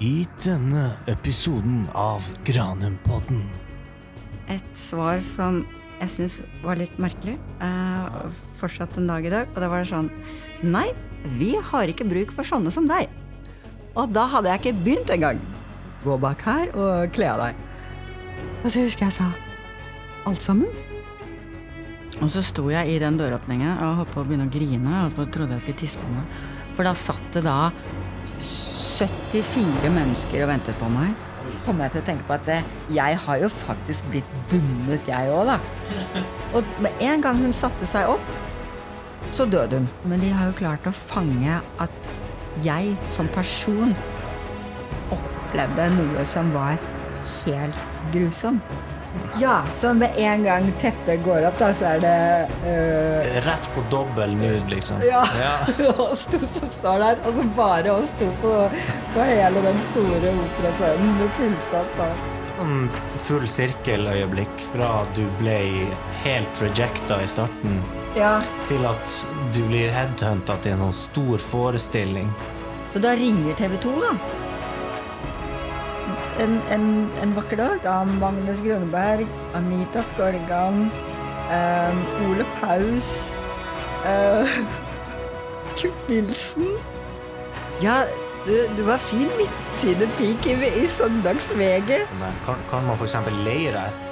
i denne episoden av Granumpodden. Et svar som jeg syns var litt merkelig, eh, fortsatt en dag i dag. Og det var sånn Nei, vi har ikke bruk for sånne som deg. Og da hadde jeg ikke begynt engang. Gå bak her og kle av deg. Og så husker jeg sa alt sammen. Og så sto jeg i den døråpningen og holdt på å begynne å grine. og trodde jeg skulle tisse på meg. For da satt det da 74 mennesker og ventet på meg. Kommer jeg til å tenke på at jeg har jo faktisk blitt bundet, jeg òg, da. Og med en gang hun satte seg opp, så døde hun. Men de har jo klart å fange at jeg som person opplevde noe som var helt grusomt. Ja, så med en gang teppet går opp, da, så er det øh, Rett på dobbel nude, liksom. ja. oss to som står der, og så bare oss to på, på hele den store operascenen med fullsatt sal. Sånn full sirkeløyeblikk fra du ble helt rejecta i starten, Ja. til at du blir headhunta til en sånn stor forestilling. Så da ringer TV 2, da. En, en, en vakker dag. Da Magnus Grønneberg, Anita Skorgan, eh, Ole Paus eh, Kurt Nilsen Ja, du, du var fin midtsidepik i, i søndags-VG. Kan, kan man f.eks. leie deg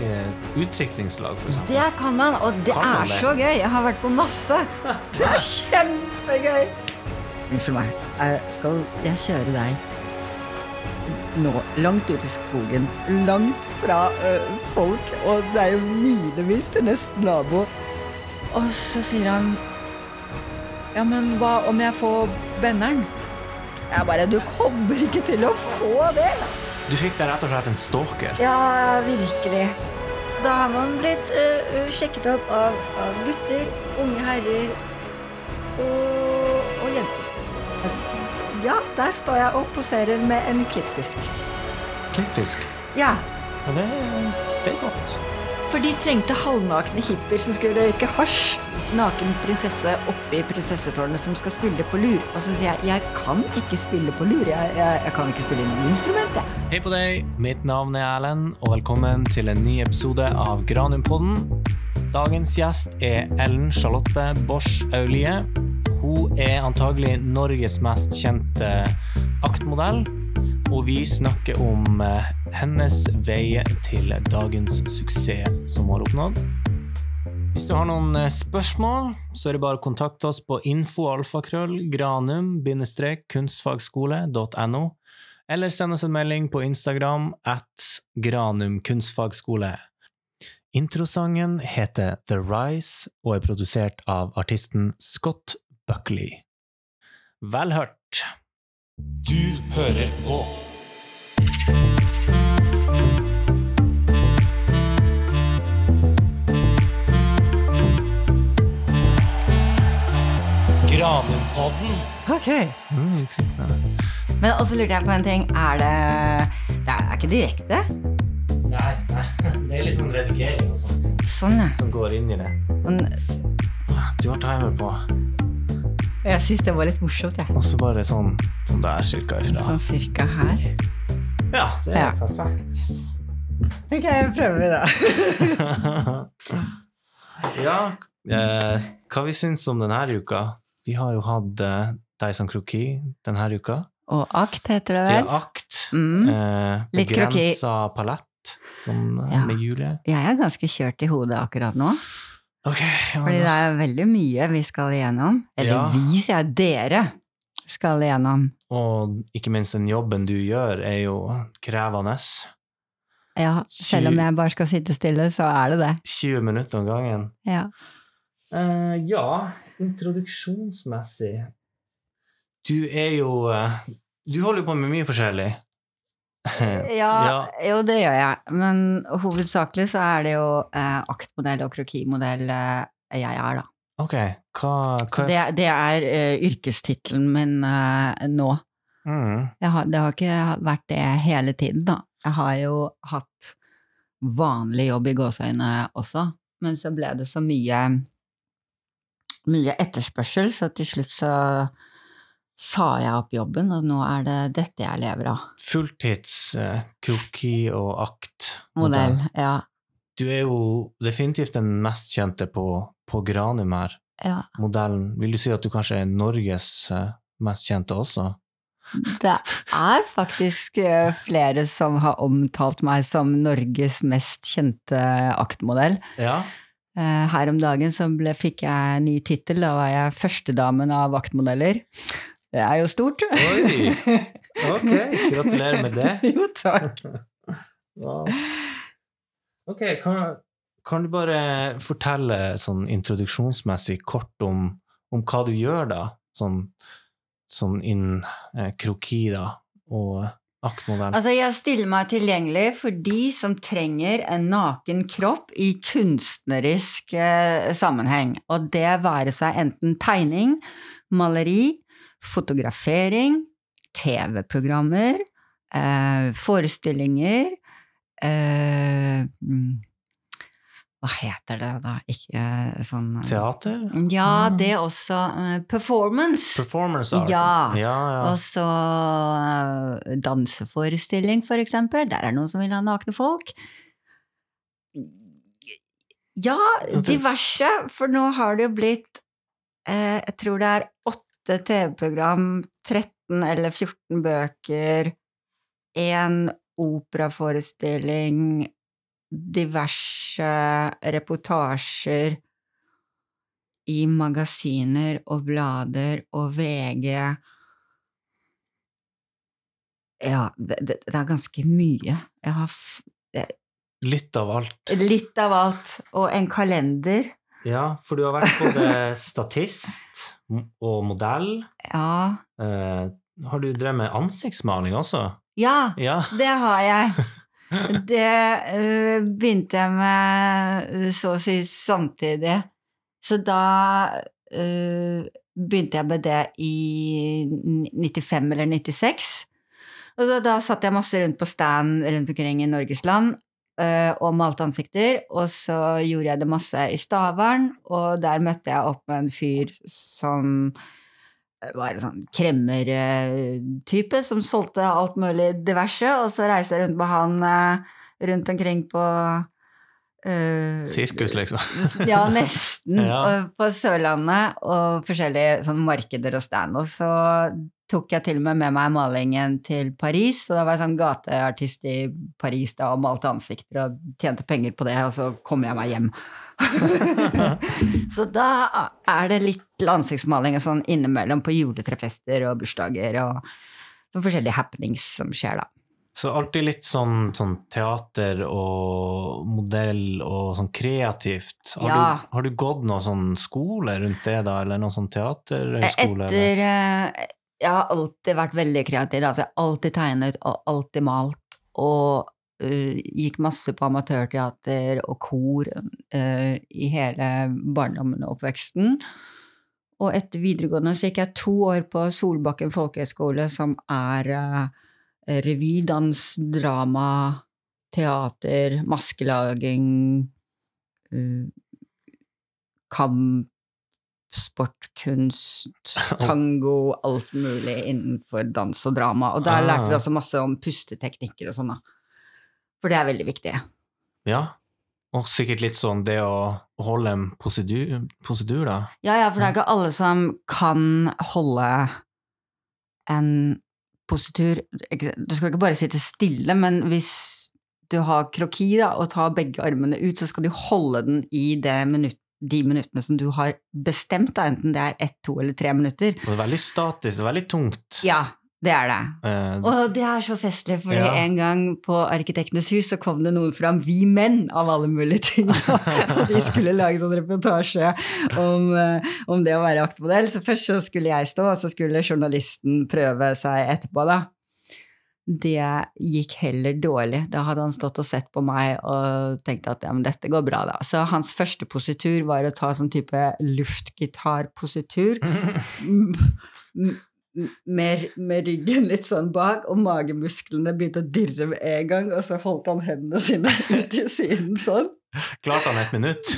utdrikningslag, utrykningslag, f.eks.? Det kan man, og det Kan er det? så gøy. Jeg har vært på masse. Det er kjempegøy. Unnskyld meg. Jeg skal jeg kjøre deg nå langt ut i skogen, langt fra ø, folk, og det er jo milevis til neste nabo. Og så sier han Ja, men hva om jeg får benneren? Jeg bare Du kommer ikke til å få det! Du fikk deg rett og slett en stalker. Ja, virkelig. Da har man blitt øh, sjekket opp av, av gutter, unge herrer og. Ja, der står jeg og poserer med en klippfisk. Klippfisk. Ja, Ja, det, det er godt. for de trengte halvnakne hippier som skulle røyke hasj. Naken prinsesse oppi prinsesseforholdene som skal spille på lur. Og så sier jeg jeg kan ikke spille på lur. Jeg, jeg, jeg kan ikke spille noe instrument, jeg. Hei på deg, mitt navn er Erlend, og velkommen til en ny episode av Granumpodden. Dagens gjest er Ellen Charlotte Bosch Aulie. Hun er antagelig Norges mest kjente aktmodell, og vi snakker om eh, hennes vei til dagens suksess som hun har oppnådd. Hvis du har noen eh, spørsmål, så er det bare å kontakte oss på infoalfakrøll granum-kunstfagskole.no, eller send oss en melding på Instagram at granumkunstfagskole. Introsangen heter The Rise og er produsert av artisten Scott Buckley. Vel hørt! Du hører på Granumpodden. Ok. Mm. Men også lurte jeg på en ting. Er det Det er ikke direkte? Nei, nei, det er litt sånn redigering og sånt Sånn, ja. som går inn i det. Men Du har timer på, jeg syns det var litt morsomt, jeg. og så bare sånn som det er cirka ifra. Sånn cirka her. Ja, det er Ja. perfekt. Ok, prøver vi da. Ja, eh, hva vi syns om denne uka? Vi har jo hatt eh, Dyson Kroki denne uka. Og akt heter det vel? Ja, akt. Mm. Eh, begrensa palett, sånn eh, Ja. med Julie. Jeg er ganske kjørt i hodet akkurat nå. Ok, ja, Fordi det er veldig mye vi skal igjennom. Eller Ja. vi, sier jeg. Dere skal igjennom. Og ikke minst den jobben du gjør, er jo krevende. Ja, selv om jeg bare skal sitte stille, så er det det. 20 minutter om gangen. Ja. Uh, ja, introduksjonsmessig Du er jo eh, Du holder jo på med mye forskjellig. Ja, jo, det gjør jeg. Men hovedsakelig så er det jo eh, aktmodell og krokimodell eh, jeg er, da. Ok, hva, hva Så det, det er eh, yrkestittelen min eh, nå. mm, har, det har ikke vært det hele tiden, da. Jeg har jo hatt vanlig jobb i gåseøyne også, men så ble det så mye mye etterspørsel, så til slutt så sa jeg opp jobben, og nå er det dette jeg lever av. Fulltids uh, kroki og aktmodell. Modell, ja. Du er jo definitivt den mest kjente på, på Granum her. ja. Modellen. Vil du si at du kanskje er Norges uh, mest kjente også? Det er faktisk eh, flere som har omtalt meg som Norges mest kjente aktmodell. Ja. Eh, Her om dagen så ble, fikk jeg ny tittel, da var jeg førstedamen av vaktmodeller. Det er jo stort. Oi! Ok, gratulerer med det. jo, takk. Wow. Ok, kan, kan du bare fortelle sånn introduksjonsmessig kort om, om hva du gjør, da? Sånn, sånn innen eh, kroki, da, og aktmodell. Altså, jeg stiller meg tilgjengelig for de som trenger en naken kropp i kunstnerisk eh, sammenheng. Og det være seg enten tegning, maleri, fotografering, TV-programmer, eh, forestillinger eh, mm, Hva heter det da? Ikke sånn eh, Teater? Ja, det også. eh, performance. Performance art? Ja. ja, ja. Og så danseforestilling, for eksempel. Der er det noen som vil ha nakne folk. Ja, diverse, for nå har det jo blitt eh, Jeg tror det er åtte TV-program, 13 eller 14 bøker, én operaforestilling, diverse reportasjer i magasiner og blader og VG. Ja, det, det, det er ganske mye. Jeg har f Litt av alt. litt av alt. Og en kalender. Ja, for du har vært både statist og modell. Ja. Eh, har du drevet med ansiktsmaling også? Ja, Ja. det har jeg. Det øh, begynte jeg med øh, så å si samtidig. Så da øh, begynte jeg med det i 95 eller 96. Og så, da satt jeg masse rundt på stand rundt omkring i Norges land og malte ansikter. Og så gjorde jeg det masse i Stavern, og der møtte jeg opp med en fyr som var en sånn kremmer-type som solgte alt mulig diverse, og så reiste jeg rundt med han eh, rundt omkring på eh, Sirkus, liksom. Ja, nesten. Ja. og På Sørlandet og forskjellige sånn markeder og stand. Og så tok jeg til og med med meg malingen til Paris, og da var jeg sånn gateartist i Paris da, og malte ansikter og tjente penger på det, og så kom jeg meg hjem. så da er det litt ansiktsmaling og sånn innimellom på juletrefester og bursdager og forskjellige happenings som skjer da. Så alltid litt sånn, sånn teater og modell og sånn kreativt. Har, Ja. du, har du gått noen sånn skole rundt det, da, eller noen sånn teaterhøyskole? Etter eller? Jeg har alltid vært veldig kreativ. Altså, jeg har alltid tegnet og alltid malt. Og uh, gikk masse på amatørteater og kor uh, i hele barndommen og oppveksten. Og etter videregående så gikk jeg to år på Solbakken folkehøgskole, som er uh, revy, dans, drama, teater, maskelaging, uh, kamp, sportkunst, tango, alt mulig innenfor dans og drama. Og der Ah. lærte vi også masse om pusteteknikker og sånn, da. For det er veldig viktig. Ja. Og sikkert litt sånn det å holde en prosedyr, prosedyr da. Ja, ja, for det er ikke alle som kan holde en positur Du skal ikke bare sitte stille, men hvis du har kroki da, og tar begge armene ut, så skal du holde den i det minutt, de minuttene som du har bestemt, da, enten det er ett, to eller tre minutter. Det er veldig statisk, det er veldig tungt. Ja, det er det. Uh, Og det er så festlig, fordi Ja. en gang på Arkitektenes hus så kom det noen fram, vi menn, av alle mulige ting. og de skulle lage sånn reportasje om, eh, om det å være aktmodell. Så først så skulle jeg stå, og så skulle journalisten prøve seg etterpå, da. Det gikk heller dårlig. Da hadde han stått og sett på meg og tenkt at ja, men dette går bra, da. Så hans første positur var å ta sånn type luftgitarpositur. Mm, mm, med, med ryggen litt sånn bak, og magemusklene begynte å dirre med en gang, og så holdt han hendene sine ut til siden sånn. Klarte han et minutt?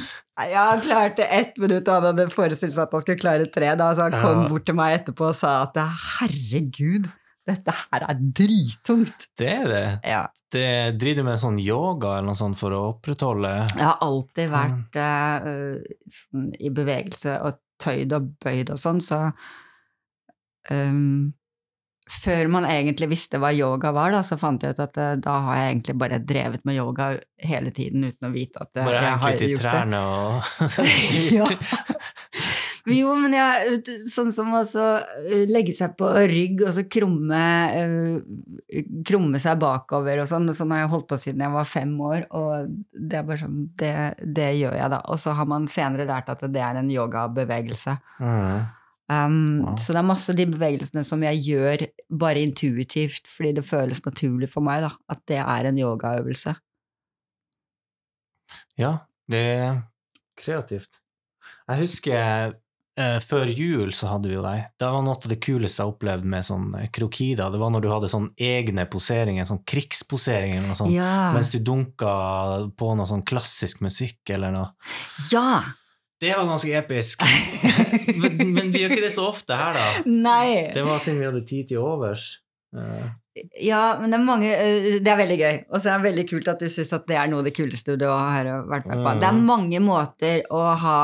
Ja, han klarte ett minutt, og han hadde forestilt seg at han skulle klare tre. Da, så han kom Ja. bort til meg etterpå og sa at herregud, dette her er drittungt. Det er det. Ja. det driver du med sånn yoga eller noe sånt for å opprettholde Jeg har alltid vært uh, sånn i bevegelse og tøyd og bøyd og sånn, så ehm, Før man egentlig visste hva yoga var, da, så fant jeg ut at eh, da har jeg egentlig bare drevet med yoga hele tiden uten å vite at eh, Bare jeg har gjort det. trærne og. Jo, men jeg, sånn som også eh, legge seg på rygg og så krumme, uh, krumme seg bakover og sånn. Sånn har jeg holdt på siden jeg var fem år, og det er bare sånn, det, det gjør jeg da. Og så har man senere lært at det er en yogabevegelse. mm. Um, ja. Så det er masse av de bevegelsene som jeg gjør bare intuitivt, fordi det føles naturlig for meg, da, at det er en yogaøvelse. Ja, det er kreativt. Jeg husker eh, før jul så hadde vi jo deg. Det var noe av det kuleste jeg opplevde med sånn eh, krokida. Det var når du hadde sånn egne poseringer, sånn krigsposeringer eller noe sånt. Ja. Mens du dunka på noe sånn klassisk musikk eller noe. ja! Det var ganske episk. men, men vi gjør ikke det så ofte her, da. Nei! Det var siden vi hadde tid til overs. Uh. Ja, men det er mange øh, Det er veldig gøy. Og så er det veldig kult at du syns at det er noe av det kuleste du har vært med på. Det er mange måter å ha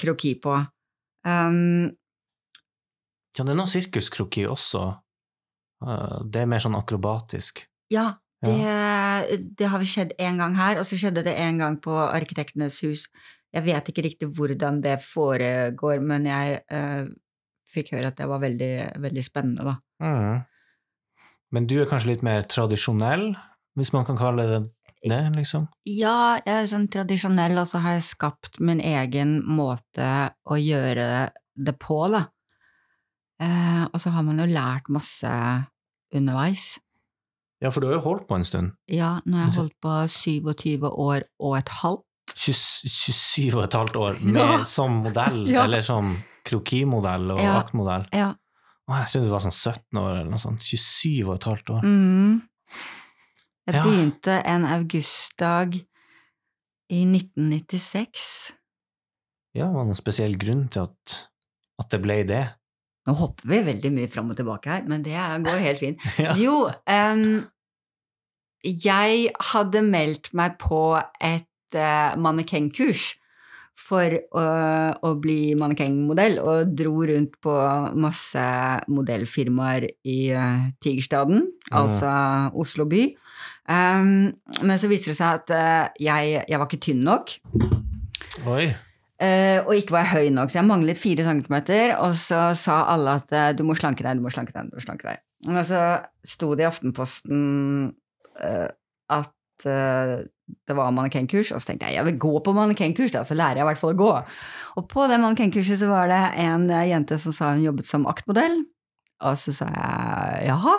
kroki på. Um, ja, det er noe sirkuskroki også. Eh, det er mer sånn akrobatisk. ja, Ja. det, det har skjedd én gang her, og så skjedde det en gang på Arkitektenes hus. Jeg vet ikke riktig hvordan det foregår, men jeg øh, fikk høre at det var veldig, veldig spennende, da. Mm. Men du er kanskje litt mer tradisjonell, hvis man kan kalle det det, liksom? Ja, jeg er sånn tradisjonell, og så har jeg skapt min egen måte å gjøre det på, da. Eh, og så har man jo lært masse underveis. Ja, for du har jo holdt på en stund. Ja, nå har jeg holdt på 27 år og et halvt. 20, 27 og et halvt år med, Ja. som modell, Ja. eller som krokimodell og Ja. aktmodell. Ja. Å, jeg trodde du var sånn 17 år eller noe sånt. 27 og et halvt år. Mm. Jeg begynte en augustdag i 1996. Ja, var det noen spesiell grunn til at, at det ble det? Nå hopper vi veldig mye fram og tilbake her, men det går helt fint. Jo, um, jeg hadde meldt meg på et uh, mannekengkurs for å, å bli mannekengmodell, og dro rundt på masse modellfirmaer i uh, Tigerstaden, altså Oslo by. Um, men så viser det seg at uh, jeg, jeg var ikke tynn nok. Oi. Uh, og ikke var jeg høy nok, så jeg manglet fire centimeter. Og så sa alle at eh, du må slanke deg, du må slanke deg. du må slanke deg. Og så sto det i Aftenposten eh, at eh, det var mannekengkurs, og så tenkte jeg jeg vil gå på mannekengkurs, da, så lærer jeg i hvert fall å gå. Og på det mannekengkurset så var det en eh, jente som sa hun jobbet som aktmodell. Og så sa jeg jaha,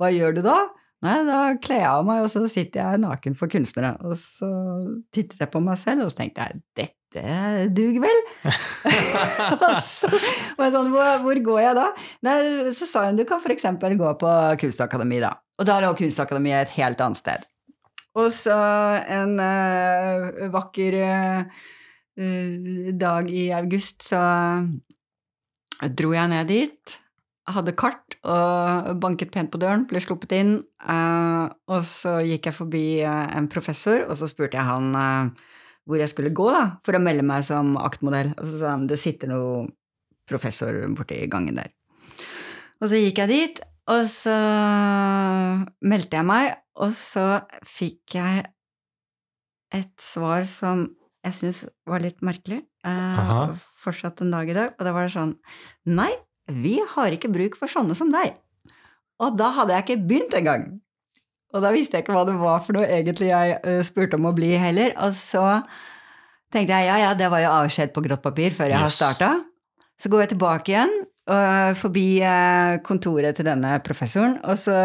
hva gjør du da? Nei, da kler jeg av meg, og så sitter jeg naken for kunstnere. Og så tittet jeg på meg selv, og så tenkte jeg dette duger vel? og så var jeg sånn, hvor, hvor går jeg da? Nei, så sa hun du kan eksempel gå på Kunstakademi, da. Og da lå Kunstakademiet et helt annet sted. Og så en uh, vakker eh, dag i august så dro jeg ned dit, hadde kart og banket pent på døren, ble sluppet inn, Uh, og så gikk jeg forbi en professor, og så spurte jeg han hvor jeg skulle gå da, for å melde meg som aktmodell. Og så sa han det sitter noe professor borti gangen der. Og så gikk jeg dit, og så meldte jeg meg, og så fikk jeg et svar som jeg syns var litt merkelig, eh, fortsatt en dag i dag, og det var sånn Nei, vi har ikke bruk for sånne som deg. Og da hadde jeg ikke begynt engang. Og da visste jeg ikke hva det var for noe egentlig jeg uh, spurte om å bli heller. Og så tenkte jeg ja, ja, det var jo avskjed på grått papir før jeg har Yes. starta. Så går jeg tilbake igjen, og forbi eh, kontoret til denne professoren, og så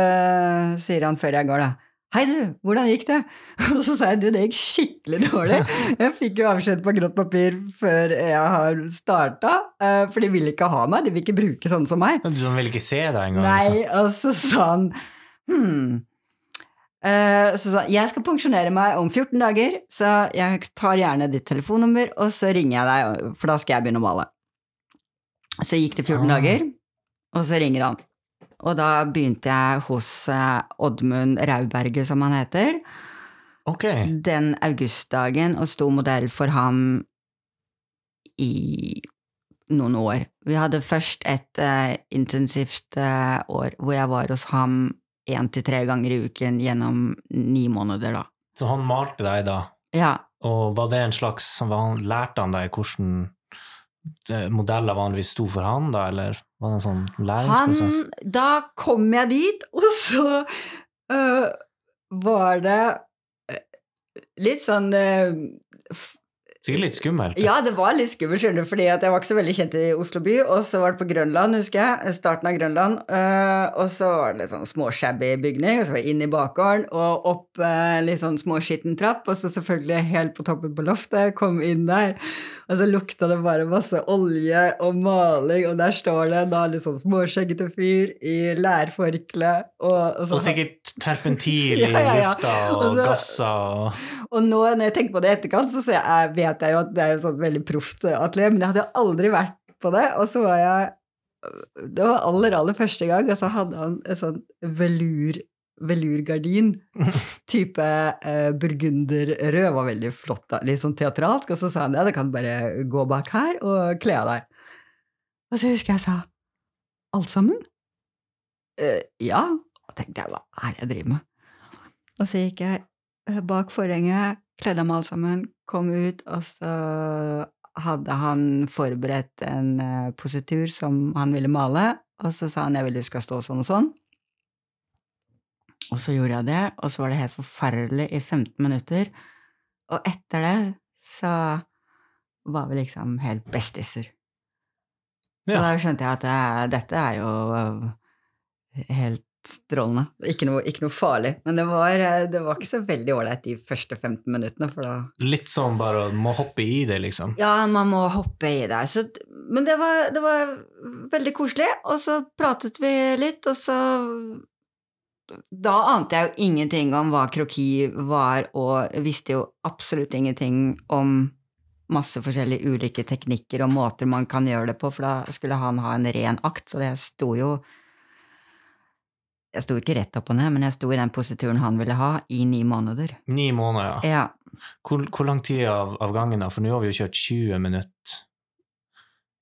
sier han før jeg går, da Hei, du, hvordan gikk det? Og så sa jeg du, det gikk skikkelig dårlig. Jeg fikk jo avskjed på grått papir før jeg har starta, eh, for de vil ikke ha meg, de vil ikke bruke sånne som meg. Du vil ikke se deg engang? Nei, liksom. og så sa han hm, så sa jeg skal pensjonere meg om 14 dager, så jeg tar gjerne ditt telefonnummer, og så ringer jeg deg, for da skal jeg begynne å male. Så gikk det 14 Ah. dager, og så ringer han. Og da begynte jeg hos eh, Oddmund Rauberget, som han heter, Ok. den augustdagen, og sto modell for ham i noen år. Vi hadde først et uh, intensivt uh, år hvor jeg var hos ham én til tre ganger i uken gjennom ni måneder, da. Så han malte deg da, Ja. og var det en slags Lærte han deg hvordan modeller vanligvis sto for han, da, eller var det en sånn Han læringsprosess? Da kom jeg dit, og så øh, var det øh, litt sånn øh, Sikkert litt skummelt. Ja, det var litt skummelt, skjønner fordi jeg var ikke så veldig kjent i Oslo by, og så var det på Grønland, husker jeg, starten av Grønland, øh, og så var det litt sånn småshabby bygning, og så var jeg inn i bakgården, og opp øh, litt sånn småskitten trapp, og så selvfølgelig helt på toppen på loftet, kom inn der, og så lukta det bare masse olje og maling, og der står det da liksom småskjeggete fyr i lærforkle, og, og, Og sikkert terpentil i Ja, ja, ja. lufta og, Og så- gasser og Og nå når jeg tenker på det i etterkant, så jeg, vet jeg jo at det er et sånn veldig proft atelier, men jeg hadde jo aldri vært på det, og så var jeg Det var aller, aller første gang, og så hadde han en sånn velur velurgardin, type eh, burgunderrød, var veldig flott, da, litt sånn teatralsk, og så sa han ja, du kan bare gå bak her og kle av deg. Og så husker jeg sa alt sammen? «Eh, ja. Og tenkte jeg, hva er det jeg driver med? Og så gikk jeg eh, bak forhenget, kledde av meg alt sammen, kom ut, og så hadde han forberedt en eh, positur som han ville male, og så sa han jeg vil du skal stå sånn og sånn. Og så gjorde jeg det, og så var det helt forferdelig i 15 minutter. Og etter det så var vi liksom helt bestiser. Og da skjønte jeg at det, dette er jo øh, helt strålende. Ikke noe, ikke noe farlig. Men det var, øh, det var ikke så veldig ålreit de første 15 minuttene, for da Litt sånn bare må hoppe i det, liksom. Ja, man må hoppe i det. Så, men det var, det var veldig koselig, og så pratet vi litt, og så Da ante jeg jo ingenting om hva kroki var, og visste jo absolutt ingenting om masse forskjellige ulike teknikker og måter man kan gjøre det på, for da skulle han ha en ren akt, så det sto jo Jeg sto ikke rett opp og ned, men jeg sto i den posituren han ville ha, i ni måneder. Ni måneder, ja. Ja. Hvor, hvor lang tid av, av gangen, da? For nå har vi jo kjørt 20 minutter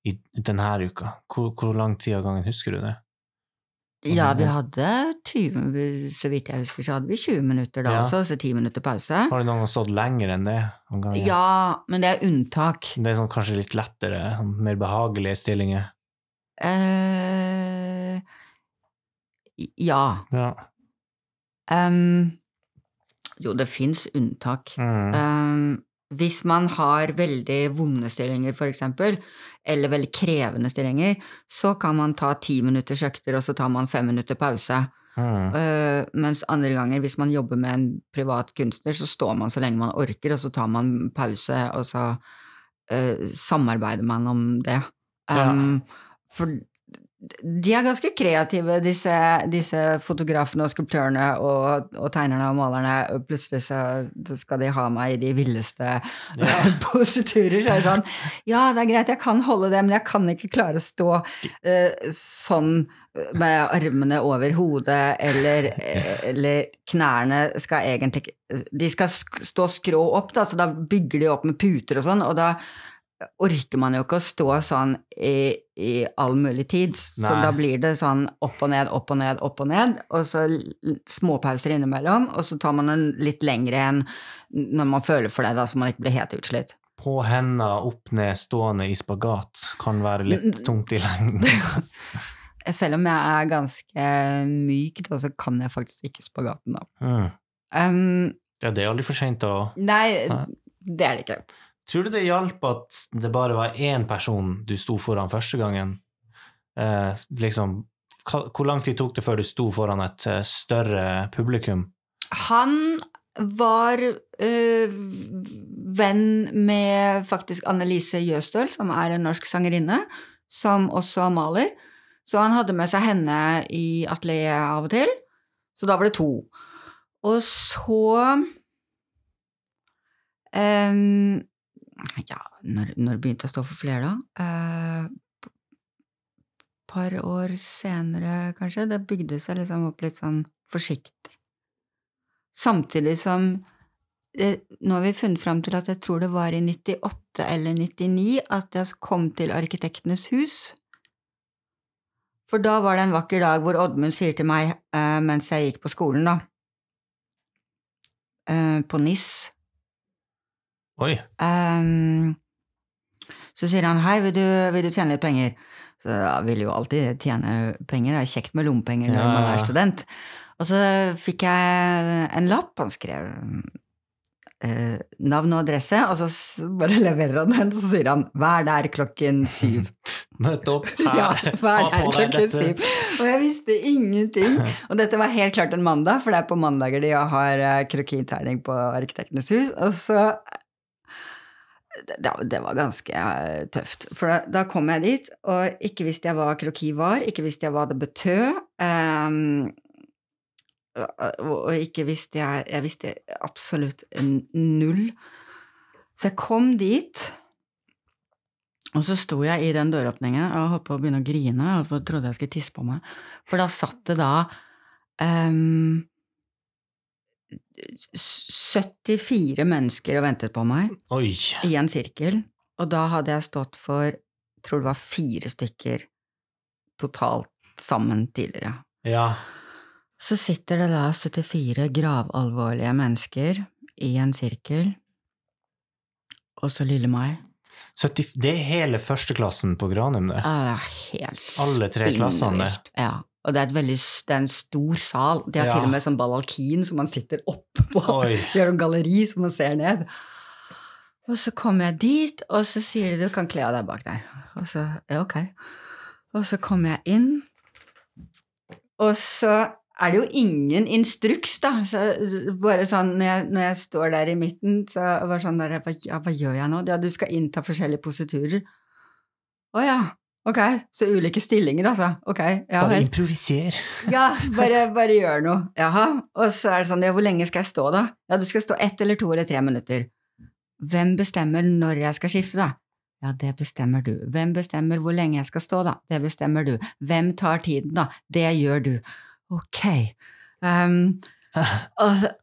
i denne uka. Hvor, hvor lang tid av gangen husker du det? Ja, vi hadde 20, så vidt jeg husker, så hadde vi 20 minutter da Ja. også, så 10 minutter pause. Har du noen gang stått lenger enn det? Ja, men det er unntak. Det er sånn kanskje litt lettere, sånn mer behagelige stillinger. Eh, ja. Ja. Um, jo, det fins unntak. Mm. Em, hvis man har veldig vonde stillinger, eksempel, eller veldig krevende stillinger, så kan man ta ti minutters økter, og så tar man fem minutter pause. Mm. Uh, mens andre ganger, hvis man jobber med en privat kunstner, så står man så lenge man orker, og så tar man pause, og så uh, samarbeider man om det. Ja. Um, For de er ganske kreative, disse, disse fotografene og skulptørene og, og tegnerne og malerne. Og plutselig så skal de ha meg i de villeste Ja. positurer. Så er det sånn Ja, det er greit, jeg kan holde det, men jeg kan ikke klare å stå uh, sånn med armene over hodet, eller, eller knærne skal egentlig De skal stå skrå opp, da, så da bygger de opp med puter og sånn, og da orker man jo ikke å stå sånn i, i all mulig tid. Så Nei. da blir det sånn opp og ned, opp og ned, opp og ned, og så småpauser innimellom, og så tar man en litt lengre enn når man føler for det, da, så man ikke blir helt utslitt. På henda, opp ned, stående i spagat kan være litt tungt i lengden. Selv om jeg er ganske myk, da, så kan jeg faktisk ikke spagaten, da. Mm. Um, Ja, det er aldri for seint å Nei. det er det ikke. Tror du det hjalp at det bare var én person du sto foran første gangen? Eh, liksom, hvor lang tid tok det før du sto foran et eh, større publikum? Han var øh, venn med faktisk Annelise Jøstøl, som er en norsk sangerinne, som også maler. Så han hadde med seg henne i atelieret av og til. Så da var det to. Og så em, Ja, når, når begynte jeg å stå for flere, da? Et par år senere, kanskje. Det bygde seg liksom opp litt sånn forsiktig. Samtidig som det, Nå har vi funnet fram til at jeg tror det var i 98 eller 99 at jeg kom til Arkitektenes hus. For da var det en vakker dag hvor Oddmund sier til meg eh, mens jeg gikk på skolen, da, eh, på NIS Oi. Um, så sier han hei, vil du, vil du tjene litt penger? Så jeg vil jo alltid tjene penger, det er kjekt med lommepenger når Ja, man ja. er student. Og så fikk jeg en lapp, han skrev eh, navn og adresse, og så bare leverer han den, og så sier han vær der klokken syv. Møt opp her. Ja, vær der klokken syv. Og jeg visste ingenting. Og dette var helt klart en mandag, for det er på mandager de har eh, krokitegning på Arkitektenes hus. Og så det, var ganske eh, tøft. For da, da kom jeg dit, og ikke visste jeg hva kroki var, ikke visste jeg hva det betød. Um, og og ikke visste jeg Jeg visste absolutt null. Så jeg kom dit, og så sto jeg i den døråpningen og holdt på å begynne å grine. Jeg trodde jeg skulle tisse på meg. For da satt det da s- 74 mennesker og ventet på meg Oi. i en sirkel, og da hadde jeg stått for tror det var fire stykker totalt sammen tidligere. Ja. Så sitter det da 74 gravalvorlige mennesker i en sirkel, og så lille meg. 70, det er hele førsteklassen på Granum, det. Ja, helt Alle tre klassene. Ja. Og det er, veldig, det er en stor sal. De har Ja. til og med sånn balalkin som man sitter oppe på. Oi. De har en galleri som man ser ned. Og så kommer jeg dit, og så sier de du kan kle av deg bak der. Og så ja, ok. Og så kommer jeg inn, og så er det jo ingen instruks, da. Så bare sånn, når jeg, når jeg står der i midten, så var det sånn der, hva, ja, hva gjør jeg nå? Ja, du skal innta forskjellige positurer. Å ja, ok. Så ulike stillinger, altså. Ok, ja Bare improviser. Ja, bare, bare gjør noe. Jaha. Og så er det sånn, ja, hvor lenge skal jeg stå da? Ja, du skal stå ett eller to eller tre minutter. Hvem bestemmer når jeg skal skifte, da? Ja, det bestemmer du. Hvem bestemmer hvor lenge jeg skal stå, da? Det bestemmer du. Hvem tar tiden, da? Det gjør du. Ok. Um, og, så,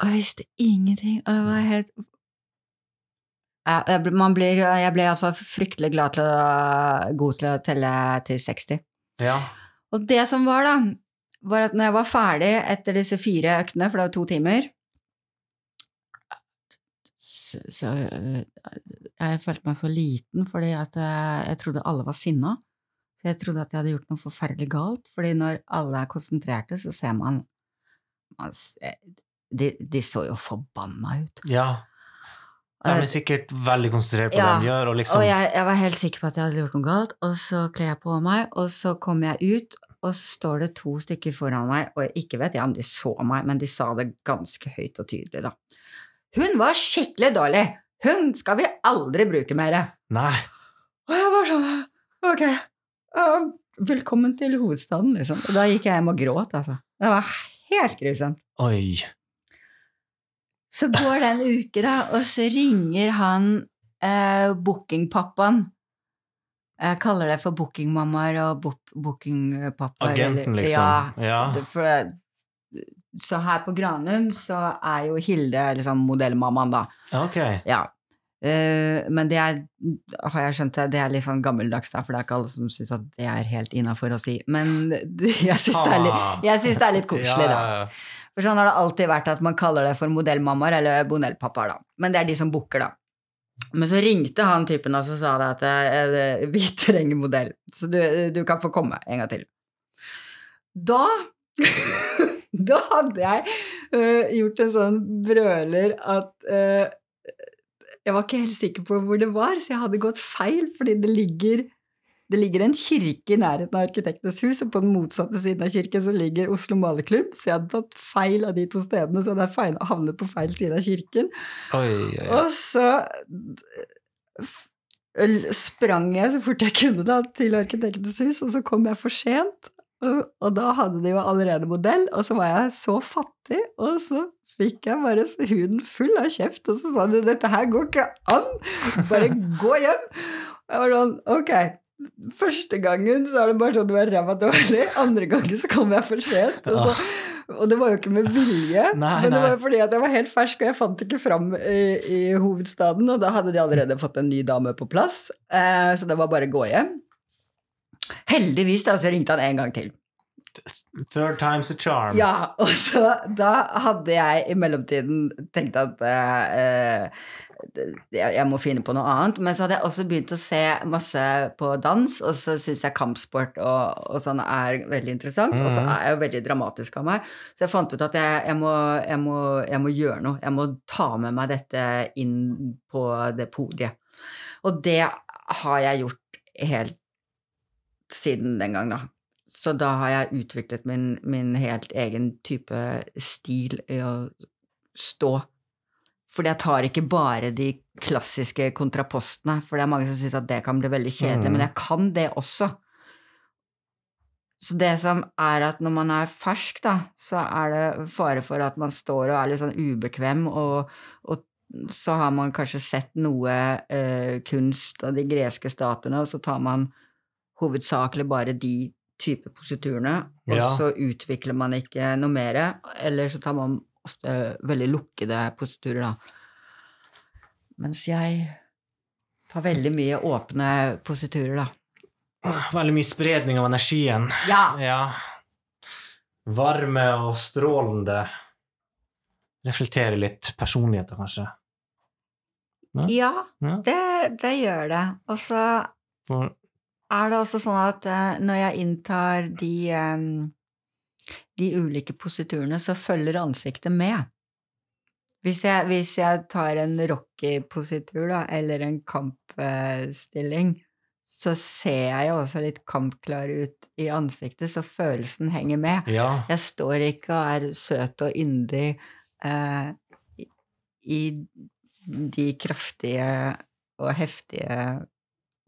og jeg visste ingenting, og det var helt jeg blir, jeg ble iallfall fryktelig glad til å, god til å telle til 60. Ja. Og det som var, da, var at når jeg var ferdig etter disse fire øktene, for det var to timer så, så Jeg følte meg så liten fordi at jeg, jeg trodde alle var sinna. Så jeg trodde at jeg hadde gjort noe forferdelig galt, fordi når alle er konsentrerte, så ser man, man s- de, de så jo forbanna ut. ja. De er sikkert veldig konsentrert på Ja, det de gjør, og liksom Og jeg, jeg var helt sikker på at jeg hadde gjort noe galt, og så kler jeg på meg, og så kommer jeg ut, og så står det to stykker foran meg, og ikke vet jeg om de så meg, men de sa det ganske høyt og tydelig, da. Hun var skikkelig dårlig! Hun skal vi aldri bruke mer! Nei. Og jeg var sånn, ok, uh, velkommen til hovedstaden, liksom. Og da gikk jeg hjem og gråt, altså. Det var helt grusomt. Oi. Så går det en uke, da, og så ringer han eh, bookingpappaen. Jeg kaller det for bookingmammaer og bo- bookingpappaer. Agenten, liksom. Ja. Ja. For så her på Granum så er jo Hilde liksom modellmammaen, da. Okay. Ja. Uh, men det er, har jeg skjønt, det er litt sånn gammeldags, da, for det er ikke alle som syns at det er helt innafor å si. Men jeg syns det, synes det er litt koselig, da. For sånn har det alltid vært at man kaller det for modellmammaer eller bonellpappaer, da. Men det er de som booker, da. Men så ringte han typen og så sa det at eh, vi trenger modell, så du, du kan få komme en gang til. Da Da hadde jeg uh, gjort en sånn brøler at uh, jeg var ikke helt sikker på hvor det var, så jeg hadde gått feil, fordi det ligger det ligger en kirke i nærheten av Arkitektenes hus, og på den motsatte siden av kirken så ligger Oslo Maleklubb. så jeg hadde tatt feil av de to stedene, så hadde jeg feil, havnet på feil side av kirken. Oi, oi, oi. Og så sprang jeg så fort jeg kunne da til Arkitektenes hus, og så kom jeg for sent. Og, og da hadde de jo allerede modell, og så var jeg så fattig, og så fikk jeg bare huden full av kjeft, og så sa de 'dette her går ikke an', bare gå hjem'. Jeg var sånn, ok. Første gangen så er det bare sånn du er ræva dårlig, andre gangen så kommer jeg for sent. Og, så, og det var jo ikke med vilje, Nei, men det var jo fordi at jeg var helt fersk, og jeg fant ikke fram i, i hovedstaden, og da hadde de allerede fått en ny dame på plass, eh, så det var bare å gå hjem. Heldigvis da, så ringte han en gang til. Third time's a charm. Ja, og så da hadde jeg i mellomtiden tenkt at eh, eh, jeg, må finne på noe annet, men så hadde jeg også begynt å se masse på dans, og så syns jeg kampsport og, og sånn er veldig interessant, og så Mhm. er jeg jo veldig dramatisk av meg, så jeg fant ut at jeg, jeg, må, jeg, må, jeg må gjøre noe, jeg må ta med meg dette inn på det podiet. Og det har jeg gjort helt siden den gang, da. Så da har jeg utviklet min, min helt egen type stil i å stå. Fordi jeg tar ikke bare de klassiske kontrapostene, for det er mange som syns at det kan bli veldig kjedelig, Mm. men jeg kan det også. Så det som er at når man er fersk, da, så er det fare for at man står og er litt sånn ubekvem, og, og så har man kanskje sett noe eh, kunst av de greske statene, og så tar man hovedsakelig bare de type positurene, og Ja. så utvikler man ikke noe mer, eller så tar man ofte veldig lukkede positurer, da. Mens jeg tar veldig mye åpne positurer, da. Veldig mye spredning av energien. Ja! Ja. Varme og strålende. Reflektere litt personligheter, kanskje. Ja, Ja. det, det gjør det. Og så For, er det også sånn at eh, når jeg inntar de, eh, de ulike positurene, så følger ansiktet med. Hvis jeg, hvis jeg tar en rocky-positur, da, eller en kampstilling, så ser jeg jo også litt kampklar ut i ansiktet, så følelsen henger med. ja. Jeg står ikke og er søt og yndig eh, i- i de kraftige og heftige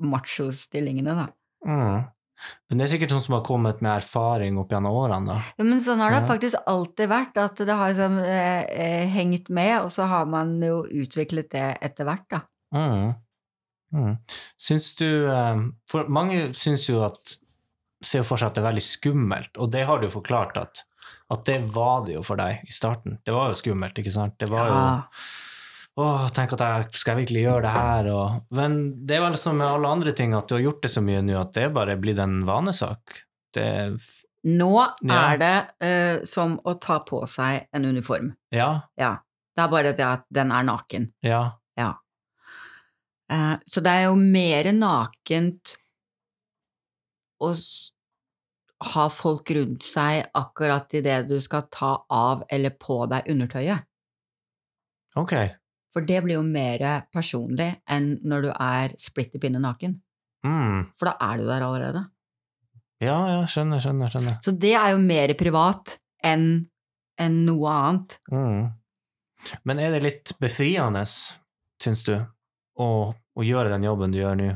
machostillingene, da. Mm. Men det er sikkert sånn som har kommet med erfaring opp gjennom årene, da. Ja, men sånn har det Ja. faktisk alltid vært, at det har liksom, eh, eh, hengt med, og så har man jo utviklet det etter hvert, da. Mm. Mm. Syns du eh, For mange syns jo at Ser for seg at det er veldig skummelt, og det har du jo forklart at at det var det jo for deg i starten. Det var jo skummelt, ikke sant? Det var jo Åh, tenk at jeg skal virkelig gjøre det her, og Men det er vel som med alle andre ting, at du har gjort det så mye nå at det bare blitt en vanesak. Det Nå Ja. er det uh, som å ta på seg en uniform. Ja, Ja. Det er bare det at den er naken. ja. Eh, så det er jo mer nakent å ha folk rundt seg akkurat idet du skal ta av eller på deg undertøyet. Ok. For det blir jo mer personlig enn når du er splitter pinne naken. Mm. For da er du der allerede. Ja, ja, skjønner, skjønner, skjønner. Så det er jo mer privat enn enn noe annet. Mm. Men er det litt befriende, syns du, å, å gjøre den jobben du gjør nå?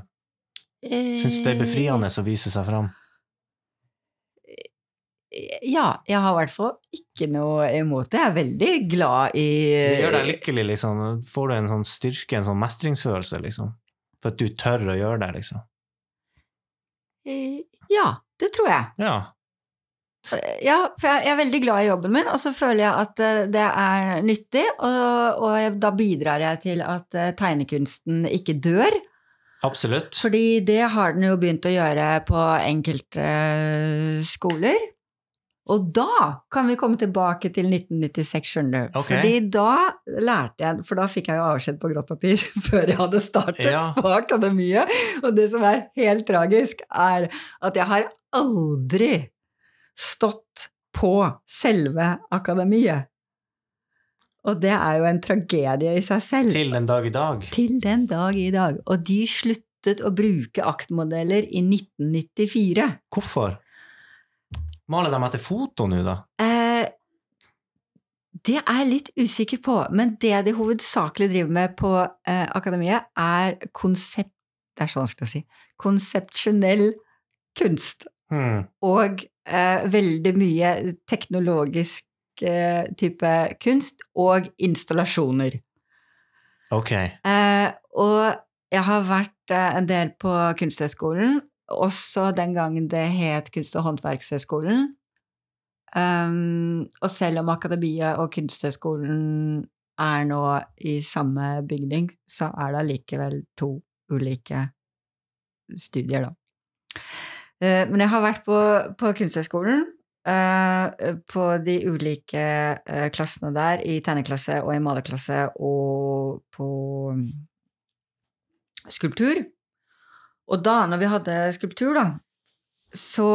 Syns du det er befriende å vise seg fram? Ja, jeg har i hvert fall ikke noe imot det. Jeg er veldig glad i Det gjør deg lykkelig, liksom. Får du en sånn styrke, en sånn mestringsfølelse, liksom? For at du tør å gjøre det, liksom? Eh, Ja, det tror jeg. Ja. Ja, for jeg er veldig glad i jobben min, og så føler jeg at eh, det er nyttig, og, og da bidrar jeg til at eh, tegnekunsten ikke dør. Absolutt. Fordi det har den jo begynt å gjøre på enkelte eh, skoler. Og da kan vi komme tilbake til 1996, skjønner du. Okay. Fordi da lærte jeg For da fikk jeg jo avskjed på grått papir før jeg hadde startet Ja. på akademiet. Og det som er helt tragisk, er at jeg har aldri stått på selve akademiet. Og det er jo en tragedie i seg selv Til den dag i dag. til den dag i dag. Og de sluttet å bruke aktmodeller i 1994. Hvorfor? Maler de etter foto nå, da? Eh, det er jeg litt usikker på, men det de hovedsakelig driver med på eh, akademiet, er konsept... Det er så vanskelig å si. Konsepsjonell kunst. Hmm. Og eh, veldig mye teknologisk eh, type kunst og installasjoner. Ok. Eh, og jeg har vært eh, en del på Kunsthøgskolen, også den gangen det het Kunst- og håndverkshøgskolen. Um, og selv om Akademiet og Kunsthøgskolen er nå i samme bygning, så er det allikevel to ulike studier, da. Uh, men jeg har vært på, på Kunsthøgskolen, uh, på de ulike uh, klassene der, i tegneklasse og i malerklasse og på mm, skulptur. Og da, når vi hadde skulptur, da, så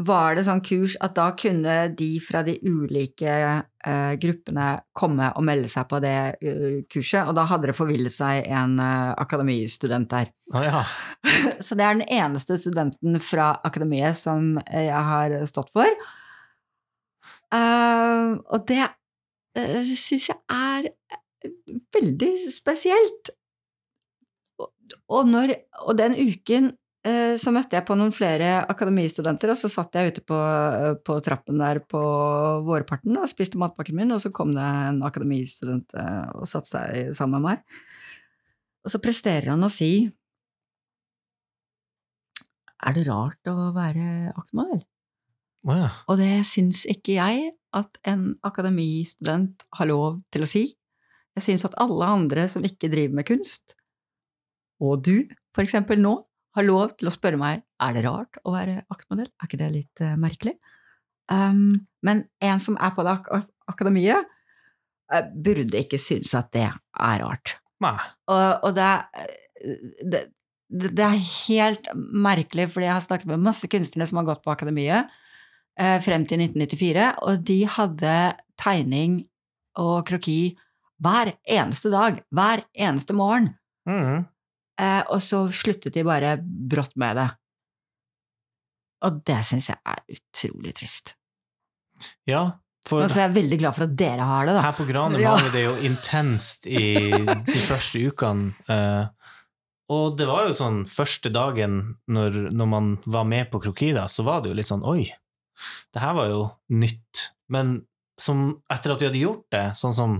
var det sånn kurs at da kunne de fra de ulike uh, gruppene komme og melde seg på det uh, kurset, og da hadde det forvillet seg en uh, akademistudent der. Ah, ja. Så det er den eneste studenten fra akademiet som jeg har stått for. Og det uh, syns jeg er veldig spesielt. Og, når, og den uken eh, så møtte jeg på noen flere akademistudenter, og så satt jeg ute på, på trappen der på vårparten og spiste matpakken min, og så kom det en akademistudent eh, og satte seg sammen med meg. Og så presterer han å si Er det rart å være aktmodell? Å ja. Og det syns ikke jeg at en akademistudent har lov til å si. Jeg syns at alle andre som ikke driver med kunst, og du, for eksempel nå, har lov til å spørre meg er det rart å være aktmodell. Er ikke det litt uh, merkelig? Um, men en som er på det ak akademiet, uh, burde ikke synes at det er rart. Nei. Og, og det, det, det, er helt merkelig, fordi jeg har snakket med masse kunstnere som har gått på akademiet uh, frem til 1994, og de hadde tegning og kroki hver eneste dag, hver eneste morgen. Mm. Eh, og så sluttet de bare brått med det. Og det syns jeg er utrolig trist. Ja, for altså, så er jeg veldig glad for at dere har det, da. her på Granum Ja. har vi det jo intenst i de første ukene. eh, og det var jo sånn første dagen når, når man var med på Krokida, så var det jo litt sånn oi, det her var jo nytt. Men som, etter at vi hadde gjort det, sånn som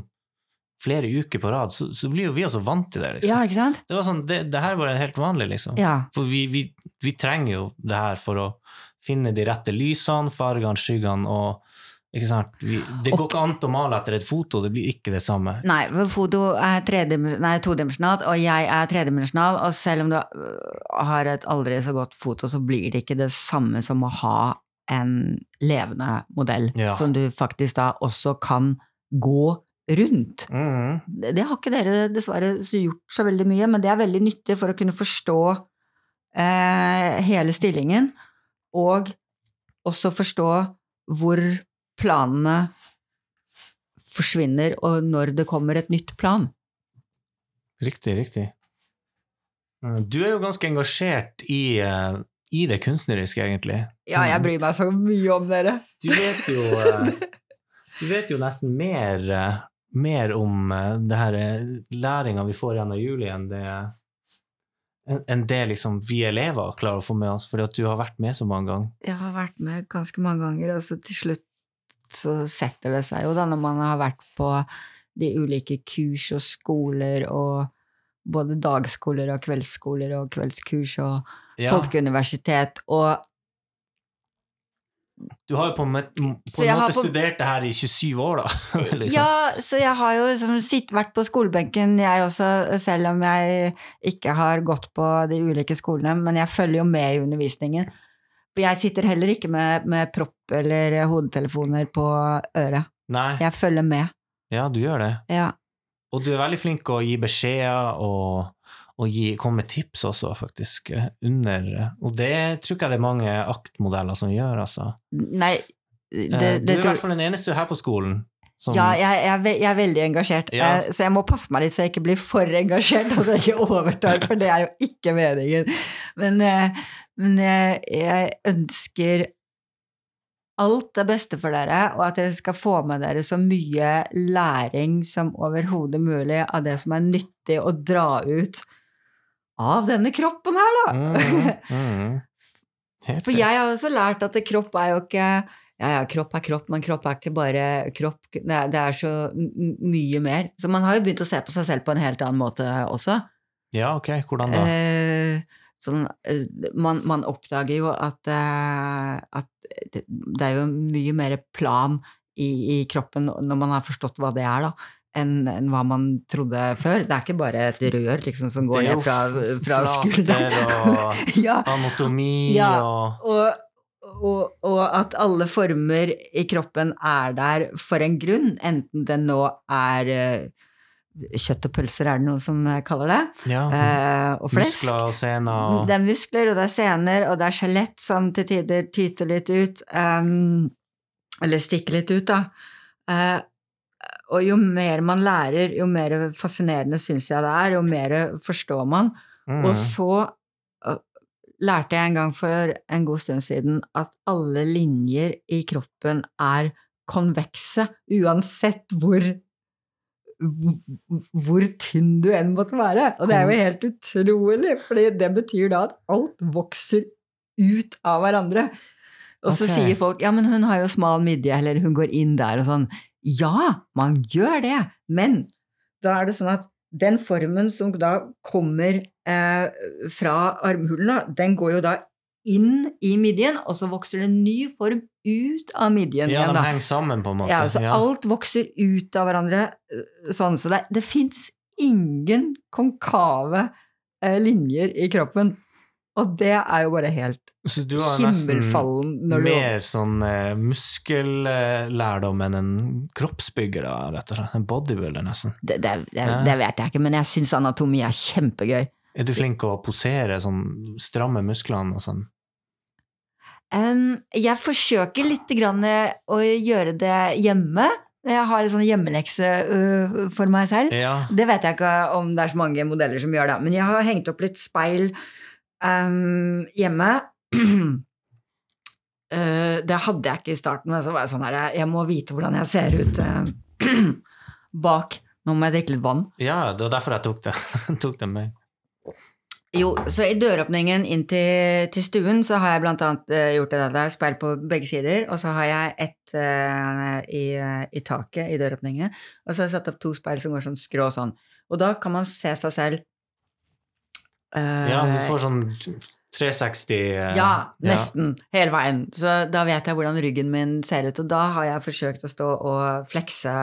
flere uker på rad, så, så blir jo vi også vant til det, liksom. Ja, ikke sant? Det var sånn, det, det her var helt vanlig, liksom. Ja. For vi, vi, vi trenger jo det her for å finne de rette lysene, fargene, skyggene og ikke sant? Vi, det går ikke an å male etter et foto, det blir ikke det samme. Nei, foto er nei, todimensjonalt, og jeg er tredimensjonal, og selv om du har et aldri så godt foto, så blir det ikke det samme som å ha en levende modell, Ja. som du faktisk da også kan gå rundt. Mm. Det det har ikke dere dessverre gjort så veldig mye, men det er veldig nyttig for å kunne forstå eh, hele stillingen, og også forstå hvor planene forsvinner, og når det kommer et nytt plan. Riktig, riktig. Eh, Du er jo ganske engasjert i, eh, i det kunstneriske, egentlig. Ja, jeg bryr meg så mye om dere. Du vet jo, eh, du vet jo nesten mer, mer om eh, det her eh, læringa vi får gjennom juli, enn det, enn det liksom vi elever klarer å få med oss, fordi at du har vært med så mange ganger. Jeg har vært med ganske mange ganger, og så til slutt så setter det seg jo da, når man har vært på de ulike kurs og skoler og både dagskoler og kveldsskoler og kveldskurs og Ja, folkeuniversitet og du har jo på, en på en måte studert det her i 27 år, da. liksom. Ja, så jeg har jo liksom sitt, vært på skolebenken, jeg også, selv om jeg ikke har gått på de ulike skolene, men jeg følger jo med i undervisningen. For jeg sitter heller ikke med, med propp eller hodetelefoner på øret. Nei, Jeg følger med. ja, du gjør det. Ja. Og du er veldig flink å gi beskjeder og, og gi, komme med tips også, faktisk, eh, under eh, Og det tror ikke jeg det er mange aktmodeller som gjør, altså. Nei, det, Eh, det, du er i hvert fall den eneste her på skolen som Ja, jeg, jeg, jeg er veldig engasjert, Ja. så jeg må passe meg litt så jeg ikke blir for engasjert, og så jeg ikke overtar, for det er jo ikke meningen. Men, men jeg ønsker alt det beste for dere, og at dere skal få med dere så mye læring som overhodet mulig av det som er nyttig å dra ut av denne kroppen her, da. Mm, mm. For jeg har også lært at kropp er jo ikke Ja, ja, kropp er kropp, men kropp er ikke bare kropp. Det er, det er så mye mer. Så man har jo begynt å se på seg selv på en helt annen måte også. Ja, ok, hvordan da? Eh, sånn, eh, man, man oppdager jo at, eh, at det, det er jo mye mer plan i, i kroppen når man har forstått hva det er, da. Enn en hva man trodde før. Det er ikke bare et rør liksom, som går ned fra, fra skulderen. og ja, anatomi Ja. og og, og, og at alle former i kroppen er der for en grunn, enten det nå er eh, Kjøtt og pølser er det noen som eh, kaller det. ja, eh, og flesk. muskler og sener og Det er muskler, og det er sener, og det er skjelett som til tider tyter litt ut. Um, eller stikker litt ut, da. Eh, og jo mer man lærer, jo mer fascinerende syns jeg det er, jo mer forstår man. Mm. Og så øh, lærte jeg en gang for en god stund siden at alle linjer i kroppen er konvekse, uansett hvor hvor tynn du enn måtte være. Og det er jo helt utrolig, for det betyr da at alt vokser ut av hverandre. Og så okay. sier folk ja, men hun har jo smal midje, eller hun går inn der og sånn. Ja, man gjør det, men da er det sånn at den formen som da kommer eh, fra armhulen, den går jo da inn i midjen, og så vokser det en ny form ut av midjen Ja, igjen. de henger sammen, på en måte. Ja, så Ja. alt vokser ut av hverandre øh, sånn, så det, det fins ingen konkave eh, linjer i kroppen. Og det er jo bare helt Så du har nesten mer sånn eh, muskellærdom enn en kroppsbygger, da, rett og slett. En bodybuilder, nesten. det, det, det, Ja. det vet jeg ikke, men jeg syns anatomi er kjempegøy. Er du flink å posere, sånn stramme musklene og sånn? Um, jeg forsøker litt grann eh, å gjøre det hjemme. Jeg har en sånn hjemmelekse uh, for meg selv. Ja. Det vet jeg ikke om det er så mange modeller som gjør det, men jeg har hengt opp litt speil em, hjemme. Uh, det hadde jeg ikke i starten, men så var jeg sånn her Jeg må vite hvordan jeg ser ut uh, bak. Nå må jeg drikke litt vann. ja, det var derfor jeg tok det, tok det med. Jo, så i døråpningen inn til, til stuen så har jeg blant annet uh, gjort det der, speil på begge sider, og så har jeg ett uh, i, i taket i døråpningen, og så har jeg satt opp to speil som går sånn skrå sånn. Og da kan man se seg selv Ja, du får sånn 360 eh, ja, nesten. Hele veien. Så da vet jeg hvordan ryggen min ser ut. Og da har jeg forsøkt å stå og flekse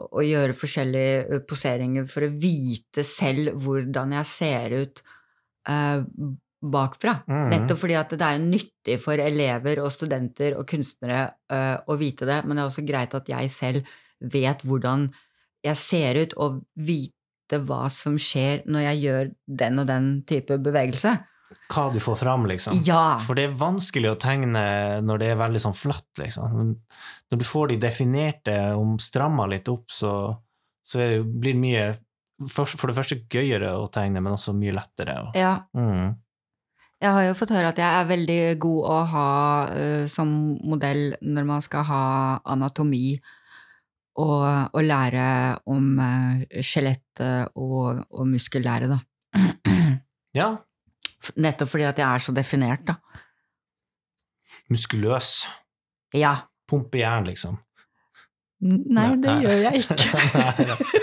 og gjøre forskjellige poseringer for å vite selv hvordan jeg ser ut eh, bakfra. Mm. Nettopp fordi at det er nyttig for elever og studenter og kunstnere eh, å vite det, men det er også greit at jeg selv vet hvordan jeg ser ut, og vite hva som skjer når jeg gjør den og den type bevegelse. Hva du får fram, liksom. Ja. For det er vanskelig å tegne når det er veldig sånn flatt, liksom. Når du får de definerte om stramma litt opp, så, så det, blir det mye for, for det første gøyere å tegne, men også mye lettere. Og, Ja, mm. jeg har jo fått høre at jeg er veldig god å ha uh, som modell når man skal ha anatomi og, og lære om skjelettet og, og muskellære, da. Ja, Nettopp fordi at jeg er så definert, da. muskuløs. Ja. Pumpe jern, liksom. Nei, det Nei. gjør jeg ikke.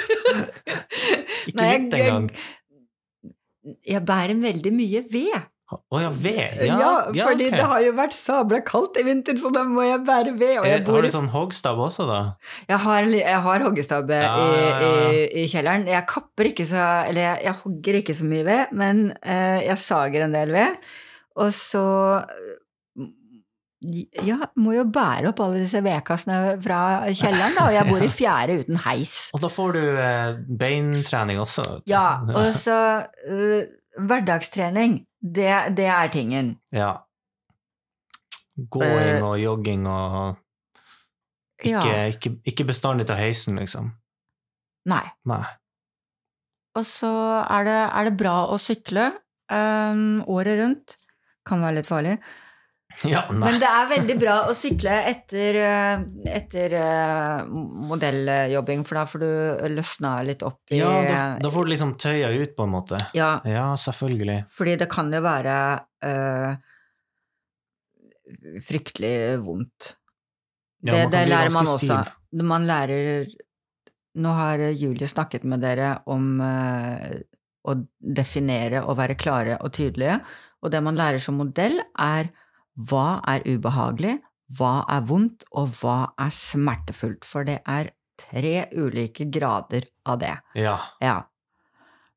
Ikke litt jeg- engang. Jeg bærer veldig mye ved. Å ja, ved. Ja, Ja, fordi okay. det har jo vært sabla kaldt i vinter, så da må jeg bære ved. Eh, jeg, bor Har du sånn hoggstab også, da? Jeg har, jeg har hoggestabbe Ja, i, ja, ja. I, i kjelleren. Jeg kapper ikke så Eller jeg, jeg hogger ikke så mye ved, men uh, jeg sager en del ved. Og så Ja, må jo bære opp alle disse vedkassene fra kjelleren, da. Og jeg bor i fjerde uten heis. Og da får du uh, beintrening også. Ja, og så uh, Hverdagstrening, det, det er tingen. Ja. Gåing og jogging og ikke, Eh. Ja. ikke, ikke bestandig til heisen, liksom. Nei. Nei. Og så er det, er det bra å sykle um, året rundt. Kan være litt farlig. Ja. Men det er veldig bra å sykle etter, eh, etter eh, modelljobbing, for da får du løsna litt opp i Ja, da, da får du liksom tøya ut, på en måte. Ja, Ja, selvfølgelig. fordi det kan jo være øh, fryktelig vondt. Ja, det det lærer man også. stiv. Man lærer Nå har Julie snakket med dere om øh, å definere og være klare og tydelige, og det man lærer som modell, er hva er ubehagelig, hva er vondt, og hva er smertefullt, for det er tre ulike grader av det. Ja. Ja.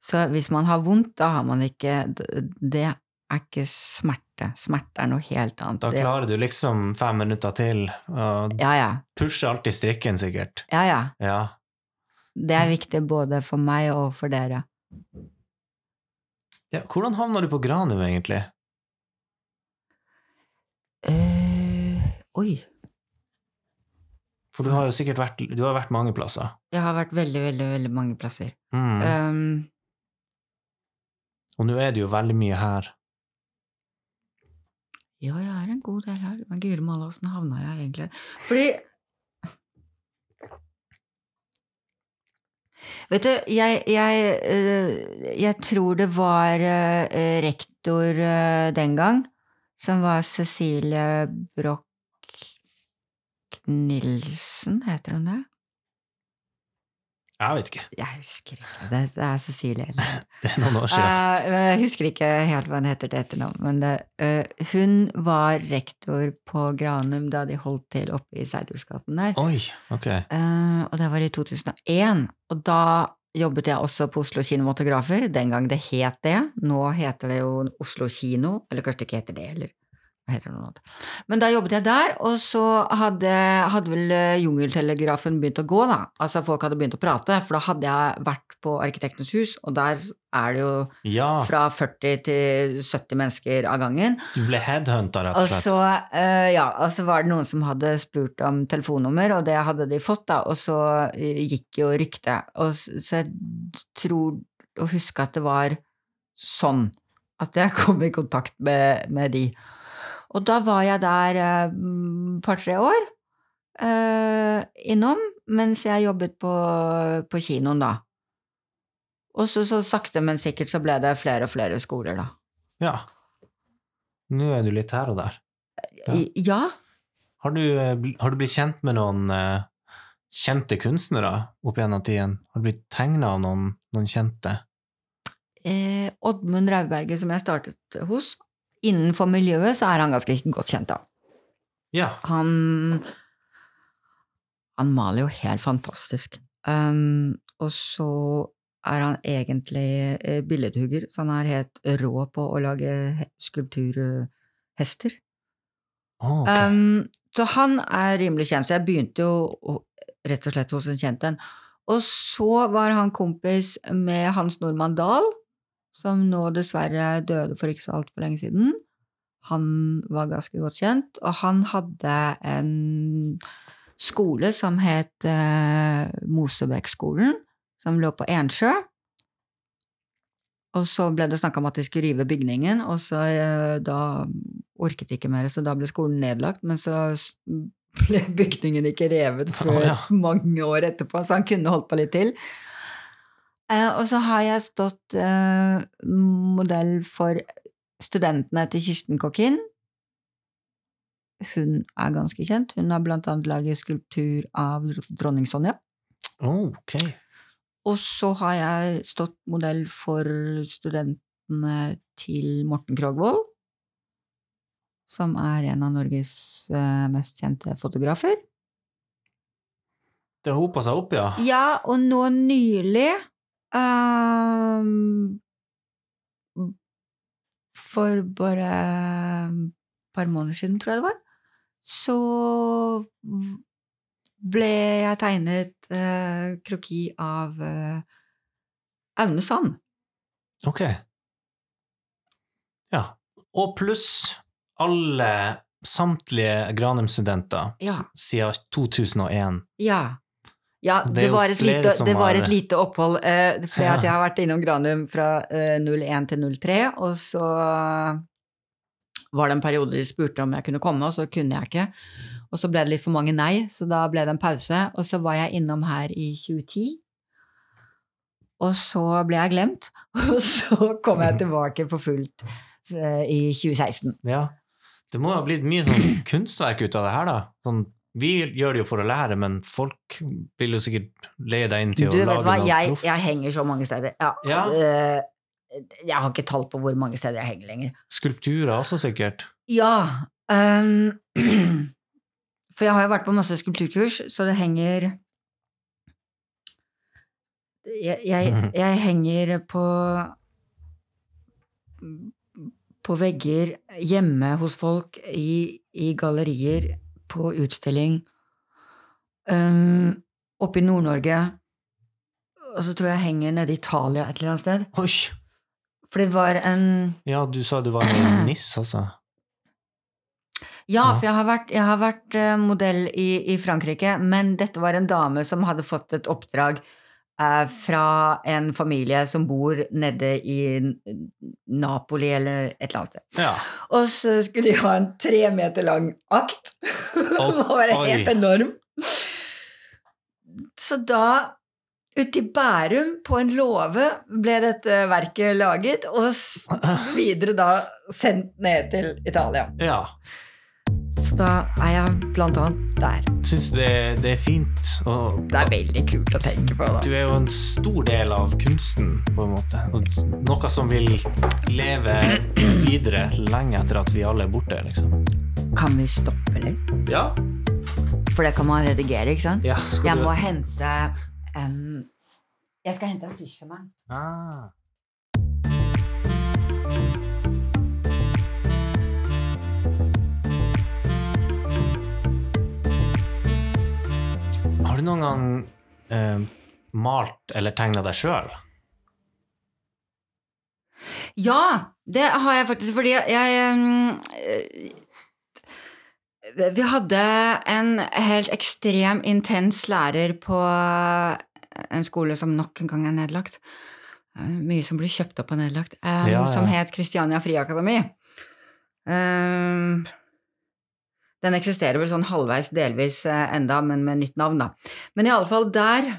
Så hvis man har vondt, da har man ikke Det er ikke smerte. Smerte er noe helt annet. Da klarer du liksom fem minutter til, og Ja, ja. pusher alltid strikken, sikkert. Ja, ja. Ja. Det er viktig både for meg og for dere. ja. Hvordan havna du på Granum, egentlig? Eh, oi. For du har jo sikkert vært, du har vært mange plasser. Jeg har vært veldig, veldig, veldig mange plasser. Mm. Um, Og nå er det jo veldig mye her. ja, jeg er en god del her. Men guri malla, åssen havna jeg egentlig Fordi Vet du, jeg, jeg, eh, jeg tror det var eh, rektor eh, den gang, som var Cecilie Broch Nilsen, heter hun det? Jeg vet ikke. Jeg husker ikke. Det er Cecilie. Det er noen år siden. Eh, jeg husker ikke helt hva hun heter til etternavn. Men det, eh, hun var rektor på Granum da de holdt til oppe i Seidulsgaten der. Oi, ok. Eh, og det var i 2001. Og da jobbet jeg også på Oslo Kinematografer, den gang det het det. Nå heter det jo Oslo Kino, eller kanskje det ikke heter det, eller Men da jobbet jeg der, og så hadde, hadde vel eh, jungeltelegrafen begynt å gå, da. Altså folk hadde begynt å prate, for da hadde jeg vært på Arkitektenes hus, og der er det jo Ja, fra 40 til 70 mennesker av gangen. du ble headhunta, rett Og og så, uh, ja, og så var det noen som hadde spurt om telefonnummer, og det hadde de fått, da, og så eh, gikk jo ryktet. Og så jeg tror å huske at det var sånn at jeg kom i kontakt med, med de. Og da var jeg der et par-tre år eh, innom, mens jeg jobbet på, på kinoen, da. Og så, så sakte, men sikkert så ble det flere og flere skoler, da. Ja. Nå er du litt her og der. Ja. Ja Har du, eh, har du blitt kjent med noen uh, kjente kunstnere opp gjennom tiden? Har du blitt tegna av noen, noen kjente? eh, Oddmund Rauberget, som jeg startet hos, innenfor miljøet så er han ganske godt kjent, da. Ja. Han Han maler jo helt fantastisk. Um, og så er han egentlig eh, billedhugger, så han er helt rå på å lage skulpturhester. Oh, okay. Um, så han er rimelig kjent, så jeg begynte jo rett og slett hos en kjent en. Og så var han kompis med Hans Normann Dahl, som nå dessverre døde for ikke så altfor lenge siden. Han var ganske godt kjent, og han hadde en skole som het eh, Mosebekkskolen, som lå på Ensjø. Og så ble det snakka om at de skulle rive bygningen, og så eh, da orket de ikke mer, så da ble skolen nedlagt. Men så ble bygningen ikke revet før Å, ja. mange år etterpå, så han kunne holdt på litt til. Eh, og så har jeg stått eh, modell for studentene til Kirsten Kokkin. Hun er ganske kjent. Hun har blant annet laget skulptur av dronning Sonja. Å, ok. Og så har jeg stått modell for studentene til Morten Krogvold, som er en av Norges eh, mest kjente fotografer. Det hopa seg opp, ja. Ja, og nå nylig For bare et par måneder siden, tror jeg det var, så ble jeg tegnet eh, kroki av eh, Aune Sand. Ok. Ja. Og pluss alle, samtlige Granum-studenter Ja. siden 2001. Ja. Ja, Det det, var et lite, det var et lite opphold, eh, fordi Ja. at jeg har vært innom Granum fra eh, 01 til 03, og så var det en periode de spurte om jeg kunne komme, og så kunne jeg ikke. Og så ble det litt for mange nei, så da ble det en pause, og så var jeg innom her i 2010. Og så ble jeg glemt, og så kom jeg tilbake for fullt eh, i 2016. Ja. Det må ha blitt mye sånn kunstverk ut av det her, da. Sånn, vi gjør det jo for å lære, men folk vil jo sikkert leie deg inn til Du å lage hva, noe jeg, proft. jeg henger så mange steder. Ja. Ja. eh, jeg har ikke tall på hvor mange steder jeg henger lenger. Skulpturer også, sikkert. Ja. Um, for jeg har jo vært på masse skulpturkurs, så det henger jeg, jeg, jeg henger på på vegger hjemme hos folk, i, i gallerier, på utstilling, um, oppe i Nord-Norge, og så tror jeg jeg henger nede i Italia et eller annet sted. Oi! For det var en Ja, du sa du var en i NIS, altså. Ja, for jeg har vært, jeg har vært eh, modell i, i Frankrike, men dette var en dame som hadde fått et oppdrag fra en familie som bor nede i Napoli eller et eller annet sted. Ja. Og så skulle de ha en tre meter lang akt. Den var oi. helt enorm. Så da, ute i Bærum, på en låve, ble dette verket laget, og videre da sendt ned til Italia. ja. Så da er jeg blant annet der. Syns du det, det er fint? Og Det er veldig kult å tenke på, da. du er jo en stor del av kunsten, på en måte. Og noe som vil leve videre lenge etter at vi alle er borte, liksom. Kan vi stoppe litt? Ja. For det kan man redigere, ikke sant? ja skal Jeg må hente en Jeg skal hente en Fisherman. Ah. Har du noen gang eh, malt eller tegna deg sjøl? Ja, det har jeg faktisk, fordi jeg um, eh, Vi hadde en helt ekstrem intens lærer på en skole som nok en gang er nedlagt. Eh, Mye som blir kjøpt opp og nedlagt. Um, Ja, ja. Som het Kristiania Friakademi. Um, den eksisterer vel sånn halvveis, delvis eh, enda, men med nytt navn, da. Men i alle fall der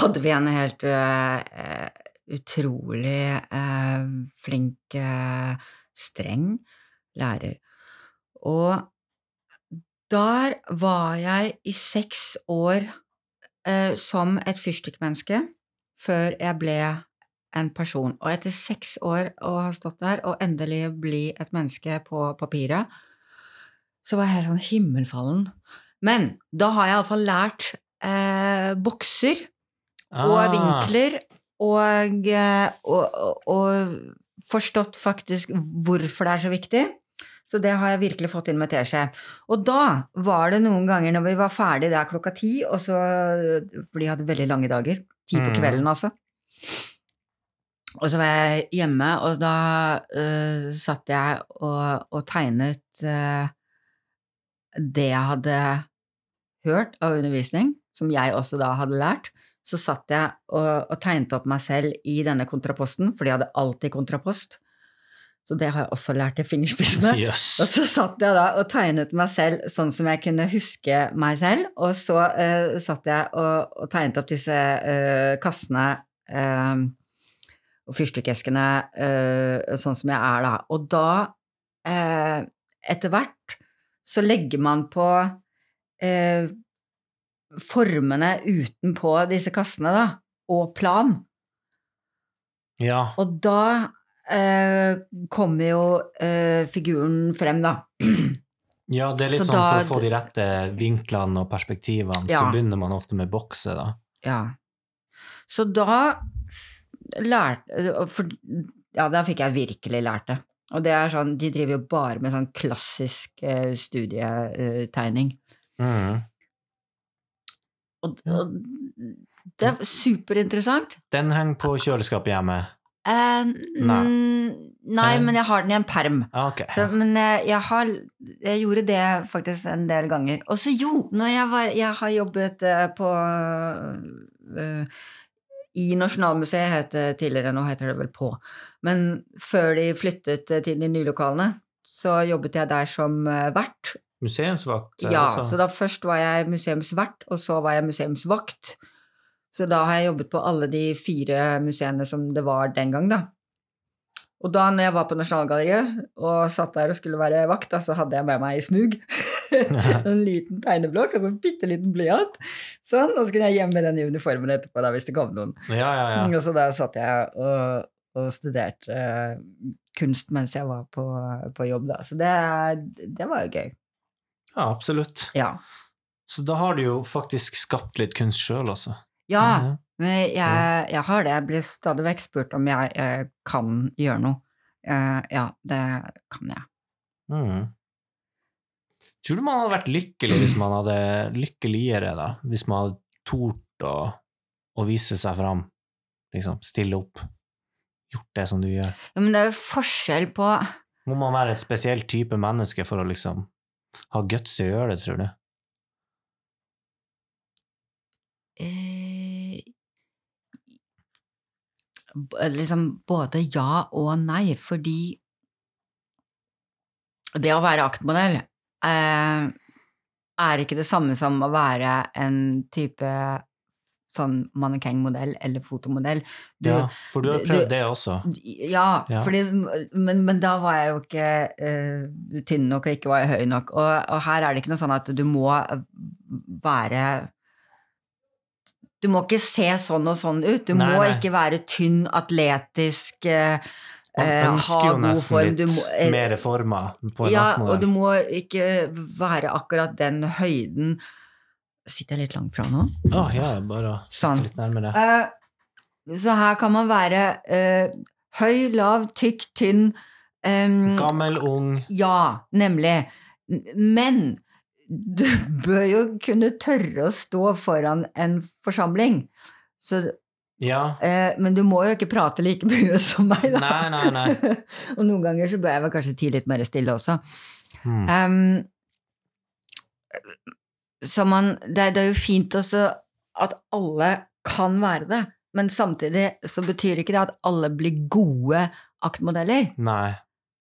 hadde vi en helt eh, utrolig uh, flink, uh, streng lærer. Og der var jeg i seks år som et fyrstikkmenneske før jeg ble en person. Og etter seks år å ha stått der og endelig bli et menneske på papiret, så var jeg helt sånn himmelfallen. Men da har jeg iallfall lært eh, bokser og Ah. vinkler, og, eh, og, og, og forstått faktisk hvorfor det er så viktig. Så det har jeg virkelig fått inn med teskje. Og da var det noen ganger når vi var ferdig der klokka ti, og så, for de hadde veldig lange dager, ti på Mhm. kvelden altså, og så var jeg hjemme, og da uh, satt jeg og, og tegnet eh, det jeg hadde hørt av undervisning, som jeg også da hadde lært, så satt jeg og, og tegnet opp meg selv i denne kontraposten, for de hadde alltid kontrapost. Så det har jeg også lært i fingerspissene. Yes. Og så satt jeg da og tegnet meg selv sånn som jeg kunne huske meg selv, og så uh, satt jeg og, og tegnet opp disse uh, kassene uh, og fyrstikkeskene sånn som jeg er da. Og da, etter hvert, så legger man på eh, formene utenpå disse kassene, da, og plan. Ja. Og da eh, kommer jo eh, figuren frem, da. ja, det er litt Så sånn da- for å få de rette vinklene og perspektivene, Ja. så begynner man ofte med bokse, da. Ja. Så da lærte for, Ja, da fikk jeg virkelig lært det. Og det er sånn, de driver jo bare med sånn klassisk eh, studietegning. Mm. Og, og det er superinteressant. Den henger på kjøleskapet hjemme. Eh, Nei. nei, men jeg har den i en perm. Okay. Så, men jeg, jeg har Jeg gjorde det faktisk en del ganger. Og så jo, når jeg var Jeg har jobbet eh, på uh, I Nasjonalmuseet het det tidligere, nå heter det vel På. Men før de flyttet eh, til de nye lokalene, så jobbet jeg der som eh, vert. Museumsvakt? Altså. Ja, altså. så da først var jeg museumsvert, og så var jeg museumsvakt. Så da har jeg jobbet på alle de fire museene som det var den gang, da. Og da når jeg var på Nasjonalgalleriet og satt der og skulle være vakt, da, så hadde jeg med meg i smug en liten tegneblokk og så en bitte liten blyant. Sånn, og så kunne jeg gjemme den i uniformen etterpå da, hvis det kom noen. Ja, ja, ja. Og så da satt jeg og, og studerte eh, kunst mens jeg var på, på jobb, da. Så det, det var jo gøy. ja absolutt. Ja. Så da har du jo faktisk skapt litt kunst sjøl, altså. Ja, Mhm. men jeg, jeg har det. Jeg blir stadig vekk spurt om jeg, jeg kan gjøre noe. Uh, ja, det kan jeg. Mm. Tror du man hadde vært lykkelig hvis man hadde lykkeligere, da? Hvis man hadde tort å, å vise seg fram? Liksom, stille opp? Gjort det som du gjør? Ja, men det er jo forskjell på Må man være et spesielt type menneske for å liksom ha guts til å gjøre det, tror du? eh, Liksom både ja og nei, fordi det å være aktmodell eh, er ikke det samme som å være en type sånn mannekengmodell eller fotomodell. Du, ja, for du har du- prøvd det også. Ja, Ja. Fordi, men, men da var jeg jo ikke uh, tynn nok, og ikke var jeg høy nok. Og, og her er det ikke noe sånn at du må være Du må ikke se sånn og sånn ut. Du Nei, må nei. ikke være tynn, atletisk, uh, Man eh, ønsker jo nesten form. litt må, eh, mer en ja, og du må ikke være akkurat den høyden Sitter jeg litt langt fra nå? Oh, ja, bare Sånn. litt nærmere. Uh, så her kan man være uh, høy, lav, tykk, tynn. um, Gammel, ung ja, nemlig. Men du bør jo kunne tørre å stå foran en forsamling. Så, Ja. eh, men du må jo ikke prate like mye som meg, da. Nei, nei, nei. Og noen ganger så bør jeg vel kanskje tie litt mer stille også. Hmm. Em, så man, det, er- det er jo fint også at alle kan være det, men samtidig så betyr ikke det at alle blir gode aktmodeller. Nei.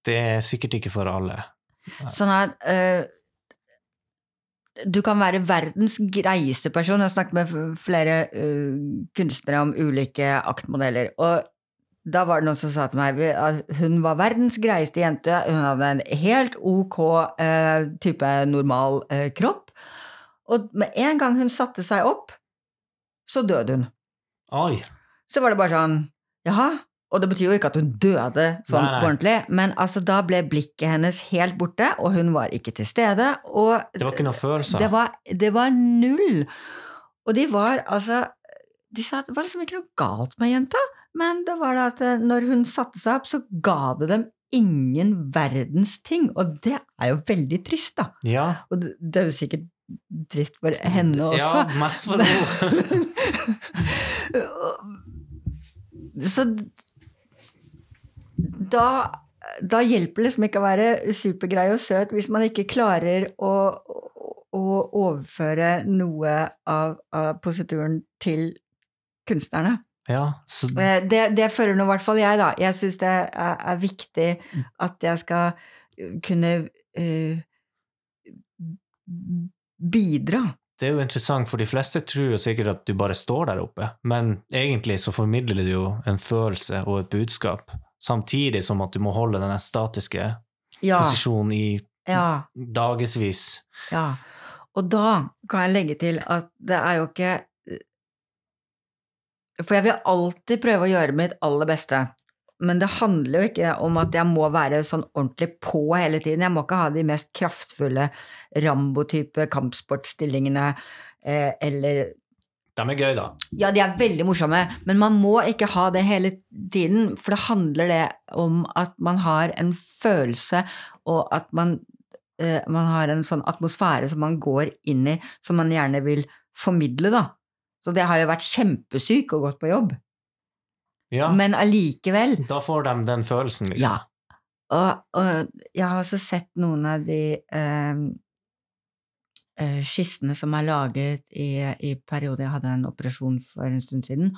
Det er sikkert ikke for alle. Sånn at uh, du kan være verdens greieste person. Jeg har snakket med flere uh, kunstnere om ulike aktmodeller, og da var det noen som sa til meg at hun var verdens greieste jente. Hun hadde en helt ok eh, type normal eh, kropp. Og med en gang hun satte seg opp, så døde hun. Oi! Så var det bare sånn Jaha? Og det betyr jo ikke at hun døde sånn Nei, nei. på ordentlig, men altså da ble blikket hennes helt borte, og hun var ikke til stede, Det var ikke noe følelser. det var, det var null. Og de var altså De sa at det var liksom ikke noe galt med jenta, men det var det at eh, når hun satte seg opp, så ga det dem ingen verdens ting, og det er jo veldig trist, da. Ja. Og det, det er jo sikkert trist for henne også. Ja, mest for henne. Så da, da hjelper det liksom ikke å være supergrei og søt hvis man ikke klarer å, å, overføre noe av, av posituren til kunstnerne. Ja, så Eh, Det, det føler nå i hvert fall jeg, da. Jeg syns det er, er viktig at jeg skal kunne eh, bidra. det er jo interessant, for de fleste tror jo sikkert at du bare står der oppe, men egentlig så formidler du jo en følelse og et budskap, samtidig som at du må holde den statiske Ja, posisjonen i ja. dagevis. Ja, og da kan jeg legge til at det er jo ikke For jeg vil alltid prøve å gjøre mitt aller beste, men det handler jo ikke om at jeg må være sånn ordentlig på hele tiden. Jeg må ikke ha de mest kraftfulle Rambo-type kampsportstillingene eh, eller De er gøy, da. ja, de er veldig morsomme, men man må ikke ha det hele tiden, for det handler det om at man har en følelse, og at man, eh, man har en sånn atmosfære som man går inn i, som man gjerne vil formidle, da. Så det har jo vært kjempesyk og gått på jobb, Ja, men allikevel da får de den følelsen, liksom. Ja. Og, og jeg har også sett noen av de eh, eh, skissene som er laget i, i perioden Jeg hadde en operasjon for en stund siden,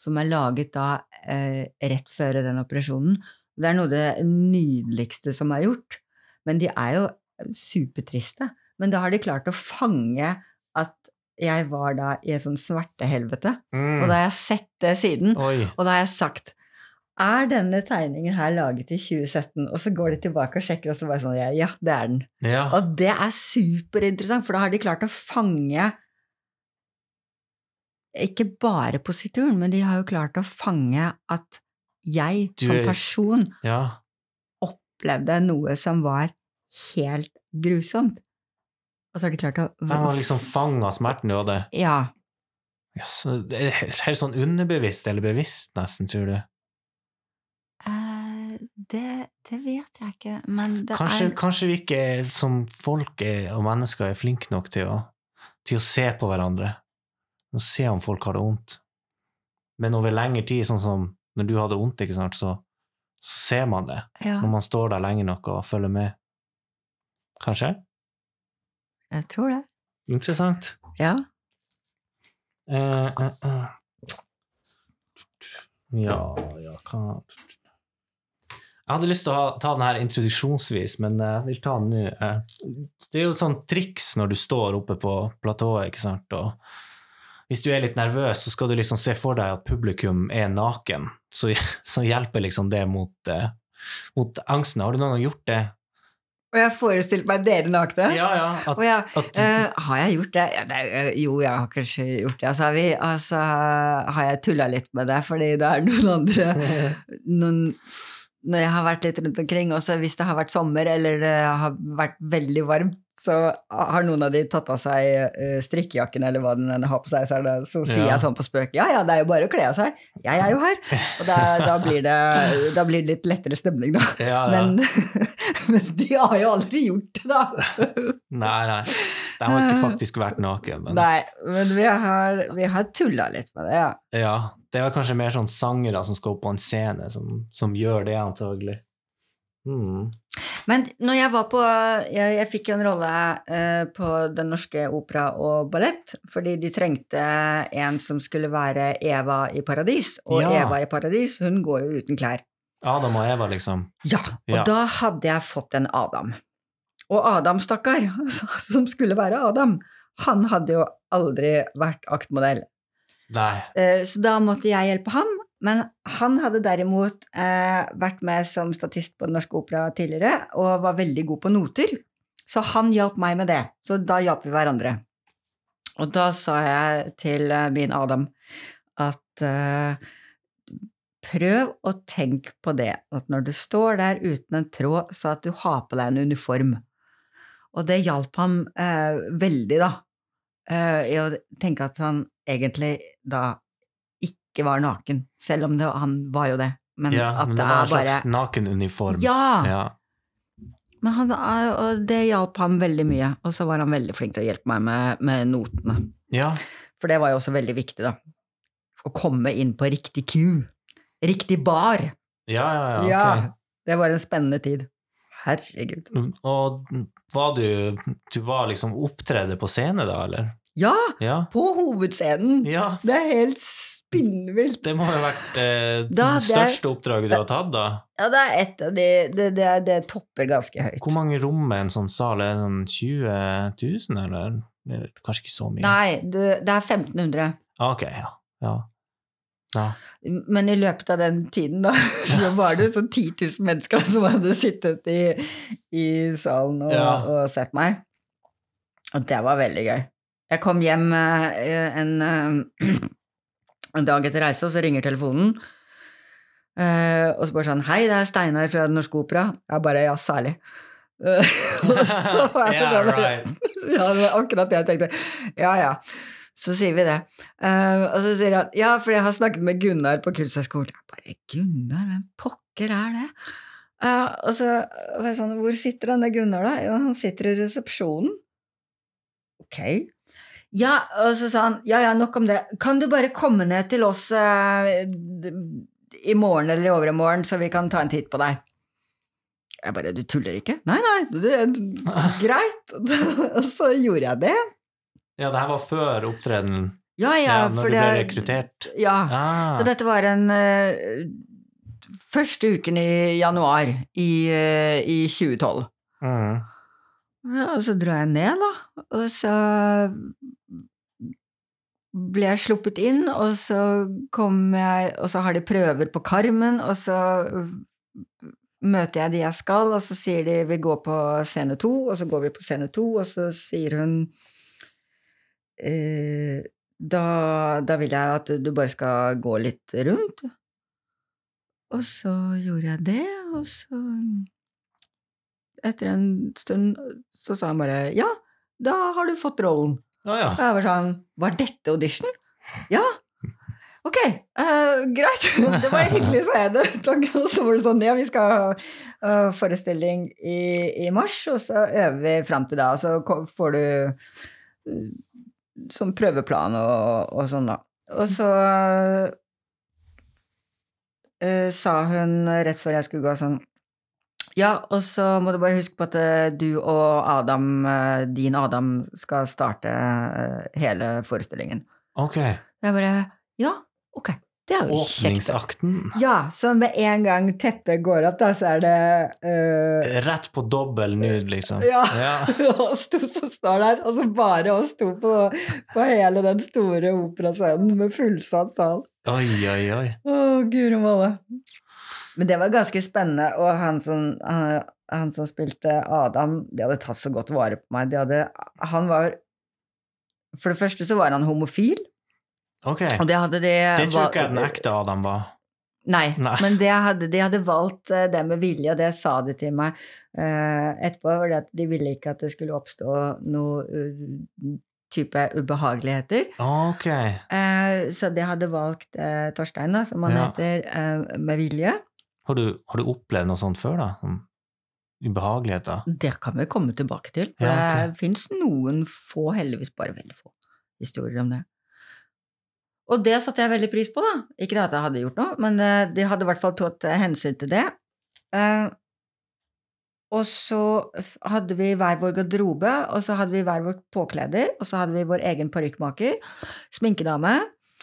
som er laget da eh, rett før den operasjonen. Det er noe av det nydeligste som er gjort, men de er jo supertriste. Men da har de klart å fange jeg var da i et sånn smertehelvete, Mm. og da har jeg sett det siden, Oi. og da har jeg sagt er denne tegningen her laget i 2017? Og så går de tilbake og sjekker, og så bare sånn ja, ja, det er den. Ja. Og det er superinteressant, for da har de klart å fange ikke bare posituren, men de har jo klart å fange at jeg Du som er- person ja. opplevde noe som var helt grusomt. Og så har de klart å De har liksom fanga smerten du hadde. Ja. Yes, det er helt sånn underbevisst eller bevisst, nesten, tror du? Eh, det, det vet jeg ikke, men det Kanskje, er kanskje vi ikke som folk er, og mennesker er flinke nok til å, til å se på hverandre og se om folk har det vondt. Men over lengre tid, sånn som når du hadde vondt, ikke sant, så, så ser man det ja, når man står der lenge nok og følger med. Kanskje? Jeg tror det. Interessant. Ja. Uh, uh, uh. Ja, ja, hva Jeg hadde lyst til å ta den her introduksjonsvis, men jeg vil ta den nå. Det er jo et sånt triks når du står oppe på platået, ikke sant, og hvis du er litt nervøs, så skal du liksom se for deg at publikum er naken, så, så hjelper liksom det mot, mot angsten. Har du noen gang gjort det? Og jeg forestilte meg dere nakne. Ja, ja. At, ja, at, uh, har jeg gjort det? Ja, det er, jo, jeg har kanskje gjort det. Altså, har altså, altså, har jeg tulla litt med det, fordi det er noen andre noen, Når jeg har vært litt rundt omkring, også hvis det har vært sommer eller det har vært veldig varmt, så har noen av de tatt av seg eh, strikkejakken eller hva den har på seg, så, er det, så sier Ja. jeg sånn på spøk Ja, ja, det er jo bare å kle av seg. Jeg er jo her. Og da, da, blir, det, da blir det litt lettere stemning, da. ja, ja. Men, men de har jo aldri gjort det, da. Nei, nei. De har ikke faktisk vært naken, men Nei, men vi har, vi har tulla litt med det, ja. Ja, det var kanskje mer sånn sangere som skal opp på en scene, som, som gjør det, antagelig. Mm. Men når jeg var på Jeg, jeg fikk jo en rolle eh, på Den Norske Opera og Ballett, fordi de trengte en som skulle være Eva i Paradis. Og Ja. Eva i Paradis, hun går jo uten klær. Adam og Eva, liksom. Ja, og Ja. da hadde jeg fått en Adam. Og Adam, stakkar, som skulle være Adam, han hadde jo aldri vært aktmodell. Nei. Eh, Så da måtte jeg hjelpe ham. Men han hadde derimot eh, vært med som statist på Den Norske Opera tidligere og var veldig god på noter. Så han hjalp meg med det. Så da hjalp vi hverandre. Og da sa jeg til eh, min Adam at eh, prøv å tenke på det, at når du står der uten en tråd, så at du har på deg en uniform. Og det hjalp ham eh, veldig, da, eh, i å tenke at han egentlig da ikke var naken, selv om det, han var jo det. Men Ja, at men det, det var en er bare slags nakenuniform. Ja! Ja. Men han, eh, og det hjalp ham veldig mye, og så var han veldig flink til å hjelpe meg med, med notene. ja. For det var jo også veldig viktig, da. Å komme inn på riktig ku. Riktig bar. Ja, ja, ja, Ja, det var en spennende tid. Herregud. Og var du Du var liksom opptredde på scene da, eller? Ja, Ja. på hovedscenen! Ja, Det er helt spinnvilt. det må ha vært eh, det største oppdraget du har tatt, da. Ja, det er ett av de Det, det, det topper ganske høyt. Hvor mange rom er en sånn sal? Er det sånn 20 000, eller? Er Kanskje ikke så mye? Nei, det, det er 1500. Ah, Ok, ja. ja. ja. Men i løpet av den tiden, da, så var det sånn 10 000 mennesker som hadde sittet i, i salen og, Ja. og sett meg. Og det var veldig gøy. Jeg kom hjem eh, en, eh, en dag etter reise, og så ringer telefonen. Eh, og så bare sånn Hei, det er Steinar fra Den Norske Opera. Jeg bare Ja, særlig. Og så var jeg Yeah, right. ja, det var akkurat det jeg tenkte. Ja, ja. Så sier vi det. Eh, og så sier han ja, for jeg har snakket med Gunnar på Kunsthøgskolen. Jeg bare Gunnar, hvem pokker er det? Uh, og så var jeg sånn, hvor sitter han der Gunnar, da? Jo, han sitter i resepsjonen. Ok. Ja, og så sa han ja, ja, nok om det. Kan du bare komme ned til oss eh, i morgen eller i overmorgen, så vi kan ta en titt på deg? Jeg bare Du tuller ikke? Nei, nei, det er greit. og så gjorde jeg det. Ja, det her var før opptredenen, Ja, ja, ja, når du ble rekruttert. Ja. Ah. Så dette var en uh, første uken i januar i, uh, i 2012. Mm. Og så dro jeg ned, da, og så blir jeg sluppet inn, og så kom jeg Og så har de prøver på Carmen, og så møter jeg de jeg skal, og så sier de vi går på scene to, og så går vi på scene to, og så sier hun eh, da, da vil jeg at du bare skal gå litt rundt. Og så gjorde jeg det, og så Etter en stund så sa han bare ja, da har du fått rollen. Ah, ja. Og jeg var sånn Var dette audition? Ja. Ok, uh, greit. Det var hyggelig, sa jeg det. Og så var det sånn Ja, vi skal ha uh, forestilling i, i mars, og så øver vi fram til da. Og så får du uh, sånn prøveplan og, og sånn, da. Og så eh, sa hun rett før jeg skulle gå sånn ja, og så må du bare huske på at eh, du og Adam, eh, din Adam, skal starte eh, hele forestillingen. Ok. Jeg bare Ja, ok. Det er jo kjekt. Åpningsakten. Ja, så med en gang teppet går opp, da, så er det uh, Rett på dobbel nude, liksom. Ja. ja. oss to som står der, og så bare oss to på, på hele den store operascenen med fullsatt sal. Oi, oi, oi. Å, guri malla. Men det var ganske spennende, og han som, han, han som spilte Adam, de hadde tatt så godt vare på meg. De hadde, han var For det første så var han homofil, Ok. og det hadde de Det tror ikke jeg den ekte Adam var. Nei, Nei. men det hadde, de hadde valgt eh, det med vilje, og det sa de til meg uh, etterpå, var det at de ville ikke at det skulle oppstå noe uh, type ubehageligheter. Ok. Uh, så de hadde valgt Torstein, da, som han Ja. heter, med vilje. Har du, har du opplevd noe sånt før, da? Sånn ubehageligheter? Det kan vi komme tilbake til, for Ja, okay. det fins noen få, heldigvis bare veldig få, historier om det. Og det satte jeg veldig pris på, da. Ikke at jeg hadde gjort noe, men eh, de hadde i hvert fall tatt eh, hensyn til det. Eh, og så hadde vi hver vår garderobe, og så hadde vi hver vår påkleder, og så hadde vi vår egen parykkmaker, sminkedame,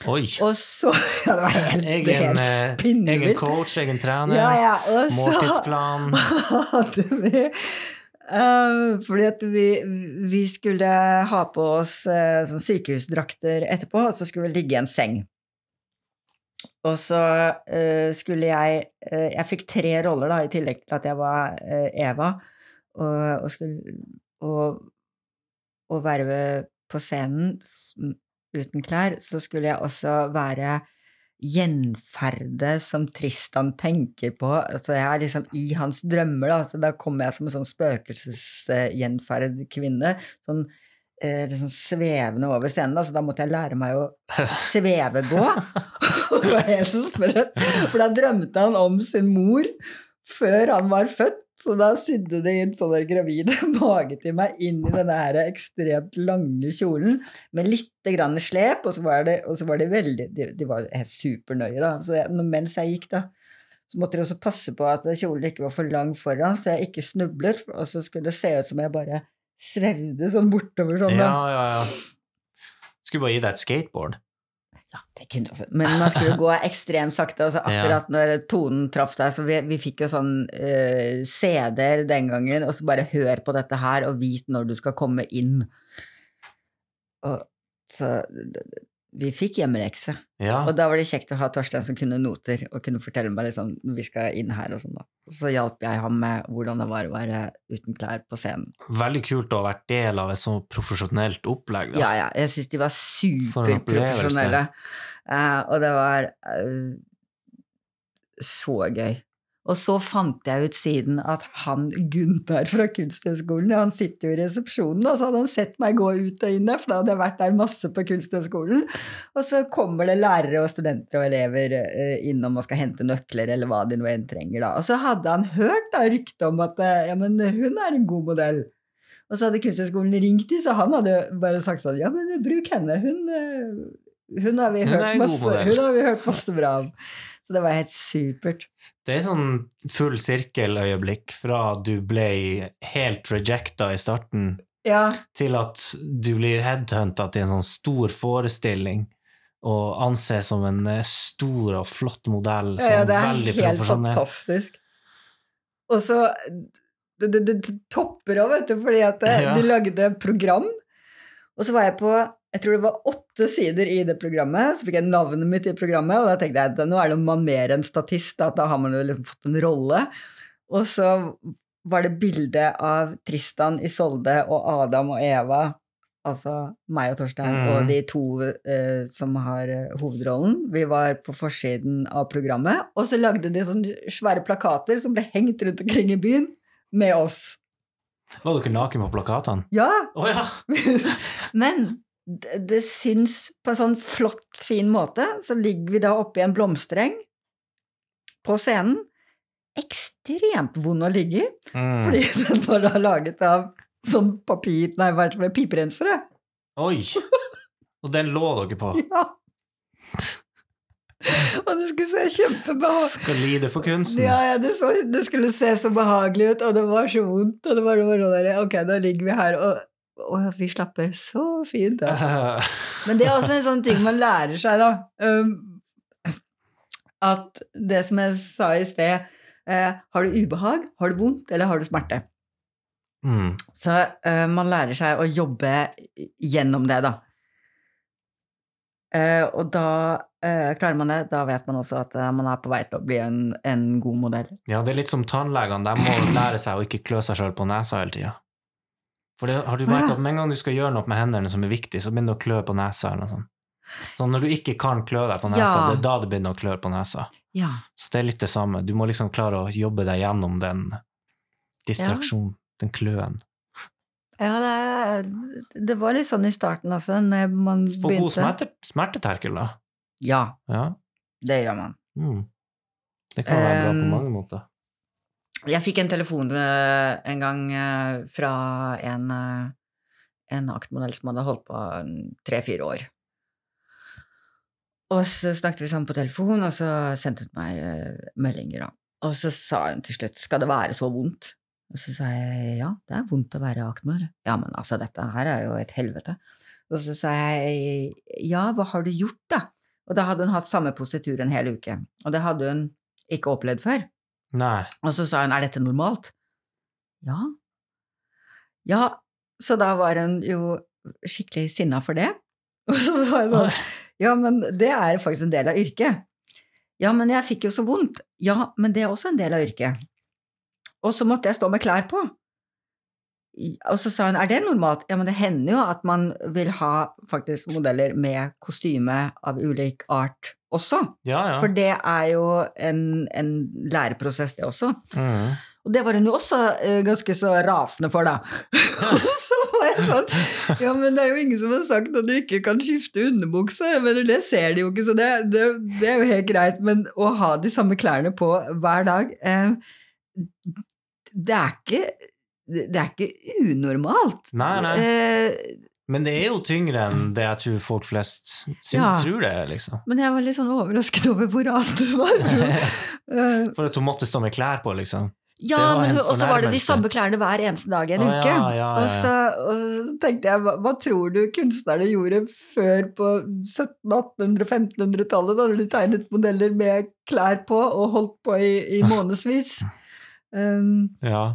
Oi! og så Ja, det var helt, Egen, helt spinnvilt. egen coach, egen trener, Ja, ja, og måltidsplan. hadde vi uh, Fordi at vi, vi skulle ha på oss uh, sånn sykehusdrakter etterpå, og så skulle vi ligge i en seng. Og så uh, skulle jeg eh, Jeg fikk tre roller, da, i tillegg til at jeg var eh, Eva, og, og skulle og, og verve på scenen uten klær, så skulle jeg også være gjenferde som Tristan tenker på. Altså jeg er liksom i hans drømmer, da. Så da kommer jeg som en sånn spøkelsesgjenferd kvinne. Sånn eh, liksom svevende over scenen, da, så da måtte jeg lære meg å svevegå. Det var. For da drømte han om sin mor før han var født. Så da sydde de inn sånn der gravide mage til meg inn i denne her ekstremt lange kjolen med lite grann slep, og så var det, så var det veldig De, de var helt supernøye, da. Så jeg, mens jeg gikk, da, så måtte de også passe på at kjolen ikke var for lang foran, så jeg ikke snublet, og så skulle det se ut som jeg bare svevde sånn bortover sånn, Da. Ja, ja, ja. Skulle bare gi deg et skateboard. Ja, det kunne også. Men man skulle gå ekstremt sakte, og så akkurat når tonen traff deg, så vi, vi fikk jo sånn uh, CD-er den gangen, og så bare hør på dette her, og vit når du skal komme inn. Og så vi fikk hjemmelekse. Ja. Og da var det kjekt å ha Torstein som kunne noter, og kunne fortelle meg liksom vi skal inn her og sånn, da. Så hjalp jeg ham med hvordan det var å være uten klær på scenen. Veldig kult å ha vært del av et så profesjonelt opplegg. Da. Ja, ja. Jeg syns de var superprofesjonelle. Uh, og det var uh, så gøy. Og så fant jeg ut siden at han Gunther fra Kunsthøgskolen, han sitter jo i resepsjonen, og så hadde han sett meg gå ut og inn der, for da hadde jeg vært der masse på Kunsthøgskolen. Og så kommer det lærere og studenter og elever eh, innom og skal hente nøkler, eller hva de nå enn trenger, da. Og så hadde han hørt da rykte om at eh, ja, men hun er en god modell. Og så hadde Kunsthøgskolen ringt dem, så han hadde bare sagt sånn Ja, men bruk henne. Hun, eh, hun, har, vi Hun hørt masse, hun har vi hørt masse bra om. Så det var helt supert. Det er sånn full sirkeløyeblikk fra du ble helt rejecta i starten, Ja, til at du blir headhunta til en sånn stor forestilling og anses som en eh, stor og flott modell, ja, ja det er helt fantastisk. Og så det, det, det topper òg, vet du, fordi at eh, Ja. de lagde program. Og så var jeg på jeg tror det var åtte sider i det programmet, så fikk jeg navnet mitt i programmet, og da tenkte jeg at nå er man mer enn statist, at da har man jo liksom fått en rolle. Og så var det bilde av Tristan, Isolde og Adam og Eva, altså meg og Torstein, Mm. og de to eh, som har eh, hovedrollen. Vi var på forsiden av programmet, og så lagde de sånne svære plakater som ble hengt rundt omkring i byen, med oss. Var dere naken på plakatene? Ja, Oh, ja! men det, syns på en sånn flott, fin måte. Så ligger vi da oppi en blomstereng på scenen. Ekstremt vond å ligge i, Mm. fordi den var da laget av sånn papir Nei, hva er det? Piperensere? Oi! Og den lå dere på. Ja. Og det skulle se kjempebehagelig Skal lide for kunsten. Ja, ja det, så, det skulle se så behagelig ut, og det var så vondt. Og det var, det var sånn der, Ok, da ligger vi her, og, og vi slapper så fint av. Men det er også en sånn ting man lærer seg, da. At det som jeg sa i sted eh, Har du ubehag, har du vondt, eller har du smerte? mm. Så eh, man lærer seg å jobbe gjennom det, da. Eh, og da klarer man det. Da vet man også at man er på vei til å bli en, en god modell. Ja, det er litt som tannlegene. De må lære seg å ikke klø seg sjøl på nesa hele tida. For det, har du merka at med en gang du skal gjøre noe med hendene som er viktig, så begynner du å klø på nesa eller noe sånt. Så når du ikke kan klø deg på nesa, Ja. det er da det begynner å klø på nesa. Ja. Så det er litt det samme. Du må liksom klare å jobbe deg gjennom den distraksjonen, den kløen. ja det, det var litt sånn i starten, altså, når man Få god begynte. smerte, smerteterkel, da. Ja, Ja. det gjør man. Mm. Det kan være bra på Um, mange måter. Jeg fikk en telefon eh, en gang eh, fra en, eh, en aktmodell som hadde holdt på tre-fire år. Og så snakket vi sammen på telefon, og så sendte hun meg meldinger. Og så sa hun til slutt 'skal det være så vondt'? Og så sa jeg ja, det er vondt å være aktmodell. Ja, men altså, dette her er jo et helvete. Og så sa jeg ja, hva har du gjort, da? Og da hadde hun hatt samme positur en hel uke. Og det hadde hun ikke opplevd før. Nei. Og så sa hun, er dette normalt? Ja. Ja, så da var hun jo skikkelig sinna for det. Og så var jeg sånn, ja, men det er faktisk en del av yrket. Ja, men jeg fikk jo så vondt. Ja, men det er også en del av yrket. Og så måtte jeg stå med klær på. Og så sa hun, er det normalt? Ja, men det hender jo at man vil ha faktisk modeller med kostyme av ulik art også. Ja, ja. For det er jo en, en læreprosess, det også. Mm. Og det var hun jo også uh, ganske så rasende for, da. Og så var jeg sånn Ja, men det er jo ingen som har sagt at du ikke kan skifte underbukse. Men det ser de jo ikke, så det, det, det er jo helt greit. Men å ha de samme klærne på hver dag eh, Det er ikke det er ikke unormalt. Nei, nei. Eh, Men det er jo tyngre enn det jeg tror folk flest syns, Ja. tror det liksom. men jeg var litt sånn overrasket over hvor rast du var. Eh, For at hun måtte stå med klær på, liksom. Ja, og så var det de samme klærne hver eneste dag i en uke. ja, ja, Og, så, og så tenkte jeg, hva, hva tror du kunstnerne gjorde før på 1700-, 1800-, 1500-tallet, da de tegnet modeller med klær på og holdt på i, i månedsvis? Um, Ja.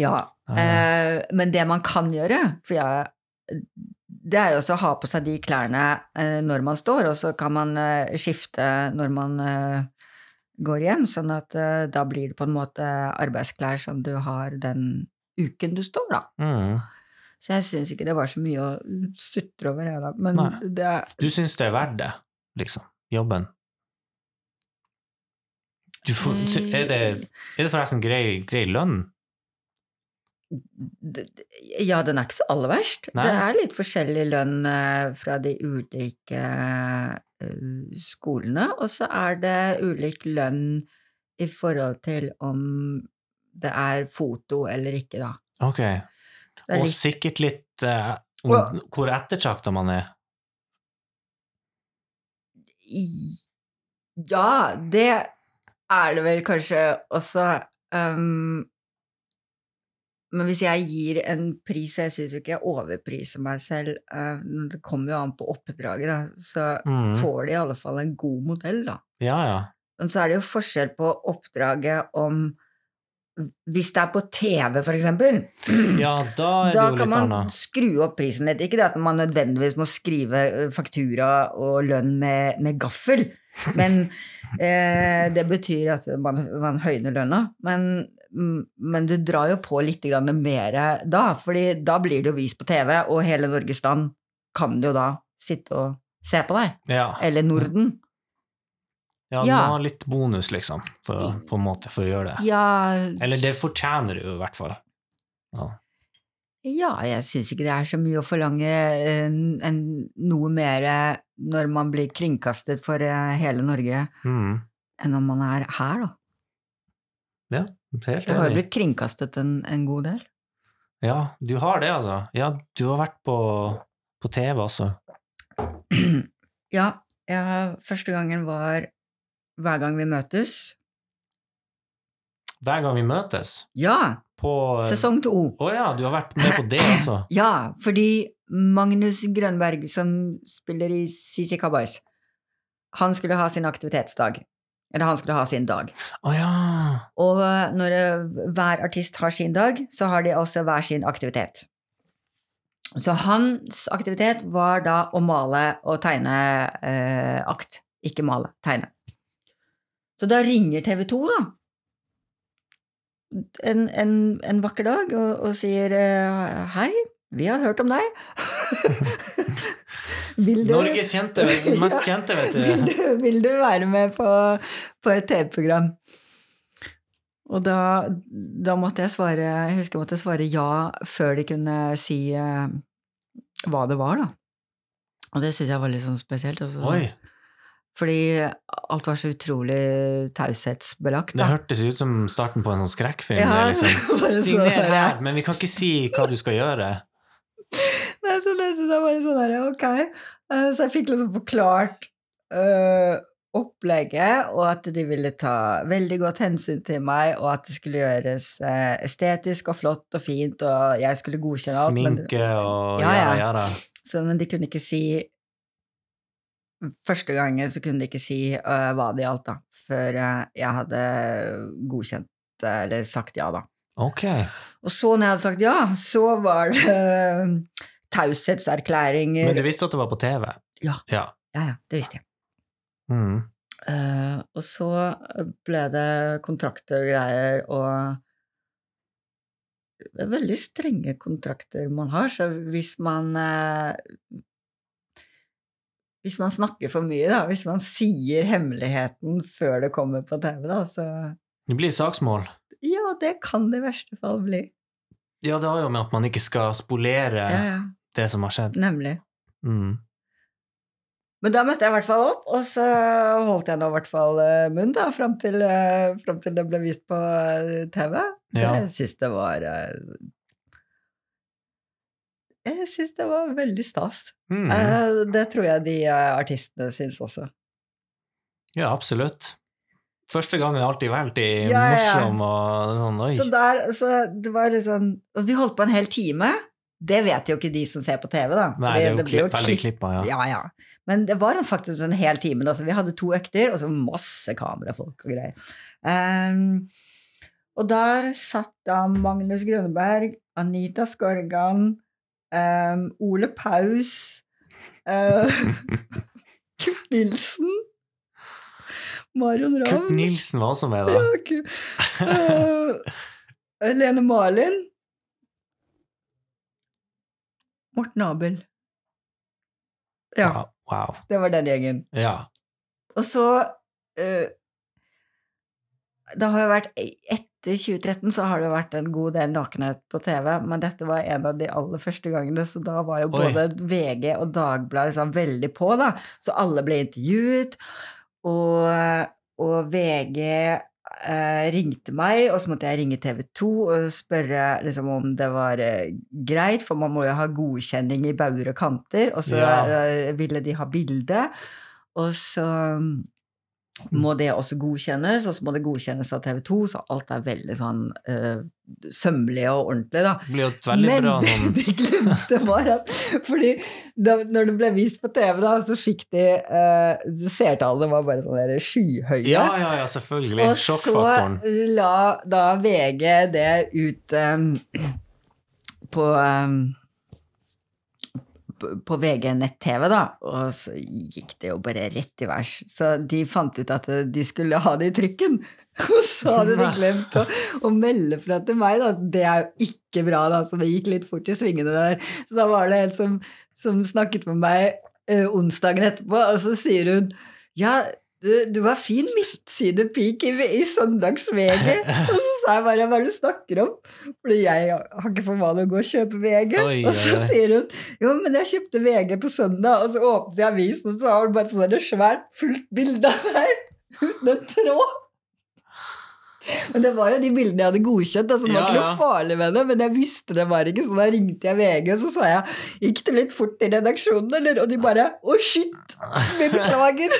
Ja, eh, men det man kan gjøre, for jeg, det er jo også å ha på seg de klærne eh, når man står, og så kan man eh, skifte når man eh, går hjem, sånn at eh, da blir det på en måte arbeidsklær som du har den uken du står, da. Mm. Så jeg syns ikke det var så mye å sutre over, jeg, da. Men Nei. det Du syns det er verdt det, liksom? Jobben? Du får, er, det, er det forresten grei, grei lønn? Ja, den er ikke så aller verst. Nei. Det er litt forskjellig lønn eh, fra de ulike eh, skolene, og så er det ulik lønn i forhold til om det er foto eller ikke, da. Ok. Og litt- sikkert litt uh, om Og- hvor ettertrakta man er. Ja, det er det vel kanskje også. Um, men hvis jeg gir en pris, og jeg syns jo ikke jeg overpriser meg selv, uh, det kommer jo an på oppdraget, da, så Mm. får de i alle fall en god modell, da. Ja, ja. Men så er det jo forskjell på oppdraget om hvis det er på TV, for eksempel, Ja, da da kan man annet. skru opp prisen litt. Ikke det at man nødvendigvis må skrive eh, faktura og lønn med, med gaffel, men eh, det betyr at man, man høyner lønna. Men, men du drar jo på litt mer da, fordi da blir det jo vist på TV, og hele Norges land kan jo da sitte og se på deg. Ja, Eller Norden. ja, du Ja. må ha litt bonus, liksom, for, på en måte, for å gjøre det. Ja, Eller det fortjener du i hvert fall. Ja. Ja, jeg syns ikke det er så mye å forlange en, en, noe mer når man blir kringkastet for eh, hele Norge, Mm. enn når man er her, da. Helt Jeg har jo blitt kringkastet en, en god del. Ja, du har det, altså. Ja, du har vært på, på TV også. ja, jeg, første gangen var hver gang vi møtes. Hver gang vi møtes Ja! på Sesong to. Å ja, du har vært med på det også. Ja, fordi Magnus Grønberg, som spiller i CC Cowboys, han skulle ha sin aktivitetsdag. Eller han skulle ha sin dag. Oh, ja. Og eh, når eh, hver artist har sin dag, så har de også hver sin aktivitet. Så hans aktivitet var da å male og tegne eh, akt. Ikke male, tegne. Så da ringer TV 2, da. En, en, en vakker dag og, og sier eh, hei, vi har hørt om deg. Vil du- Norges kjente, mest kjente, vet vil, du. du, vil du være med på, på et TV-program? Og da, da måtte jeg svare Jeg husker jeg måtte svare ja før de kunne si eh, hva det var, da. Og det syns jeg var litt sånn spesielt. Også. Oi, Fordi alt var så utrolig taushetsbelagt. det hørtes ut som starten på en sånn skrekkfilm. Ja, liksom, Signer her, men vi kan ikke si hva du skal gjøre. Nei, så det syns jeg bare sånn her, ok. Eh, Så jeg fikk liksom forklart uh, opplegget, og at de ville ta veldig godt hensyn til meg, og at det skulle gjøres uh, estetisk og flott og fint, og jeg skulle godkjenne alt. Sminke og Ja, ja, ja. da. Så, men de kunne ikke si Første gangen så kunne de ikke si uh, hva det gjaldt, da, før jeg hadde godkjent eller sagt ja, da. Ok. Og så, når jeg hadde sagt ja, så var det uh, taushetserklæringer. Men du visste at det var på TV? Ja. Ja. Ja, ja, det visste jeg. Mm. Uh, og så ble det kontrakter og greier, og det er veldig strenge kontrakter man har, så hvis man uh, Hvis man snakker for mye, da, hvis man sier hemmeligheten før det kommer på TV, da, så Det blir saksmål. Ja, det kan det i verste fall bli. Ja, det har jo med at man ikke skal spolere Ja, ja, det som har skjedd. nemlig. Mm. Men da møtte jeg i hvert fall opp, og så holdt jeg nå i hvert fall eh, munn da, fram til, eh, fram til det ble vist på eh, TV. Ja. Jeg syns det var Jeg syns det var veldig stas. Mm. Det tror jeg de artistene syns også. Ja, absolutt. Første gangen er alltid veldig Ja, morsom og sånn, oi. Så der, så det var liksom Og vi holdt på en hel time. Det vet jo ikke de som ser på TV, da. Nei, det, det er jo blir klipp, klippet, klippa, ja. Ja, ja. Men det var faktisk en hel time. Da. Så vi hadde to økter, og så masse kamerafolk og greier. Um, og der satt da Magnus Grønneberg, Anita Skorgan, um, Ole Paus, uh, Kurt Nilsen, Marion Ravn Kurt Nilsen var også med, da. ja, eh, Lene Malin. Morten Abel. Ja, Wow. wow. det var den gjengen. Ja. Og så uh, Det har jo vært Etter 2013 så har det vært en god del nakenhet på TV, men dette var en av de aller første gangene, så da var jo Oi. både VG og Dagbladet liksom veldig på, da. Så alle ble intervjuet, og, og VG eh, ringte meg, og så måtte jeg ringe TV 2 og spørre liksom, om det var eh, greit, for man må jo ha godkjenning i bauger og kanter, og så Ja. eh, ville de ha bilde. Og så må det også godkjennes, og så må det godkjennes av TV 2, så alt er veldig sånn uh, sømmelig og ordentlig, da. Det blir jo veldig Men bra sånn de glemte var at Fordi da, når det ble vist på TV, da, så fikk de uh, Seertallene var bare sånn skyhøye. Ja, ja, ja, selvfølgelig. Og Sjokkfaktoren. så la da VG det ut um, på um, på- VG nett-TV, da, og så gikk det jo bare rett i værs. Så de fant ut at de skulle ha det i trykken. Og så hadde de glemt å, å melde fra til meg, da. Det er jo ikke bra, da, så det gikk litt fort i svingene der. Så da var det en som, som snakket med meg eh, onsdagen etterpå, og så sier hun ja, du, du var fin midtsidepik i, i søndags-VG. Og så sa jeg bare hva er det du snakker om? Fordi jeg har ikke for vane å gå og kjøpe VG. Oi, og så sier hun jo, men jeg kjøpte VG på søndag, og så åpnet jeg avisen, og så har hun bare sånn et svært fullt bilde av deg uten en tråd. Men det var jo de bildene jeg hadde godkjent, altså det var Ja, ikke noe farlig med det, men jeg visste det bare ikke, så da ringte jeg VG, og så sa jeg gikk det litt fort i redaksjonen, eller? Og de bare å shit, vi beklager.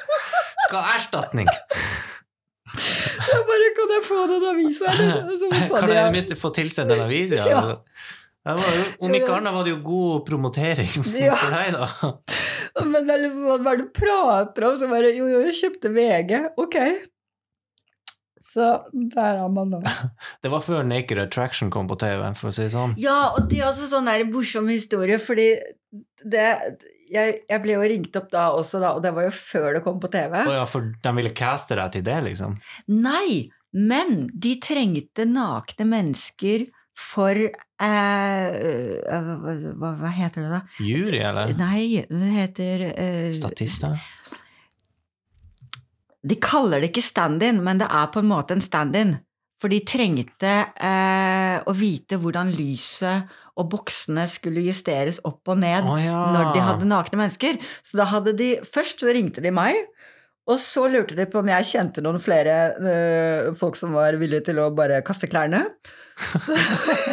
Skal ha erstatning! Jeg bare kan jeg få den avisa, eller? Så sa Kan jeg i det minste få tilsendt en avis? Ja. Ja. Det var jo, om ikke annet var det jo god promotering for, Ja. deg, da. Men det er liksom sånn, hva er det du prater om? Så bare, jo, jo, jeg kjøpte VG. Ok. Så der har man det. Det var før Naked Attraction kom på TV, for å si sånn. Ja, og det er også sånn der morsom historie, fordi det jeg, jeg ble jo ringt opp da også, da, og det var jo før det kom på TV. Oh ja, for de ville caste deg til det, liksom? Nei, men de trengte nakne mennesker for eh, hva, hva, hva heter det, da? Jury, eller? Nei, det heter eh, Statister? De kaller det ikke stand-in, men det er på en måte en stand-in. For de trengte eh, å vite hvordan lyset og boksene skulle justeres opp og ned oh, ja. når de hadde nakne mennesker. Så da hadde de Først så ringte de meg, og så lurte de på om jeg kjente noen flere øh, folk som var villige til å bare kaste klærne. Så,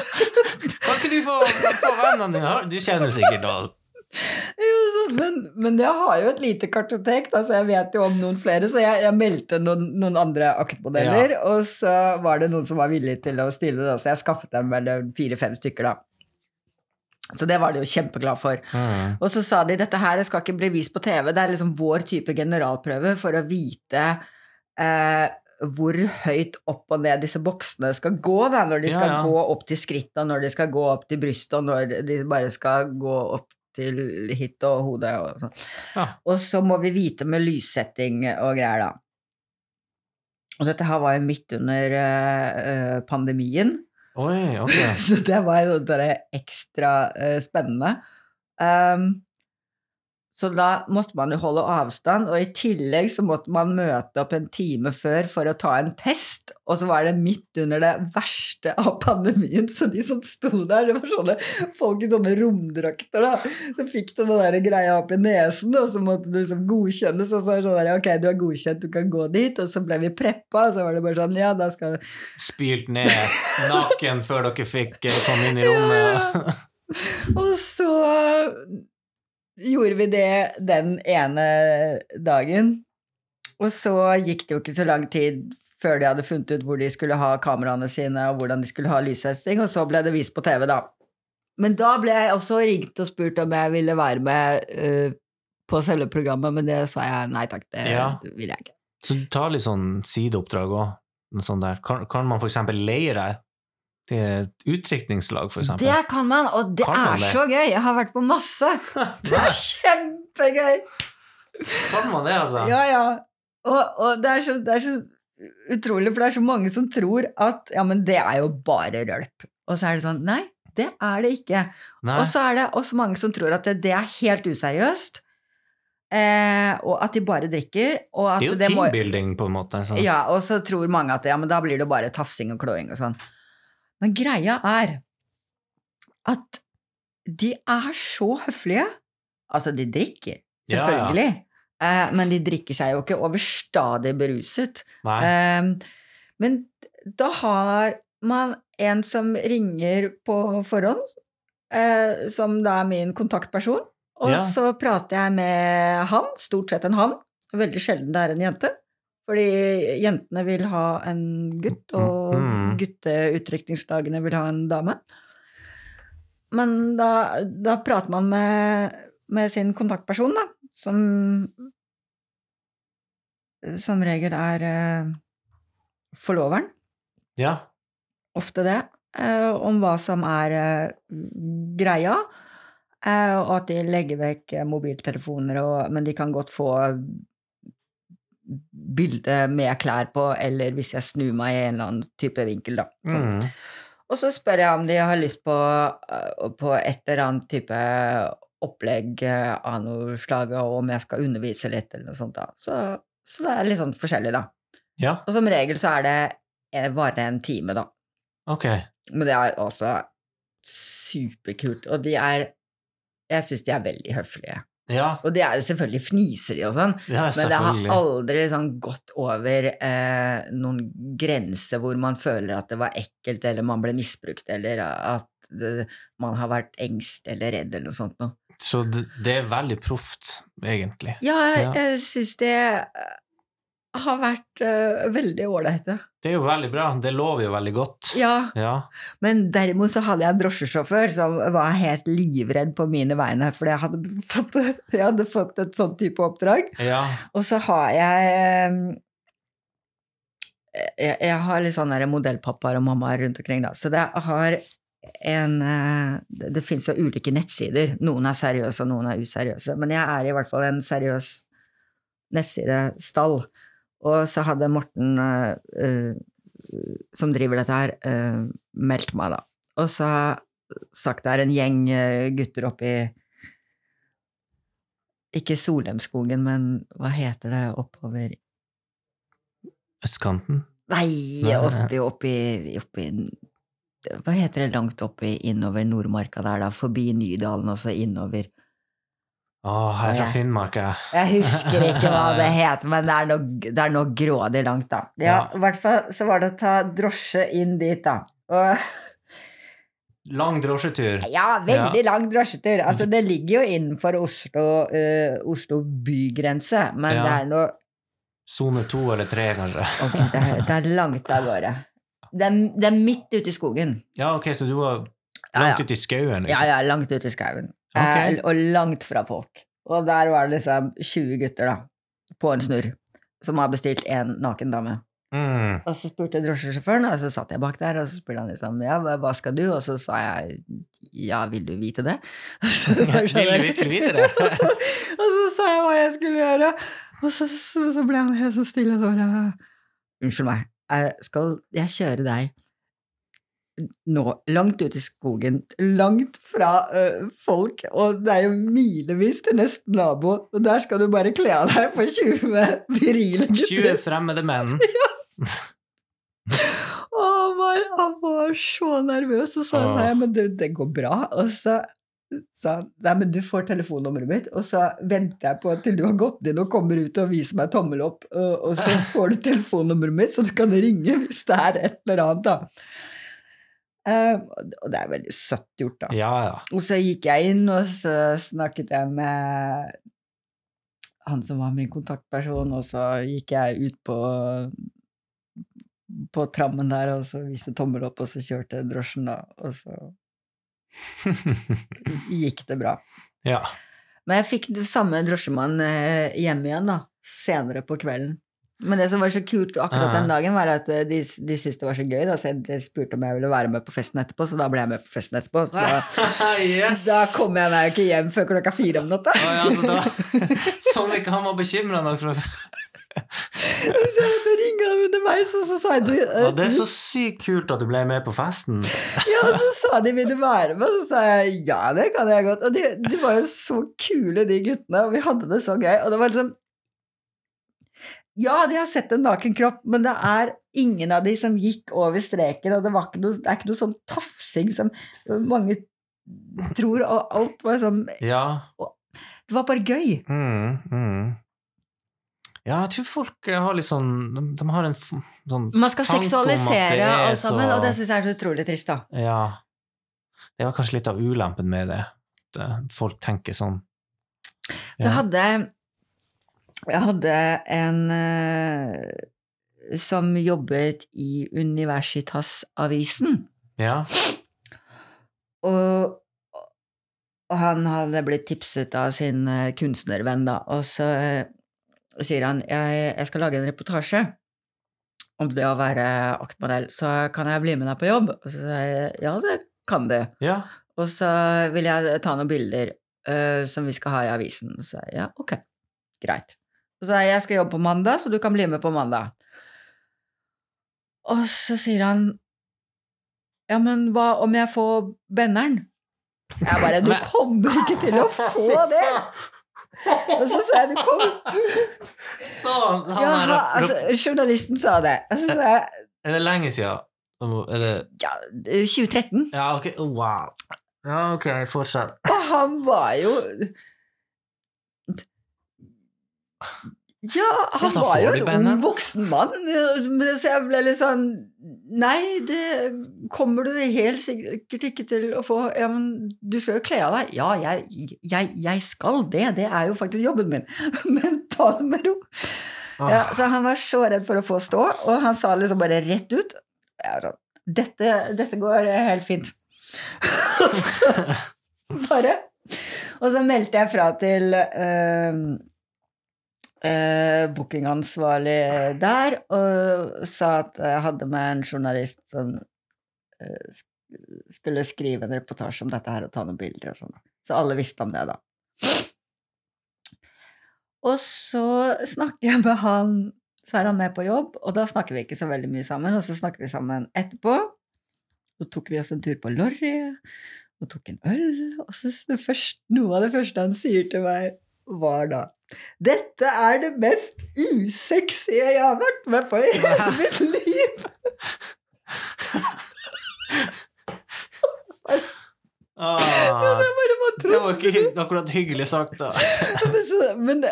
Kan ikke du få, få vennene dine? Du kjenner sikkert alle. Jo, så, men, men jeg har jo et lite kartotek, da, så jeg vet jo om noen flere. Så jeg, jeg meldte noen, noen andre aktmodeller, og så var det noen som var villige til å stille, da, så jeg skaffet dem vel fire-fem stykker, da. Så det var de jo kjempeglad for. Mm. Og så sa de dette her skal ikke bli vist på TV, det er liksom vår type generalprøve for å vite eh, hvor høyt opp og ned disse boksene skal gå, da, når de Ja, skal ja. gå opp til skrittet, og når de skal gå opp til brystet, og når de bare skal gå opp til hit og hodet og sånn. Ja. Og så må vi vite med lyssetting og greier, da. Og dette her var jo midt under eh, pandemien. Oi, okay. Så det var jo det ekstra uh, spennende. Um, så da måtte man jo holde avstand, og i tillegg så måtte man møte opp en time før for å ta en test, og så var det midt under det verste av pandemien, så de som sto der, det var sånne folk i sånne romdrakter, da, så fikk du den der greia opp i nesen, og så måtte du liksom godkjennes, og så var det sånn der, ok, du er godkjent, du kan gå dit, og så ble vi preppa, og så var det bare sånn, ja, da skal Spylt ned naken før dere fikk eh, komme inn i rommet. Og så gjorde vi det den ene dagen. Og så gikk det jo ikke så lang tid før de hadde funnet ut hvor de skulle ha kameraene sine, og hvordan de skulle ha lyssetting, og så ble det vist på TV, da. Men da ble jeg også ringt og spurt om jeg ville være med uh, på selve programmet, men det sa jeg nei takk, det Ja. vil jeg ikke. Så du tar litt sånn sideoppdrag òg? Kan, kan man for eksempel leie deg til utdrikningslag, eksempel? Det kan man, og det man er det? så gøy! Jeg har vært på masse! Det er kjempegøy! Kan man det, altså? Ja, ja. Og, og det, er så, det er så utrolig, for det er så mange som tror at ja, men det er jo bare rølp. Og så er det sånn Nei, det er det ikke. Nei? Og så er det også mange som tror at det, det er helt useriøst. Eh, og at de bare drikker. Det er jo må- teambuilding, på en måte. sånn. ja, og så tror mange at ja, men da blir det bare tafsing og klåing og sånn. Men greia er at de er så høflige. Altså, de drikker, Ja, ja. selvfølgelig. Eh, men de drikker seg jo ikke overstadig beruset. Nei. Eh, men da har man en som ringer på forhånd, eh, som da er min kontaktperson. Og Ja. så prater jeg med han, stort sett en han, veldig sjelden det er en jente. Fordi jentene vil ha en gutt, og Mm. gutteutdrikningsdagene vil ha en dame. Men da, da prater man med, med sin kontaktperson, da, som som regel er eh, forloveren, Ja. ofte det, eh, om hva som er eh, greia, eh, og at de legger vekk mobiltelefoner, og, men de kan godt få bilde med klær på, eller hvis jeg snur meg i en eller annen type vinkel, da. Sånn. Mm. Og så spør jeg om de har lyst på, eh, på et eller annet type opplegg eh, av noe slag, og om jeg skal undervise litt, eller noe sånt, da. Så, så det er litt sånn forskjellig, da. Ja, Og som regel så er det eh, bare en time, da. ok. Men det er også superkult, og de er Jeg syns de er veldig høflige. Ja, Og det er jo selvfølgelig fniser de og sånn, ja men det har aldri sånn gått over eh, noen grense hvor man føler at det var ekkelt, eller man ble misbrukt, eller at det, man har vært engst eller redd, eller noe sånt noe. Så det, det er veldig proft, egentlig. Ja, jeg, Ja. jeg syns det eh, har vært uh, veldig ålreite. Det er jo veldig bra. Det lover jo veldig godt. Ja, Ja. men derimot så hadde jeg en drosjesjåfør som var helt livredd på mine vegne, fordi jeg jeg hadde fått et sånn type oppdrag. Ja. Og så har jeg um, jeg, jeg har litt sånne der modellpappaer og mammaer rundt omkring, da. Så det har en eh, Det, det fins jo ulike nettsider. Noen er seriøse, og noen er useriøse. Men jeg er i hvert fall en seriøs nettside-stall. Og så hadde Morten, eh, eh, som driver dette her, eh, meldt meg, da. Og så sagt det er en gjeng eh, gutter oppi ikke Solheimskogen, men hva heter det oppover Østkanten. Nei, Nei, oppi, oppi, oppi Hva heter det langt oppi innover Nordmarka der, da? Forbi Nydalen og så innover Å, her er fra Finnmark, jeg. Jeg husker ikke hva det het, men det er noe, det er noe grådig langt, da. Ja, Ja. i hvert fall så var det å ta drosje inn dit, da. Og Lang drosjetur. Ja, veldig lang drosjetur. Altså, det ligger jo innenfor Oslo, uh, Oslo bygrense, men Ja. det er noe Sone to eller tre, kanskje. Ok, det, er, det er langt av gårde. Det er, det er midt ute i skogen. Ja, ok, så du var langt ja. ute i skauen, Liksom. Ja, ja, langt ute i skauen. Eh, og langt fra folk. Og der var det liksom 20 gutter, da, på en snurr, som har bestilt en naken dame. Mm. Og så spurte drosjesjåføren, og så satt jeg bak der, og så spurte han liksom ja, hva, skal du? Og så sa jeg ja, vil du vite det? Så ja, Vil du virkelig vite det? og, så, og så sa jeg hva jeg skulle gjøre, og så, så, så ble han helt så stille og så bare Unnskyld meg, jeg skal jeg kjøre deg nå langt ut i skogen, langt fra øh, folk, og det er jo milevis til neste nabo, og der skal du bare kle av deg for 20 virile 20 fremmede menn. Og han var, han var så nervøs, og sa Åh. nei, men det, det går bra. Og så sa han nei, men du får telefonnummeret mitt, og så venter jeg på til du har gått inn og kommer ut og viser meg tommel opp, og, og så får du telefonnummeret mitt, så du kan ringe hvis det er et eller annet, da. Eh, og det er veldig søtt gjort, da. Ja, ja. Og så gikk jeg inn, og så snakket jeg med han som var min kontaktperson, og så gikk jeg ut på, på trammen der, og så viste tommel opp, og så kjørte drosjen, da, og så gikk det bra. ja. Men jeg fikk samme drosjemann eh, hjem igjen, da, senere på kvelden. Men det som var så kult akkurat den dagen, var at eh, de, de syntes det var så gøy, da, så de spurte om jeg ville være med på festen etterpå, så da ble jeg med på festen etterpå. Så da, yes! Da kom jeg meg jo ikke hjem før klokka fire om natta. Oh, ja, så da, som ikke han var bekymra nok for Så jeg måtte han underveis, og så sa jeg du, uh, Det er så sykt kult at du ble med på festen. Ja, og så sa de vil du være med, og så sa jeg ja, det kan jeg godt. Og de, de var jo så kule, de guttene, og vi hadde det så gøy. Og det var liksom Ja, de har sett en naken kropp, men det er ingen av de som gikk over streken, og det, var ikke noe, det er ikke noe sånn tafsing som mange tror, og alt var sånn Ja. Det var bare gøy. Mm, mm. Ja, jeg tror folk eh, har litt sånn De, de har en sånn Man skal seksualisere er alt sammen, så- og det syns jeg er så utrolig trist, da. Ja. Det var kanskje litt av ulempen med det. At eh, folk tenker sånn. Det hadde Jeg hadde en eh, som jobbet i Universitas-avisen. Ja. Og, og han hadde blitt tipset av sin eh, kunstnervenn, da, og så eh, sier han jeg, jeg skal lage en reportasje om det å være aktmodell, så kan jeg bli med deg på jobb? Og så sier jeg ja, det kan du. Ja. Og så vil jeg ta noen bilder uh, som vi skal ha i avisen. Og Så sier jeg ja, ok, greit. Og så sa jeg jeg skal jobbe på mandag, så du kan bli med på mandag. Og så sier han ja, men hva om jeg får benneren? Jeg bare du kommer ikke til å få det! Og så sa jeg du kommer Så han, han ja, altså, Journalisten sa det. Og så sa jeg Er det lenge siden? Det ja, 2013. Ja, ok. Oh, wow. Ja, ok, fortsett. Og han var jo Ja, han Ja, var jo en ung voksen mann, så jeg ble litt sånn Nei, det kommer du helt sikkert ikke til å få. Ja, men du skal jo kle av deg. Ja, jeg, jeg, jeg skal det, det er jo faktisk jobben min. Men ta det med ro. Åh. Ja, så han var så redd for å få stå, og han sa liksom bare rett ut dette, dette går helt fint. Og så bare Og så meldte jeg fra til eh, eh, bookingansvarlig der og sa at jeg hadde med en journalist som eh, skulle skrive en reportasje om dette her og ta noen bilder og sånn. Så alle visste om det, da. Og så snakker jeg med han, så er han med på jobb, og da snakker vi ikke så veldig mye sammen, og så snakker vi sammen etterpå. Så tok vi oss en tur på Lorry, og tok en øl, og så det første, noe av det første han sier til meg, var da Dette er det mest usexy jeg har vært med på i hele mitt liv! Ah, Det var bare det var ikke akkurat hyggelig sagt, da. men,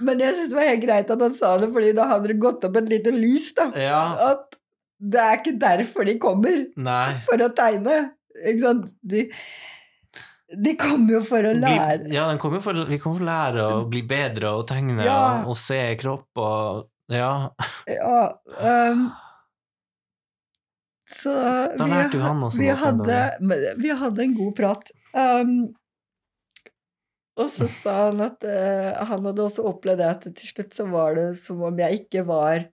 men jeg syns det var helt greit at han sa det, fordi da hadde det gått opp et lite lys, da. Ja. At det er ikke derfor de kommer, Nei. for å tegne. Ikke sant? De, de kommer jo for å Bli, lære. ja, den kommer for, vi kommer for å lære å bli bedre og tegne Ja. og, og se kropp og Ja. Ja, um, så Da lærte vi, han også vi hadde, vi hadde en god prat. Um, og så sa han at uh, han hadde også opplevd det at til slutt så var det som om jeg ikke var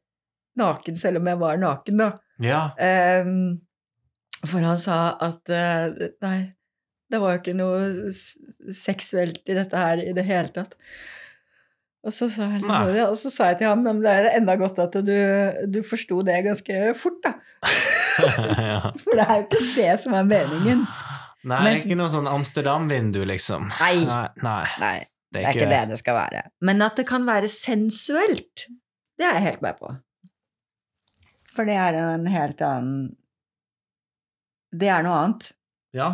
naken, selv om jeg var naken, da. Ja. Um, for han sa at uh, nei, det var jo ikke noe seksuelt i dette her i det hele tatt. Og så sa jeg, liksom, og så sa jeg til ham men det er enda godt at du, du forsto det ganske fort, da. ja. For det er jo ikke det som er meningen. Nei, Mens- ikke noe sånn Amsterdam-vindu, liksom. Nei. Nei, nei, Nei, det det er ikke det det skal være. Men at det kan være sensuelt, det er jeg helt med på. For det er en helt annen Det er noe annet. Ja.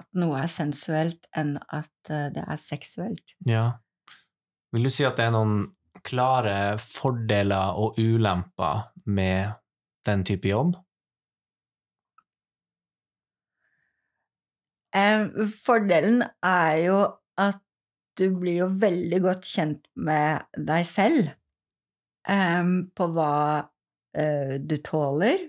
At noe er sensuelt enn at eh, det er seksuelt. ja. Vil du si at det er noen klare fordeler og ulemper med den type jobb? Fordelen er jo at du blir jo veldig godt kjent med deg selv, på hva eh, du tåler.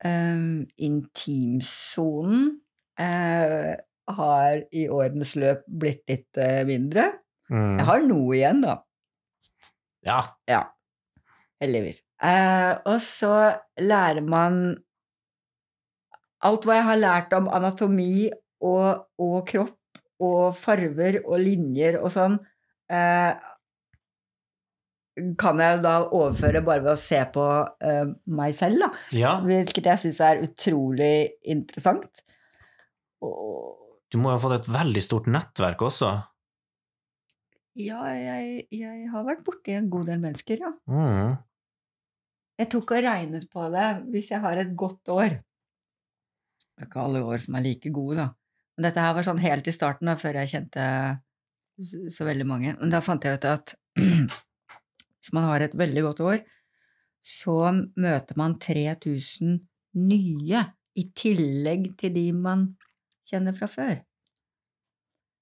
Um, intimsonen eh, har i årenes løp blitt litt eh, mindre. Mm. Jeg har noe igjen, da. Ja. Ja, heldigvis. Eh, og så lærer man alt hva jeg har lært om anatomi og, og kropp og farver og linjer og sånn, eh, kan jeg da overføre bare ved å se på eh, meg selv, da. ja. Hvilket jeg syns er utrolig interessant. Du må jo ha fått et veldig stort nettverk også. ja, jeg, jeg har vært borti en god del mennesker, ja. Mm. Jeg tok og regnet på det hvis jeg har et godt år. Det er ikke alle år som er like gode, da. Men dette her var sånn helt i starten, da, før jeg kjente så, så veldig mange. Men da fant jeg ut at hvis man har et veldig godt år, så møter man 3000 nye i tillegg til de man kjenner fra før.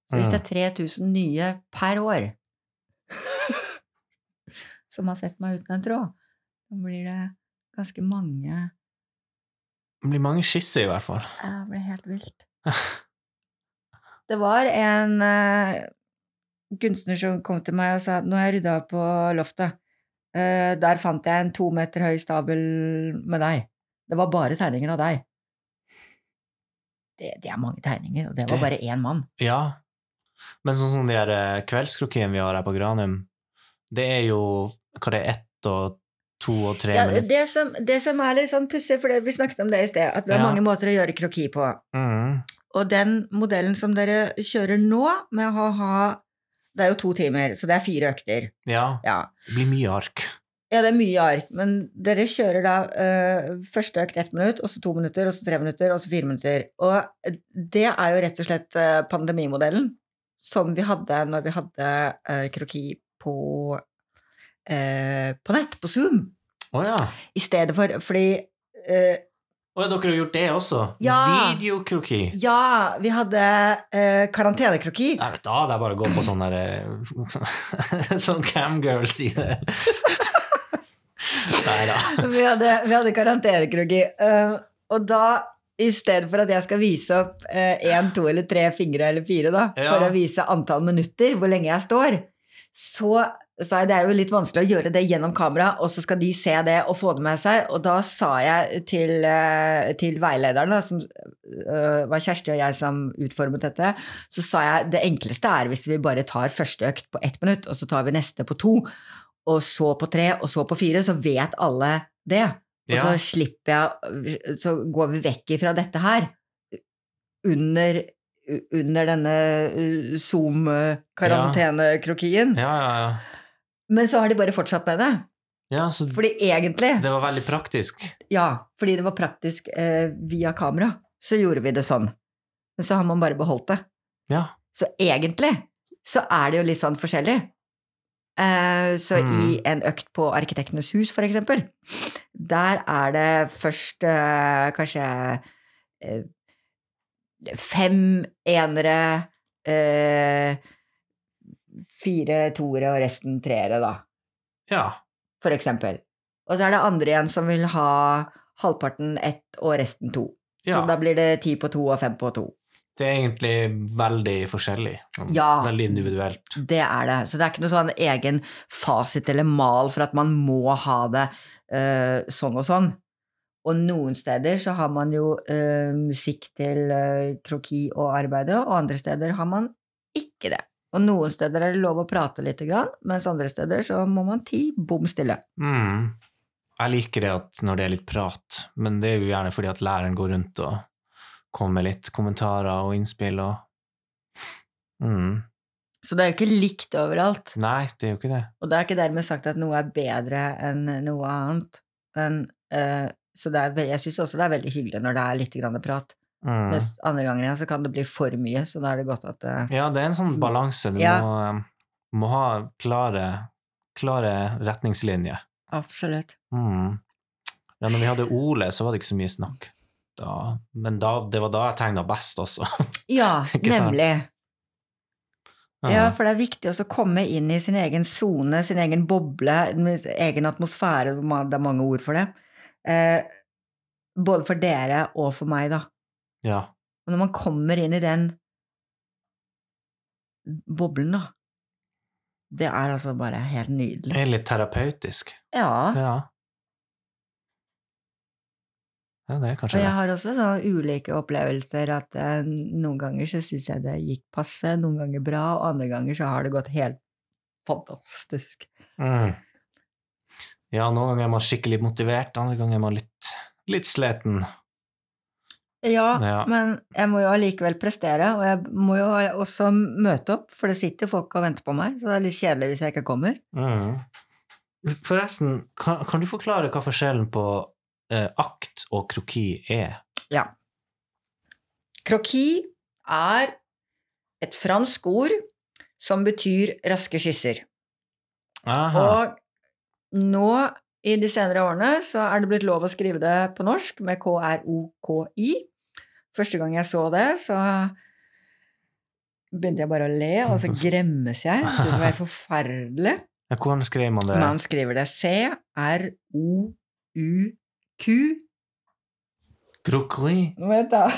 Så hvis det er 3000 nye per år som har sett meg uten en tråd, da blir det ganske mange Det blir mange skisser, i hvert fall. Ja, Det blir helt vilt. Det var en uh, kunstner som kom til meg og sa nå har jeg rydda på loftet. Uh, der fant jeg en to meter høy stabel med deg. Det var bare tegninger av deg. Det, det er mange tegninger, og det var Det- bare én mann. Ja. Men sånn som de her eh, kveldskrokiene vi har her på Granum, det er jo hva det er, ett og to og tre Ja, minutter. det, som, det som er litt sånn pussig, for det, vi snakket om det i sted, at det er Ja. mange måter å gjøre kroki på. Mm. Og den modellen som dere kjører nå, med å ha Det er jo to timer, så det er fire økter. Ja, Ja, det blir mye ark. Ja det er mye ark, men dere kjører da uh, første økt ett minutt, og så to minutter, og så tre minutter, og så fire minutter. Og det er jo rett og slett øh, pandemimodellen som vi hadde når vi hadde uh, kroki på, uh, på nett, på Zoom. Oh, ja. I stedet for Fordi uh, oh, ja, dere har gjort det også? Ja. Videokroki. Ja, vi hadde uh, karantenekroki. Jeg vet da, det er bare å gå på sånn derre eh, Sånn camgirl-side. Vi hadde, vi hadde karantenekroki. eh, og da, i stedet for at jeg skal vise opp én, to eller tre fingre eller fire, da, Ja. for å vise antall minutter, hvor lenge jeg står, så sa jeg det er jo litt vanskelig å gjøre det gjennom kamera, og så skal de se det og få det med seg. Og da sa jeg til, eh, til veilederen, da, som eh, var Kjersti og jeg som utformet dette, så sa jeg det enkleste er hvis vi bare tar første økt på ett minutt, og så tar vi neste på to, og så på tre, og så på fire, så vet alle det. Og Ja. så slipper jeg Så går vi vekk ifra dette her under, under denne uh, Zoom-karantenekrokien. Ja, ja, ja. Men så har de bare fortsatt med det. Ja, så Fordi egentlig det var veldig praktisk. Ja, fordi det var praktisk eh, via kamera, så gjorde vi det sånn. Men så har man bare beholdt det. Ja. Så egentlig så er det jo litt sånn forskjellig. Eh, så Mm. i en økt på Arkitektenes hus, for eksempel, der er det først eh, kanskje eh, fem enere, fire toere og resten treere, da, Ja. for eksempel. Og så er det andre igjen som vil ha halvparten ett og resten to. ja. Så da blir det ti på to og fem på to. Det er egentlig veldig forskjellig. Ja. Veldig individuelt. Det er det. Så det er ikke noe sånn egen fasit eller mal for at man må ha det uh, sånn og sånn. Og noen steder så har man jo uh, musikk til uh, kroki og arbeidet, og andre steder har man ikke det. Og noen steder er det lov å prate lite grann, mens andre steder så må man ti bom stille. Mm. Jeg liker det at når det er litt prat, men det er jo gjerne fordi at læreren går rundt og kommer med litt kommentarer og innspill og mm. Så det er jo ikke likt overalt. Nei, det er jo ikke det. Og det er ikke dermed sagt at noe er bedre enn noe annet. Men, uh, så det er, jeg syns også det er veldig hyggelig når det er litt grann prat. Mm. Mens andre ganger igjen så kan det bli for mye, så da er det godt at eh, Ja, det er en sånn balanse. Du Ja. må, um, må ha klare, klare retningslinjer. Absolutt. Mm. Ja, når vi hadde Ole, så var det ikke så mye snakk. Da, men da, det var da jeg tegna best også. Ja, nemlig. Ja, for det er viktig å komme inn i sin egen sone, sin egen boble, egen atmosfære, det er mange ord for det. Eh, både for dere og for meg, da. ja. Og når man kommer inn i den boblen, da, det er altså bare helt nydelig. Det er litt terapeutisk. Ja. Ja. Ja, det er Og jeg har også sånne ulike opplevelser at eh, noen ganger så syns jeg det gikk passe, noen ganger bra, og andre ganger så har det gått helt fantastisk. Mm. Ja, noen ganger er man skikkelig motivert, andre ganger er man litt, litt sliten. Ja, Ja. men jeg må jo allikevel prestere, og jeg må jo også møte opp, for det sitter folk og venter på meg, så det er litt kjedelig hvis jeg ikke kommer. Mm. Forresten, kan, kan du forklare hva forskjellen på akt og kroki er? Ja. Kroki er et fransk ord som betyr raske skisser. Aha. Og nå i de senere årene så er det blitt lov å skrive det på norsk med K-R-O-K-I. Første gang jeg så det, så begynte jeg bare å le, og så gremmes jeg. Synes det var forferdelig. Ja, hvordan skriver man det? Man skriver det C-R-O-U-Q. Krokri? Vent, da.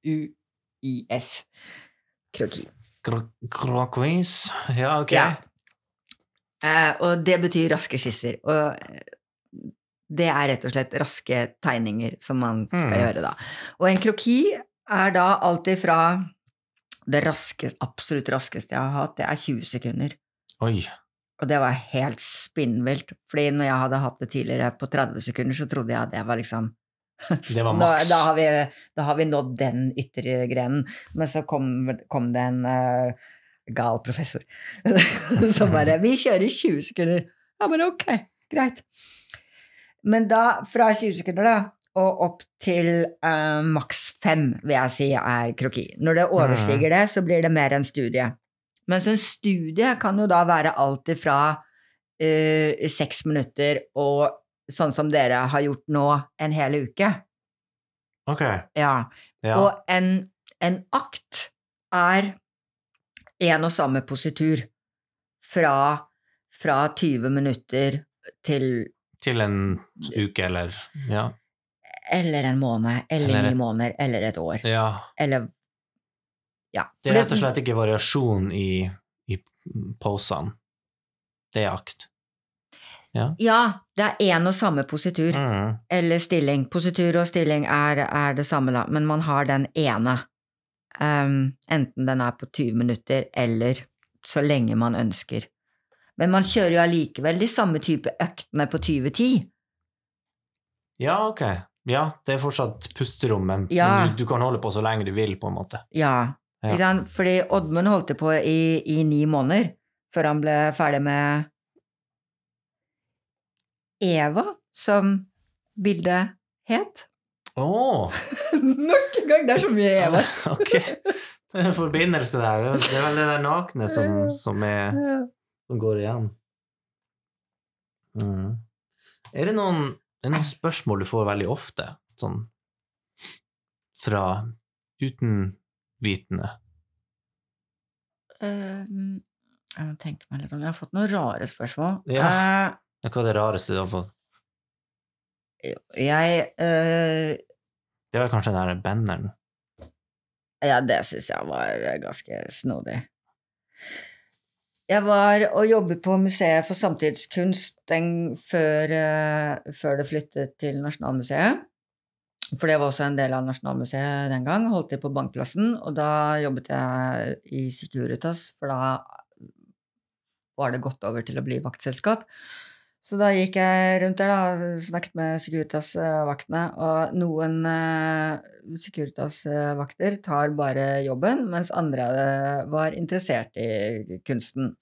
C-R-O-U-Q-U-I-S. Kroki. Krokvis? Ja, ok. Ja. Eh, og det betyr raske skisser. Og eh, det er rett og slett raske tegninger som man skal Mm. gjøre da. Og en kroki er da alltid fra det raske, absolutt raskeste jeg har hatt, det er 20 sekunder. Oi. Og det var helt spinnvilt, fordi når jeg hadde hatt det tidligere på 30 sekunder, så trodde jeg at det var liksom Det var maks. da, har vi, da har vi nådd den ytre grenen. Men så kom, kom det en uh, gal professor som bare Vi kjører 20 sekunder. Ja, men ok, greit. Men da, fra 20 sekunder, da, og opp til uh, maks 5, vil jeg si er kroki. Når det overstiger det, så blir det mer en studie. Mens en studie kan jo da være alt ifra eh, seks minutter og sånn som dere har gjort nå en hel uke. Ok. Ja. Ja. Og en, en akt er en og samme positur fra, fra 20 minutter til Til en uke, eller Ja. eller en måned, eller, Eller ni måneder, eller et år. ja. Eller Ja. Det er rett og slett ikke variasjon i, i posene. Det er akt. Ja, det er én og samme positur. Mm. Eller stilling. Positur og stilling er, er det samme, da, men man har den ene. Um, enten den er på 20 minutter, eller så lenge man ønsker. Men man kjører jo allikevel de samme type øktene på 2010. Ja, ok. Ja, det er fortsatt pusterom, men Ja. du, du kan holde på så lenge du vil, på en måte. Ja. Ja. Fordi Oddmund holdt på i, i ni måneder før han ble ferdig med Eva, som bildet het. Å! Nok en gang! Det er så mye Eva. ok. Det er en forbindelse der. Det er- vel det der nakne som, som, er, som går igjen. Mm. Er det noen, er noen spørsmål du får veldig ofte, sånn fra utenvitende? Uh, jeg må tenke meg litt om Jeg har fått noen rare spørsmål. Ja. Hva er det rareste du har fått? Jeg uh, Det var kanskje den der banneren? Ja, det syns jeg var ganske snodig. Jeg var og jobbet på Museet for samtidskunst den, før, før det flyttet til Nasjonalmuseet. For det var også en del av Nasjonalmuseet den gang. Holdt til på Bankplassen, og da jobbet jeg i Securitas, for da var det gått over til å bli vaktselskap. Så da gikk jeg rundt der og snakket med Securitas-vaktene, og noen eh, Securitas-vakter tar bare jobben, mens andre eh, var interessert i kunsten.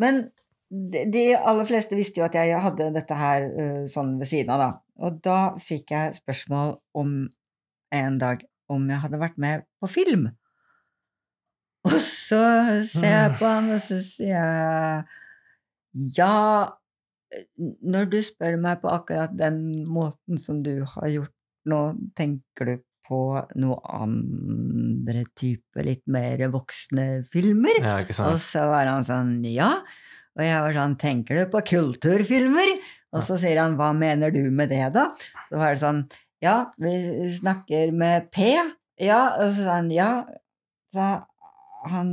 Men de aller fleste visste jo at jeg hadde dette her eh, sånn ved siden av, da. Og da fikk jeg spørsmål om en dag om jeg hadde vært med på film. Og så ser jeg på han, og så sier jeg ja, når du spør meg på akkurat den måten som du har gjort nå, tenker du på noe andre type, litt mer voksne filmer? Ja, Og så var han sånn, ja. Og jeg var sånn, tenker du på kulturfilmer? Og så sier han, hva mener du med det da? Så var det sånn, ja, vi snakker med P. Ja, og så sa han, ja. Så han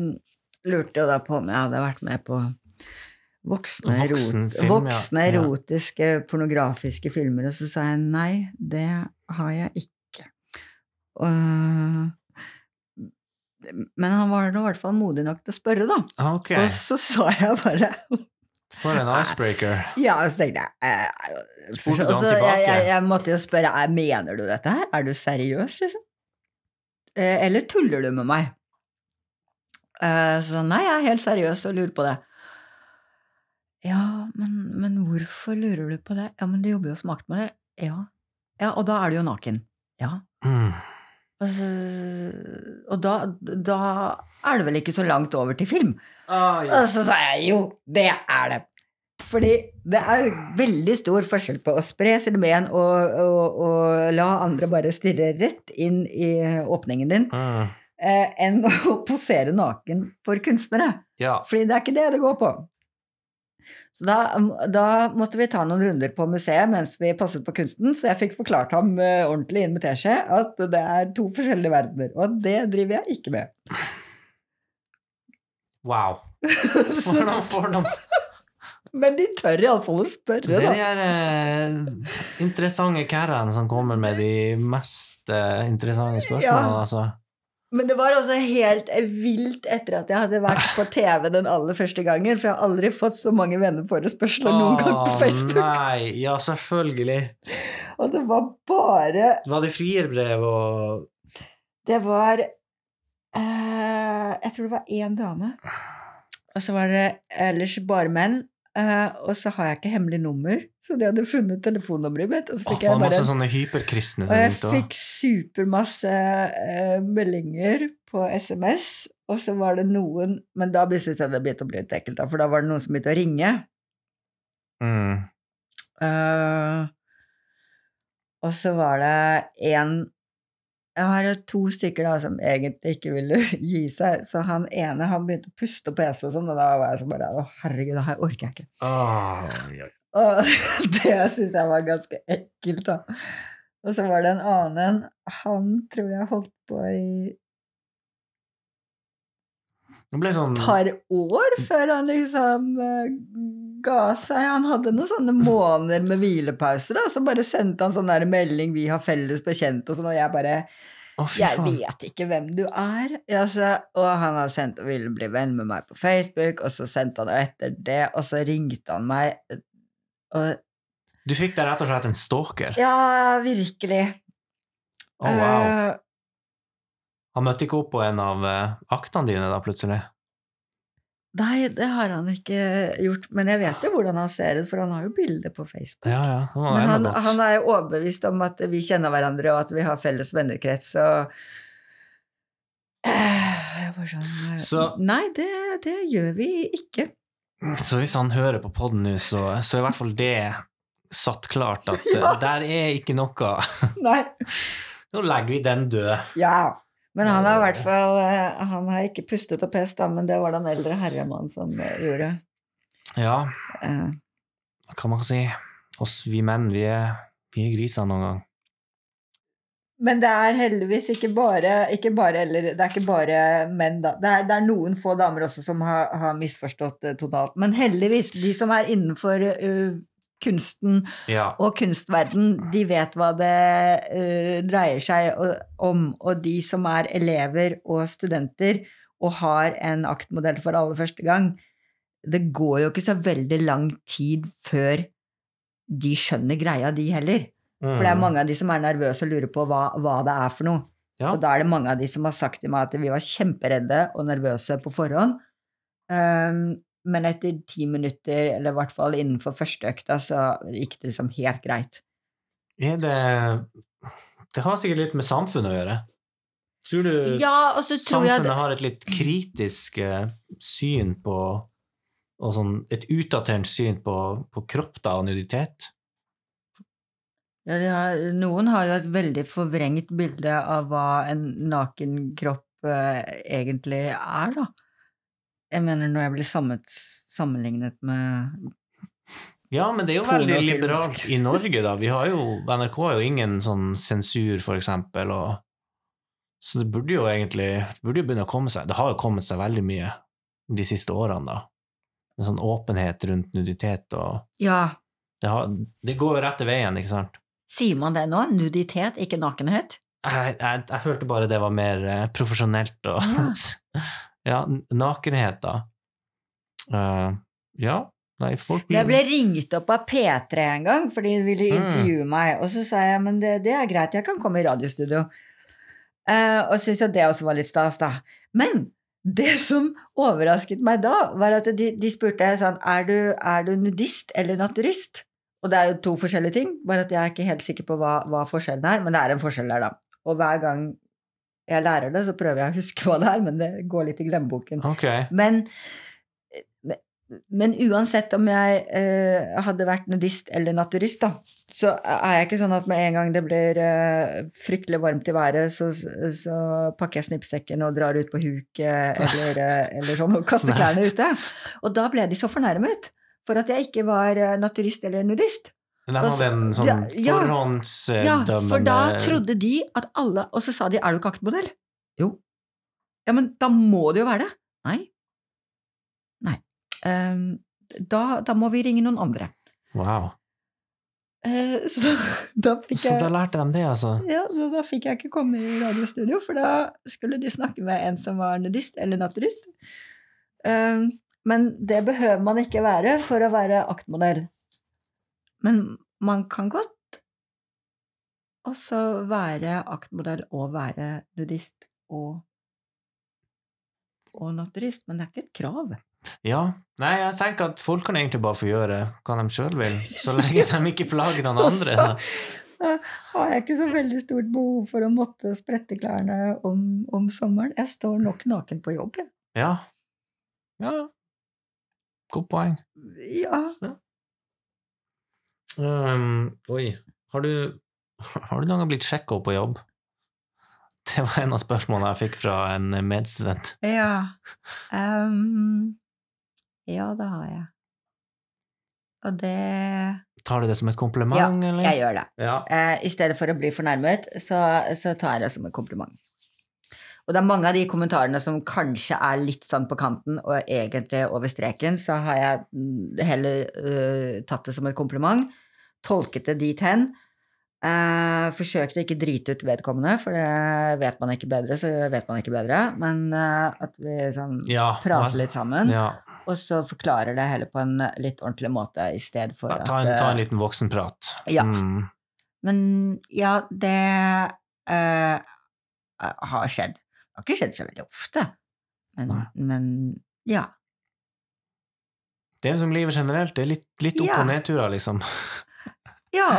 lurte jo da på om jeg hadde vært med på voksne, erot- voksne erotiske, Ja. pornografiske filmer. Og så sa jeg, nei, det har jeg ikke. Og, men han var i hvert fall modig nok til å spørre, da. Okay. Og så sa jeg bare for en icebreaker. Ja, så tenkte jeg eh, Spurte du ham tilbake? jeg, jeg, jeg måtte jo spørre eh, Mener du dette her? Er du seriøs, liksom? Eh, eller tuller du med meg? Eh, så nei, jeg er helt seriøs og lurer på det. Ja, men, men hvorfor lurer du på det? Ja, men du jobber jo som aktmodell. Ja. ja, og da er du jo naken. Ja. Mm. Og, da, da er det vel ikke så langt over til film? Ah, Og så sa jeg jo, det er det. Fordi det er veldig stor forskjell på å spre sine ben og, og, og la andre bare stirre rett inn i åpningen din, Mm. eh, enn å posere naken for kunstnere. Ja. Fordi det er ikke det det går på. Så da, da måtte vi ta noen runder på museet mens vi passet på kunsten, så jeg fikk forklart ham eh, ordentlig inn med teskje at det er to forskjellige verdener, og det driver jeg ikke med. Wow. For noen de Men de tør iallfall å spørre, da. Det er eh, interessante kærene som kommer med de mest eh, interessante spørsmålene, Ja. altså. Men det var også helt vilt etter at jeg hadde vært på TV den aller første gangen, for jeg har aldri fått så mange venneforespørsler noen gang på Facebook. Nei, ja, selvfølgelig. Og det var bare Var det frierbrev og Det var eh, Jeg tror det var én dame. Og så var det ellers bare menn. Eh, og så har jeg ikke hemmelig nummer, så de hadde funnet telefonnummeret mitt. Og så fikk oh, jeg bare sånne hyperkristne Og jeg ut, fikk supermasse uh, meldinger på SMS, og så var det noen Men da syntes jeg det begynte å bli litt ekkelt, for da var det noen som begynte å ringe. Mm. Uh, og så var det en Jeg har to stykker da som egentlig ikke ville gi seg, så han ene han begynte å puste på PC og sånn, og da var jeg så bare Å, herregud, det her orker jeg ikke. Ah, ja. Og det syns jeg var ganske ekkelt, da. Og så var det en annen en. Han tror jeg holdt på i sånn par år før han liksom eh, ga seg. Han hadde noen sånne måneder med hvilepause, da. Så bare sendte han sånn der melding 'Vi har felles bekjente', og sånn, og jeg bare oh, Jeg vet ikke hvem du er. Altså, og han hadde sendt og ville bli venn med meg på Facebook, og så sendte han det etter det, og så ringte han meg. Og Du fikk deg rett og slett en stalker? ja, virkelig. Å, wow. Eh, Han møtte ikke opp på en av eh, aktene dine da, plutselig? Nei, det har han ikke gjort, men jeg vet jo hvordan han ser ut, for han har jo bilder på Facebook. Ja, ja. Han Men han, han er jo overbevist om at vi kjenner hverandre, og at vi har felles vennekrets, og jeg var sånn eh, Så- Nei, det, det gjør vi ikke. Så hvis han hører på podden nå, så, så er i hvert fall det satt klart at Ja. der er ikke noe Nei. Nå legger vi den død. Ja. Men han har i hvert fall eh, Han har ikke pustet og pest, da, men det var den eldre herremannen som eh, gjorde. Ja, Hva kan man si. Oss vi menn, vi er, vi er griser noen gang. Men det er heldigvis ikke bare, ikke bare eller, Det er ikke bare menn, da. Det er, det er noen få damer også som har, har misforstått eh, totalt. Men heldigvis, de som er innenfor eh, kunsten Ja. og kunstverden, de vet hva det uh, dreier seg om. Og de som er elever og studenter og har en aktmodell for aller første gang, det går jo ikke så veldig lang tid før de skjønner greia, de heller. For det er mange av de som er nervøse og lurer på hva, hva det er for noe. Ja. Og da er det mange av de som har sagt til meg at vi var kjemperedde og nervøse på forhånd. Um, men etter ti minutter, eller i hvert fall innenfor første økta, så gikk det liksom helt greit. Er det Det har sikkert litt med samfunnet å gjøre. Tror du Ja, tror samfunnet det, har et litt kritisk eh, syn på og sånn et utdatert syn på, på kropp da, og nuditet? ja, har, Noen har jo et veldig forvrengt bilde av hva en naken kropp eh, egentlig er, da. Jeg mener når jeg blir sammenlignet med Ja, men det er jo veldig liberalt i Norge, da. Vi har jo, NRK har jo ingen sånn sensur, for eksempel, og Så det burde jo egentlig det burde jo begynne å komme seg Det har jo kommet seg veldig mye de siste årene, da. Med sånn åpenhet rundt nuditet og Ja, Det, har, det går jo rette veien, ikke sant? sier man det nå? Nuditet, ikke nakenhet? Jeg, jeg, jeg følte bare det var mer eh, profesjonelt og Ja, n- nakenhet, da. Uh, ja. Nei, folk blir Jeg ble ringt opp av P3 en gang, for de ville Mm. intervjue meg. Og så sa jeg men det, det er greit, jeg kan komme i radiostudio. Uh, og syntes jo det også var litt stas, da. Men det som overrasket meg da, var at de, de spurte sånn er du, er du nudist eller naturist? Og det er jo to forskjellige ting, bare at jeg er ikke helt sikker på hva, hva forskjellen er, men det er en forskjell der, da. Og hver gang jeg lærer det, så prøver jeg å huske hva det er, men det går litt i glemmeboken. Okay. Men men uansett om jeg eh, hadde vært nudist eller naturist, da, så er jeg ikke sånn at med en gang det blir eh, fryktelig varmt i været, så, så pakker jeg snippsekken og drar ut på huket eller, eh, eller sånn og kaster klærne ute. Og da ble de så fornærmet for at jeg ikke var eh, naturist eller nudist. De hadde en sånn Ja, ja. forhåndsdømmende Ja, for da trodde de at alle Og så sa de 'er du ikke aktmodell'? Jo. Ja, men da må det jo være det. Nei. Nei. Um, da, da må vi ringe noen andre. Wow. Uh, så da, da fikk Så da lærte de det, altså? ja, så da fikk jeg ikke komme i radiostudio, for da skulle de snakke med en som var nudist eller naturist. Um, men det behøver man ikke være for å være aktmodell. Men man kan godt også være aktmodell og være nudist og, og naturist, men det er ikke et krav. Ja. Nei, jeg tenker at folk kan egentlig bare få gjøre hva de sjøl vil, så lenge de ikke plager noen andre. Så har jeg ikke så veldig stort behov for å måtte sprette klærne om, om sommeren. Jeg står nok naken på jobb, jeg. Ja. Ja. Godt poeng. Ja. Um, oi. Har du, har du noen gang blitt sjekka opp på jobb? Det var en av spørsmålene jeg fikk fra en medstudent. Ja. Um, ja, det har jeg. Og det Tar du det som et kompliment, Ja, eller? jeg gjør det. Ja. Eh, I stedet for å bli fornærmet, så, så tar jeg det som en kompliment. Og det er mange av de kommentarene som kanskje er litt sånn på kanten og egentlig over streken, så har jeg mm, heller uh, tatt det som et kompliment, tolket det dit hen. Eh, forsøkte ikke drite ut vedkommende, for det vet man ikke bedre, så vet man ikke bedre. Men eh, at vi sånn, Ja, prater litt sammen, Ja. og så forklarer det heller på en litt ordentlig måte i stedet for Ja, ta, en, at ta eh, en liten voksenprat. Ja. Mm. Men ja, det eh, har skjedd. Det har ikke skjedd så veldig ofte, men, men ja. Det er som livet generelt. Det er litt, litt opp- og nedturer, liksom. Ja,